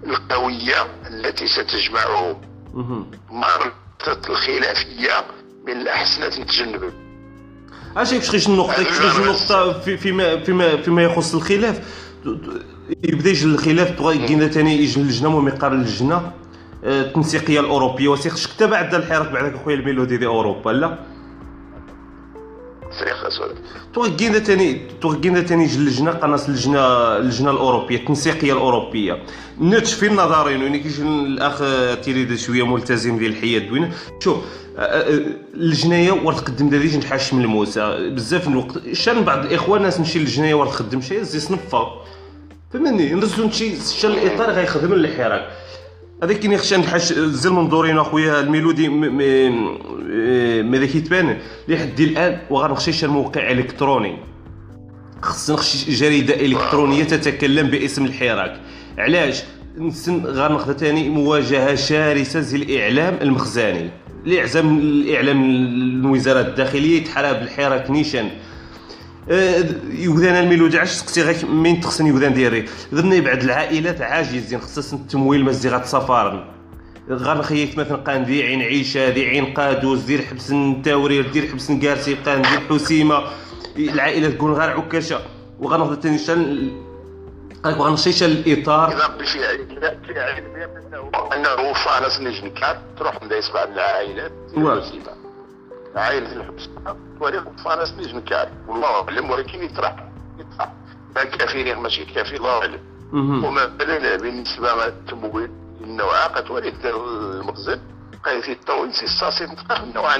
القوية التي ستجمعه. مرتة الخلافية من الأحسن نتجنب اش يفشخش النقطة يفشخش النقطة في فيما فيما فيما يخص الخلاف؟ يبدأ يجي الخلاف كاين ثاني يجي اللجنة يقارن اللجنة التنسيقية الأوروبية وسيخ شكتا بعد الحراك بعدك أخويا الميلودي دي أوروبا لا؟ فريق أسود. توغينا ثاني توغينا ثاني اللجنه قناص اللجنه اللجنه الأوروبية التنسيقية الأوروبية. نتش في النظرين وين كيجي الأخ تيريد شوية ملتزم ديال الحياة الدوينه شوف الجنايه ورد تقدم ديالي نحاش من الموسى. بزاف من الوقت شان بعض الاخوان ناس نمشي للجنايه ورد تخدم شي زي صنفة. فهمني نرزو نمشي شان الإطار غيخدم الحراك هذاك كاين خشان نحاش زي المنظورين أخويا الميلودي ماذا كيتبان؟ لحد الآن وغنخشيش الموقع إلكتروني. خص نخشي جريدة إلكترونية تتكلم باسم الحراك. علاش؟ نسن غناخذ ثاني مواجهة شرسة زي الإعلام المخزاني الاعزام الإعلام الوزارة الداخلية يتحارب الحراك نيشان. يوذان الميلودي عاش سقسي غير من تخصن يوذان ديالي ضمن يبعد العائلات عاجزين خصص التمويل مزيغات سفارن غنخيط مثلا قان ذي عين عيشة ذي عين قادوس دير حبس التاورير دير حبس نكارسي قان دير حسيمة. العائله تكون غير عكاشة. وغناخذ ثاني شان غنشيش الإطار؟ إذا في عيد أنه فانس نجم كات تروح ندايس بعض العائلات عائلة الحبس. ولكن فانس نجم كات والله أعلم ولكن يطرح. يطرح. ما كافي ماشي كافي الله أعلم. وما بالنسبة للتمويل النوع قد ولد المخزن. قيس التونسي الصاصي النوع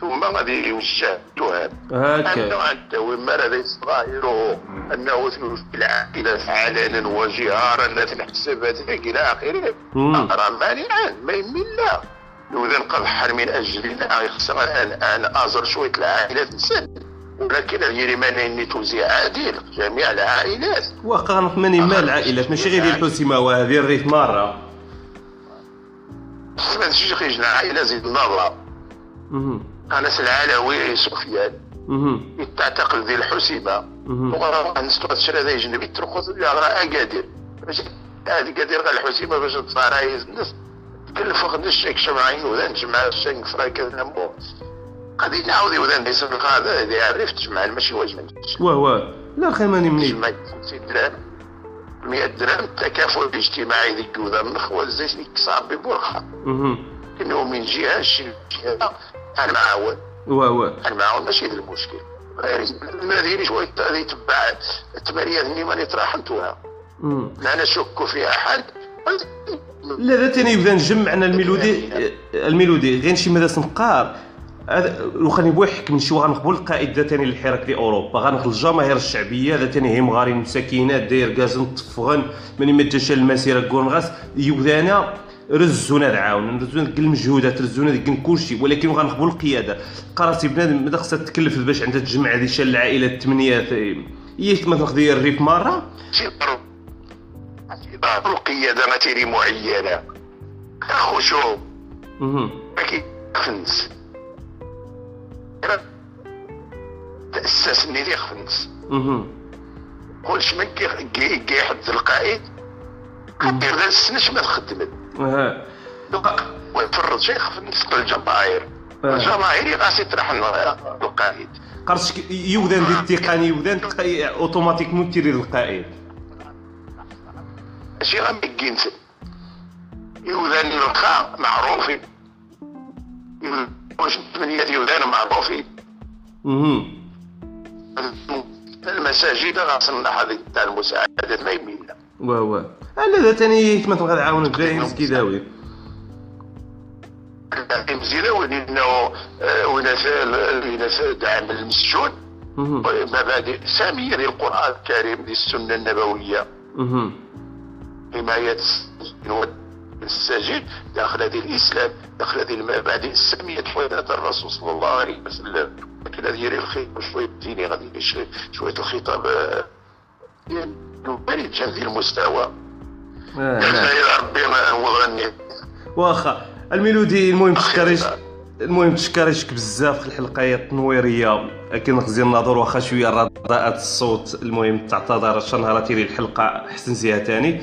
ثم غادي يوجه الوهاب هكا. النوع التوهم الذي ظاهره إنه في العائلة علنا وجهارا تنحسبات إلى آخره. راه مانعا ما يمين لا اذا قضحا من اجلنا يخسر الآن أزر شوية العائلات نسال ولكن اليرمان اني توزيع عادل جميع العائلات. واقع ماني مال العائلات؟ ماشي غير ديال حسيمه وهذه الريف مرة. ما تجي خيجنا عائلة زيد النظرة. أنس العلوي سفيان. تعتقل ذي الحسيمة. وغرا نستوى تشرى ذي جنبي ترقص غرا اكادير باش هذه كادير غير الحسيمة باش تصارايز الناس تكلف فقد الشيك شمعين وذا نجمع الشيك فرايك نمو غادي نعاود وذا نسب هذا اللي عرفت تجمع ماشي واجب. واه واه. لا خيماني مني تجمع 50 درهم 100 درهم التكافل الاجتماعي ذيك وذا النخوة زي كصار ببرخة انه من جهة شي جهة أنا معاون. واه واه. أنا معاون ماشي ذا المشكل. ما ديري شوية هذه تبع التماريات اللي ماني طرحتوها لا أنا شك في أحد. لا ذا تاني يبدا نجمعنا الميلودي الميلودي. غير شي مدى سنقار. لو خليني بو يحكم شي غنقبل القائد ذا تاني للحراك في أوروبا. غنخل الجماهير الشعبية ذا تاني هي مغارين مساكينات داير كازن طفغن ماني ما جاش المسيرة كون غاس يبدانا رزونا العاون رزونا ديك المجهودات رزونا ديك كلشي. ولكن غنخبوا القيادة. قراتي بنادم ماذا خصها تكلف باش عندها تجمع هذه العائله الثمانية هي ما تاخذ الريف مرة. القيادة غتيري معينة. مهم. ما كيخنس تاسس نيتي خنس. مهم. كلش من كي- كي- كيحد القائد. كدير ذا السنش ما تخدمت ويفرض شي خفنس الجماهير. الجماهير غاسي ترحل القائد. قرص يوذان ديال التقني تلقى اوتوماتيكمون تيري للقائد. ماشي غير مكينت يوذان معروفين يوذان- واش ثمانية يوذان معروفين مهم. المساجد غنصلح هذيك تاع المساعدات ما يمينا واه واه. لا ذا تاني كما تبغى تعاون باين كيداوي مزيانة وين انه آه، وناس وناس دعم المسجون. مبادئ سامية للقرآن الكريم للسنة النبوية. مهم. حماية الساجد داخل هذه الإسلام داخل هذه المبادئ السامية حوالات الرسول صلى الله عليه وسلم. لكن هذه يري الخيط شوية ديني غادي شوية الخطاب يعني بارد هذه المستوى. آه،. يا ربي ما هو غني واخا الميلودي المهم تشكريش المهم تشكريشك بزاف في الحلقة التنويريه أكيد نخزي النظر واخا شوية رداءات الصوت المهم تعتذر شنهرتي لي الحلقة أحسن زيها تاني.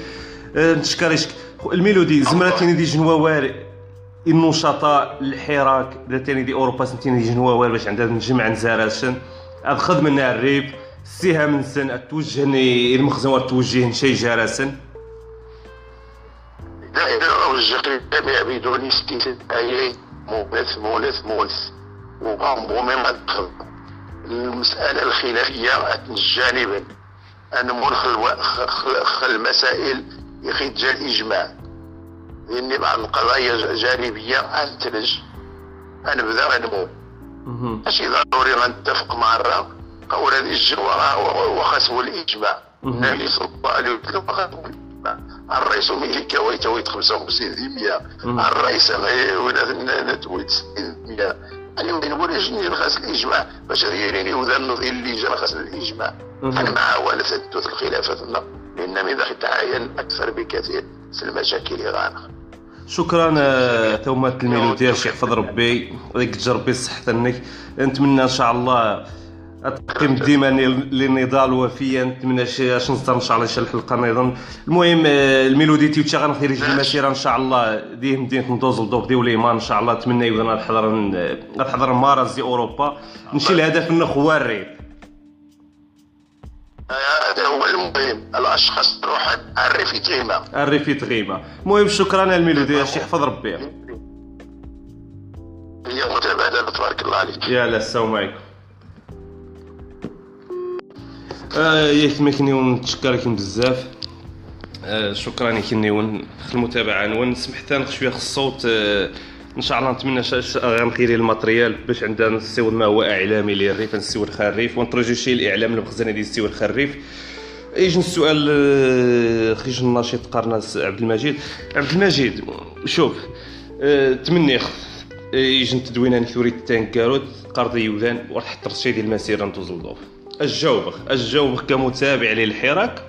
نتشكريشك خو- الميلودي زمرتيني دي جنواوار النشطاء الحراك ذاتني دي أوروبا سنتيني دي جنواوار باش عندها نجمع نزاراشن هاد خدمة لنا الريف سيها من سن توجهني المخزن توجه شي جارسن دائما أوجه للجميع بدون استثناء مونس مونس مونس وغامبو دخل المسألة الخلافية جانبا أن منخل خل المسائل يخرج الإجماع لأن بعض القضايا جانبية أنتج نبدا غنمو. ماشي ضروري غنتفق مع الرا قول وخسو الإجماع. مهم. النبي صلى الله عليه وسلم خسو الإجماع. الرئيس ميليكا ويتويت 55 ديمية مهم. الرئيس ولا نتويت 60 ديمية يعني وين نقول إيش نجي نخاس الإجماع؟ باش يريني وذا النظير اللي جا نخاس الإجماع. مهم. أنا مع ولا تثبت الخلافات لأن من ذاك تعاين أكثر بكثير في المشاكل غانا شكرا آه، تومات الميلوديا شي يحفظ ربي. وديك تجربي صحتنك نتمنى إن شاء الله تقيم ديما للنضال وفيا. نتمنى شي اش نصدر إن شاء الله شي الحلقة نظن المهم آه، الميلودي تيوتشا غنخرج المسيرة إن شاء الله. ديه مدينه ندوز لدوب دي وليمان إن شاء الله. نتمنى يبغى نحضر نحضر ماراز دي أوروبا. نمشي هو الريف هذا هو المهم الأشخاص تروح الريف يتيما الريف يتغيبه المهم شكرا الميلودي شي يحفظ ربي. هي متبادلة تبارك الله عليك يا لا السلام عليكم. آه يتمكني ونتشكركم بزاف. آه شكرا يكنيون في المتابعة نون. سمحت شوية خص الصوت آه ان شاء الله نتمنى غنخيري الماتريال باش عندنا نسيو ما هو إعلامي للريف نسيو الخريف ونترجو شي الإعلام المخزنه ديال نسيو الخريف يجي السؤال آه، خريج الناشط قرناس عبد المجيد. عبد المجيد شوف آه، تمني آه، يجي التدوين أنا ثوري التانكاروت قرضي يوذان وراح حط رشي ديال المسيره نتوزلدوف الجاوبك الجاوبك كمتابع للحراك.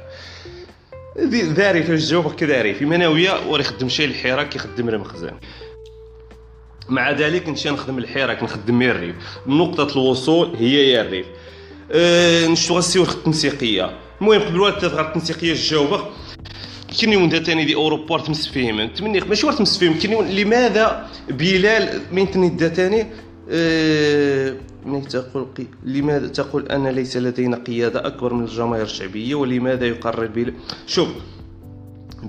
ذاري في الجاوبك كذاري في مناوية وراه يخدم شي الحراك يخدم المخزن. مع ذلك نمشي نخدم الحراك نخدم يا الريف نقطة الوصول هي يا الريف أه نشتو غسيو التنسيقية. المهم قبل وقت تغير التنسيقية جاوبك كني وندا تاني دي اوروبا تمس فيهم تمني ماشي ورا تمس فيهم كني لماذا بلال من تني دا تاني أه من تقول قي... لماذا تقول أن ليس لدينا قيادة أكبر من الجماهير الشعبية ولماذا يقرر بلال شوف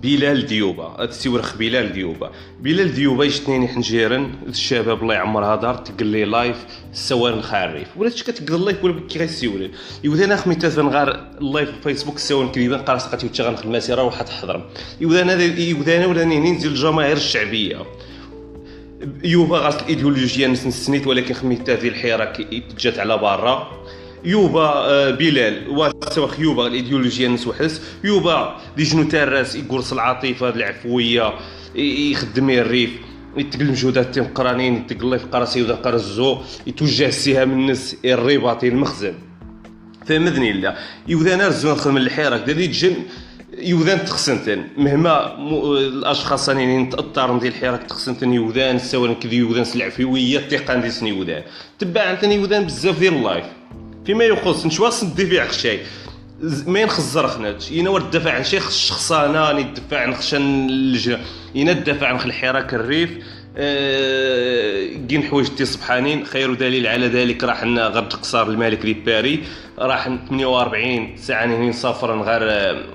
بلال ديوبا تسيورخ بلال ديوبا بلال ديوبا يشتنيني حنجيرن الشباب الله يعمرها دار تقول لي لايف سوار خاريف ولا تش كتقول اللايف ولا كي غيسيوري يوذا أنا خميت تفن غار اللايف في فيسبوك سوان كذبا قال سقاتي وتشغل نخدم مسيره وروح تحضر يوذا أنا يوذا أنا ولا ننزل الجماهير الشعبية. يوبا غاس الايديولوجيا نس نسنيت ولكن خميت في الحراك جات على برا. يوبا بلال وسواخ يوبا الايديولوجيا الناس وحدس يوبا دي جنو تاراس يقرص العاطفه العفويه يخدم الريف يتقل مجهودات تيم قرانين يتقل في قراسي وذا قرزو يتوجه السهام الناس الرباطي المخزن فهمتني لا يوذان رزون خدم الحيرة كدا دي تجن يوذان تخسنتن مهما الاشخاص راني تاثر ديال الحراك تخسنتن يوذان سواء كذي يوذان سلعفويه تيقان دي سني يوذان عندنا يوذان بزاف ديال اللايف فيما يخص نشوا صدي في عخشاي ما ينخزر خنات ينا ورد دافع عن شي شخصانه ني دفع عن خشن اللجنه ينا دافع عن الحراك الريف. كين حوايج تي سبحانين خير دليل على ذلك راح غير تقصار الملك دي باري. راح 48 ساعة ني نسافر غير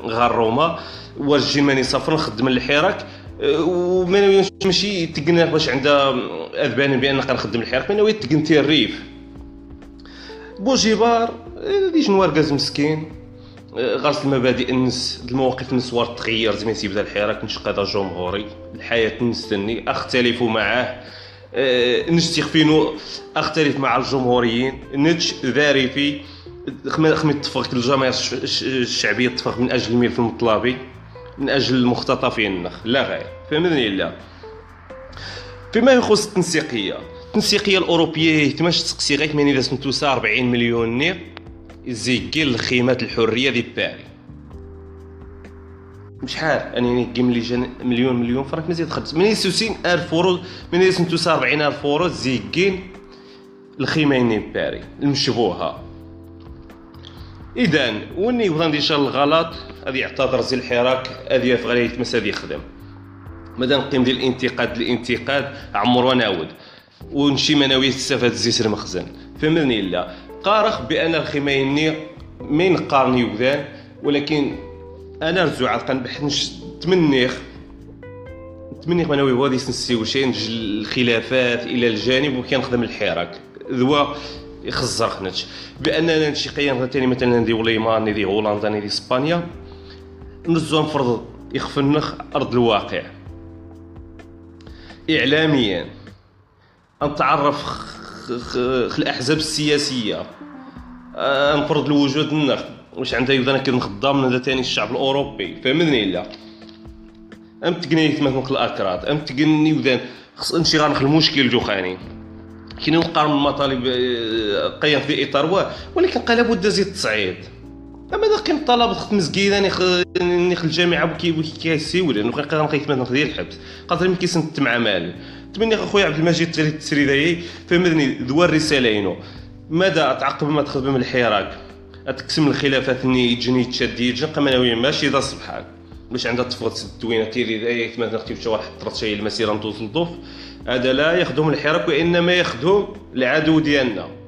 غير روما. ورجي ماني سافر نخدم الحراك. وما ماشي تقنا باش عندها أذبان بأن كنخدم الحراك. ما تقنتي الريف؟ بوجيبار ديج نواركاز مسكين. غرس المبادئ النس المواقف النسوار تغير زي ما تيبدا الحراك نشق هذا جمهوري الحياة نستني أختلف معاه. أه نستخفينو أختلف مع الجمهوريين. نتش ذارفي خمي اتفق الجماهير الشعبية اتفق من أجل الملف المطلبي من أجل المختطفين لا غير. فهمتني لا فيما يخص التنسيقية. التنسيقية الأوروبية اهتماش تسقسي غير 40 مليون نير زيكي الخيمات الحرية دي باري شحال؟ اني كيم لي جان مليون مليون فرانك مزيد خدت من يسوسين ألف أورو من يسنتو سبعين ألف أورو زيكين الخيمين باري المشبوهة. إذا وني بغا ندير الغلط؟ غادي يعتذر زي الحراك هذه يفغى يتمس هذه يخدم. مادام نقيم ديال الانتقاد الانتقاد عمر ونعود. ونشي مناوي تستفاد زيت المخزن فهمني لا قارخ بأن الخميني من قارن يوذان ولكن أنا رجوع عقل بحنش تمنيخ تمنيخ منوي هو نسي وشي نج الخلافات إلى الجانب وكان خدم الحراك. ذوا يخزر خنتش بأننا نشي قيام ثاني مثلا ندي وليمان ندي هولندا ندي إسبانيا نزو نفرض يخفنخ أرض الواقع. اعلاميا. نتعرف الأحزاب السياسية. آه، نفرض الوجود النخ واش عندها يبدأ كي نخدم هذا ثاني الشعب الأوروبي. فهمتني لا أم تقني مثلا الأكراد. أم تقني وذان خص نمشي غنخل المشكل جو خاني كاين نقارن المطالب آه، قيم في إطار ولكن قال لابد زيد التصعيد. أما دا كاين الطلبه خدمت مسكينة نخل الجامعة بكي بكي كيسيول لأنه كان نقيت مثلا ديال الحبس. قادر يمكن سنت مع مال تمني أخويا عبد المجيد التسريداي فهمتني ذو الرساله ينو ماذا تعقب ما تخدم الحراك؟ اتقسم الخلافات ني تجني تشدي يجن قمناوي ماشي ذا صبحان باش عندها تفرط الدوينه تيري اي مثلا نختي شي واحد طرت شي المسيرة نضوف هذا لا يخدم الحراك وإنما يخدم العدو ديالنا.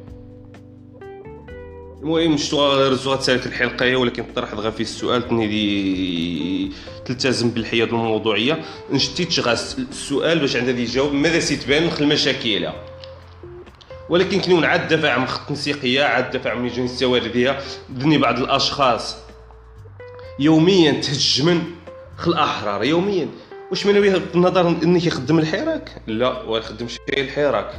المهم شتو رزوها تسالك الحلقة ولكن طرحت غير في السؤال تني تلتزم بالحياد الموضوعية. نشتي تغاس السؤال باش عندها يجاوب ماذا سيتبان خل المشاكل ولكن كنون عاد دفع عن خط عاد دفع عن ميجون السوارديه ذني بعض الأشخاص يوميا تهجمن خل الاحرار يوميا. واش من النظر اني يخدم الحراك؟ لا ولا يخدم شيء الحراك.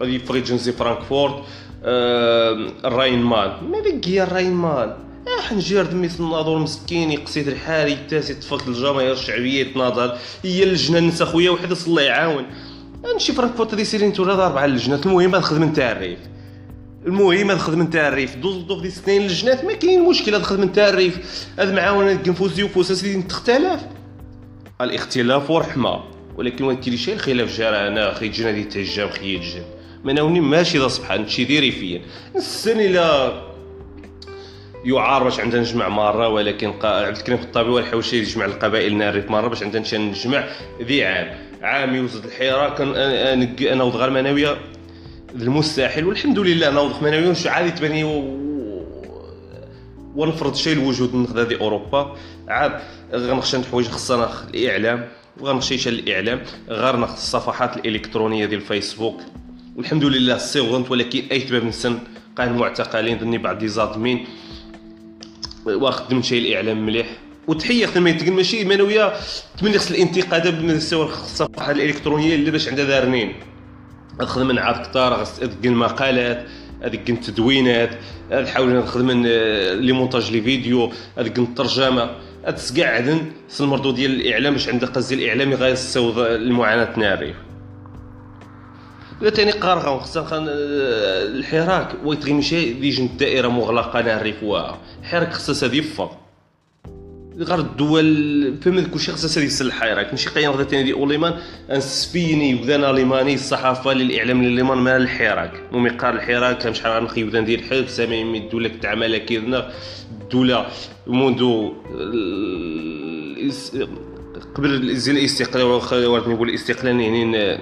غادي فريجنزي فرانكفورت الراين مان ما بك هي الراين مان آه نجير دمي الناظور مسكين يقصيد الحال يتاسي تفك الجماهير الشعبية يتناضل هي اللجنة نسا خويا وحده الله يعاون. نمشي فرانكفورت هذه سيرين تولى أربع اللجنات. المهم خدمة نتاع الريف. المهم خدمة نتاع الريف. دوز دوف دي سنين اللجنات ما كاين مشكل هذا خدمة نتاع الريف. هذا معاونة كنفوسي وفوس سيدي تختلف. الاختلاف ورحمة ولكن وين كاين شي الخلاف جرى أنا أخي جينا دي تهجم الجن ما ناوني ماشي ذا صبحان شي ديري فيا. السن إلى يعار باش عندنا نجمع مرة ولكن عبد الكريم الطابي والحوشي يجمع القبائل ناريف مرة باش عندنا نجمع ذي عام. عام يوزد الحيرة كان أنا وض غير مناوية المستحيل والحمد لله نوض مناوية وش عادي تبني و... ونفرض شيء الوجود نخذ هذه أوروبا. عاد غنخشى حوايج خصنا الإعلام وغنخشى الإعلام غير ناخذ الصفحات الإلكترونية ديال الفيسبوك. والحمد لله صيغنت ولكن أي تباب نسن قاين معتقلين ظني بعد لي زادمين واخدم شيء الإعلام مليح. وتحية خدمه تقول ماشي منويه تمني خص الانتقاد بالنسبة الصفحه الإلكترونية اللي باش عندها دارنين. الخدمه نعرف كثار تقل مقالات هذيك التدوينات حاولنا نخدم آه، لي مونتاج لي فيديو هذيك الترجمه هاد سكاعدن المردود ديال الإعلام باش عندك قصدي الإعلامي غيصوض المعاناة ناري ثاني قارغة خصها الحراك. ويتغي مشي ديجن الدائرة مغلقة نعرف واها الحراك خصها هادي يفا. غير الدول فهم كلشي خصها يسل الحراك ماشي قيم غدا ثاني دي أوليمان انسفيني وذان أليماني الصحافة للإعلام الاليمان مال الحراك. نومي قار الحراك شحال نخي وذان ديال الحرب سامي الدولة تعمل كيدنا الدولة منذ قبل الإستقلال ورد نقول الاستقلال يعني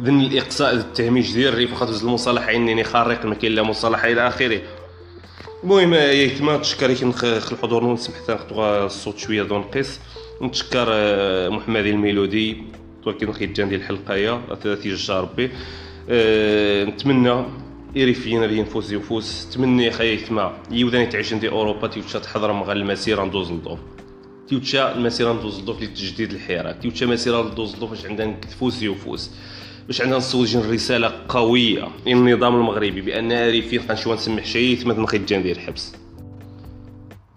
ذن الإقصاء التهميش ديال الريف واخا المصالحه انني خارق ما كاين لا مصالحة إلى آخره. المهم يتما تشكر الحضور ونسمح حتى ناخذ الصوت شوية دون قيس. نتشكر آه، محمد الميلودي ولكن الختام ديال الحلقة يا 30 ربي. أه نتمنى يريفينا لي نفوس يفوس. تمني خايا يتما يوداني تعيش دي أوروبا تيوتشا تحضر مغا المسيرة ندوز لدوف تيوتشا المسيرة ندوز لدوف لتجديد الحراك تيوتشا مسيرة ندوز لدوف باش عندنا فوس يفوس باش عندنا نسوج رسالة قوية للنظام المغربي بأن ريفين غنمشيو نسمح شي ثمن نخي الجان ديال الحبس.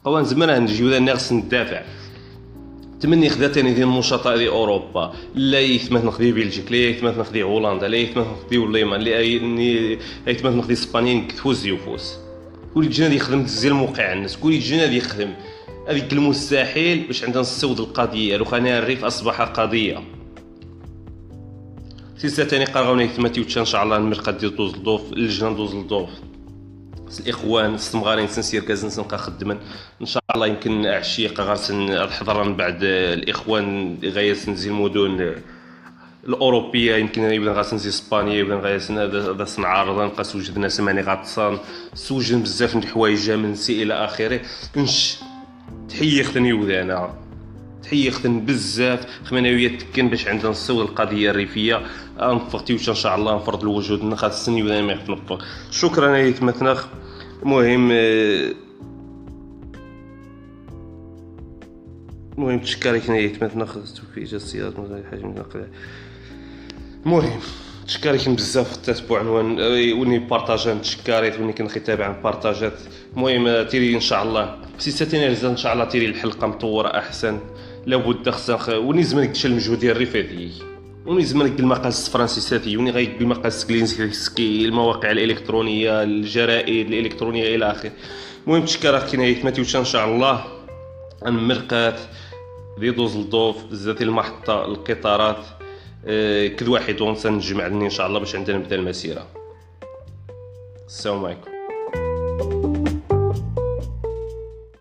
قوان زمان نجيو ذا خص ندافع. تمني خدا تاني ديال النشطاء ديال أوروبا. لا يثمت نخدي بلجيك لا يثمت نخدي هولندا لا يثمت نخدي وليمان لا يثمت نخدي إسبانيا كتفوز يفوز. كل جنا يخدم تزيل موقع الناس كل جنا يخدم. هذيك المستحيل باش عندنا نسود القضية لو خانها الريف أصبح قضية. سلسله ثاني قرغوني ثما تيوتشا ان شاء الله المرقد ديال دوز الضوف اللجنة دوز الضوف الإخوان السمغارين سنسير كازن نلقى خدما ان شاء الله يمكن عشيق غارسن الحضره من بعد الإخوان غاية سنزي المدن الأوروبية. يمكن يبدا غاسنزي إسبانيا يبدا غاسن هذا سنعارض نلقى سوجد ناس ماني غاتصان سوجد بزاف من الحوايج من سي إلى آخره. نش تحيه ختني وذانا تحيه ختن بزاف خمانويه تكن باش عندنا نصور القضية الريفية. نفقتي ان شاء الله نفرض الوجود نخاف السني ولا ما يخنفق شكرا لك مثنخ المهم المهم تشكرك نيت مثنخ في جسيات حجم المهم تشكرك بزاف التتبع وني بارطاجا تشكريت وني كنخي تابع بارطاجات. المهم تيري إن شاء الله. سيساتيني إن شاء الله تيري الحلقة مطورة أحسن. لابد خصها وني زمان تشل المجهود ديال الريفاتي وني زمان المقاس الفرنسيساتي وني غايك بالمقاس كلينسكي المواقع الإلكترونية الجرائد الإلكترونية إلى آخره. المهم تشكر كاين ماتيوش ان شاء الله المرقات دي دوز الضوف بزاف المحطة القطارات آه، كل واحد ونسى نجمع إن شاء الله باش عندنا نبدا المسيره السلام عليكم.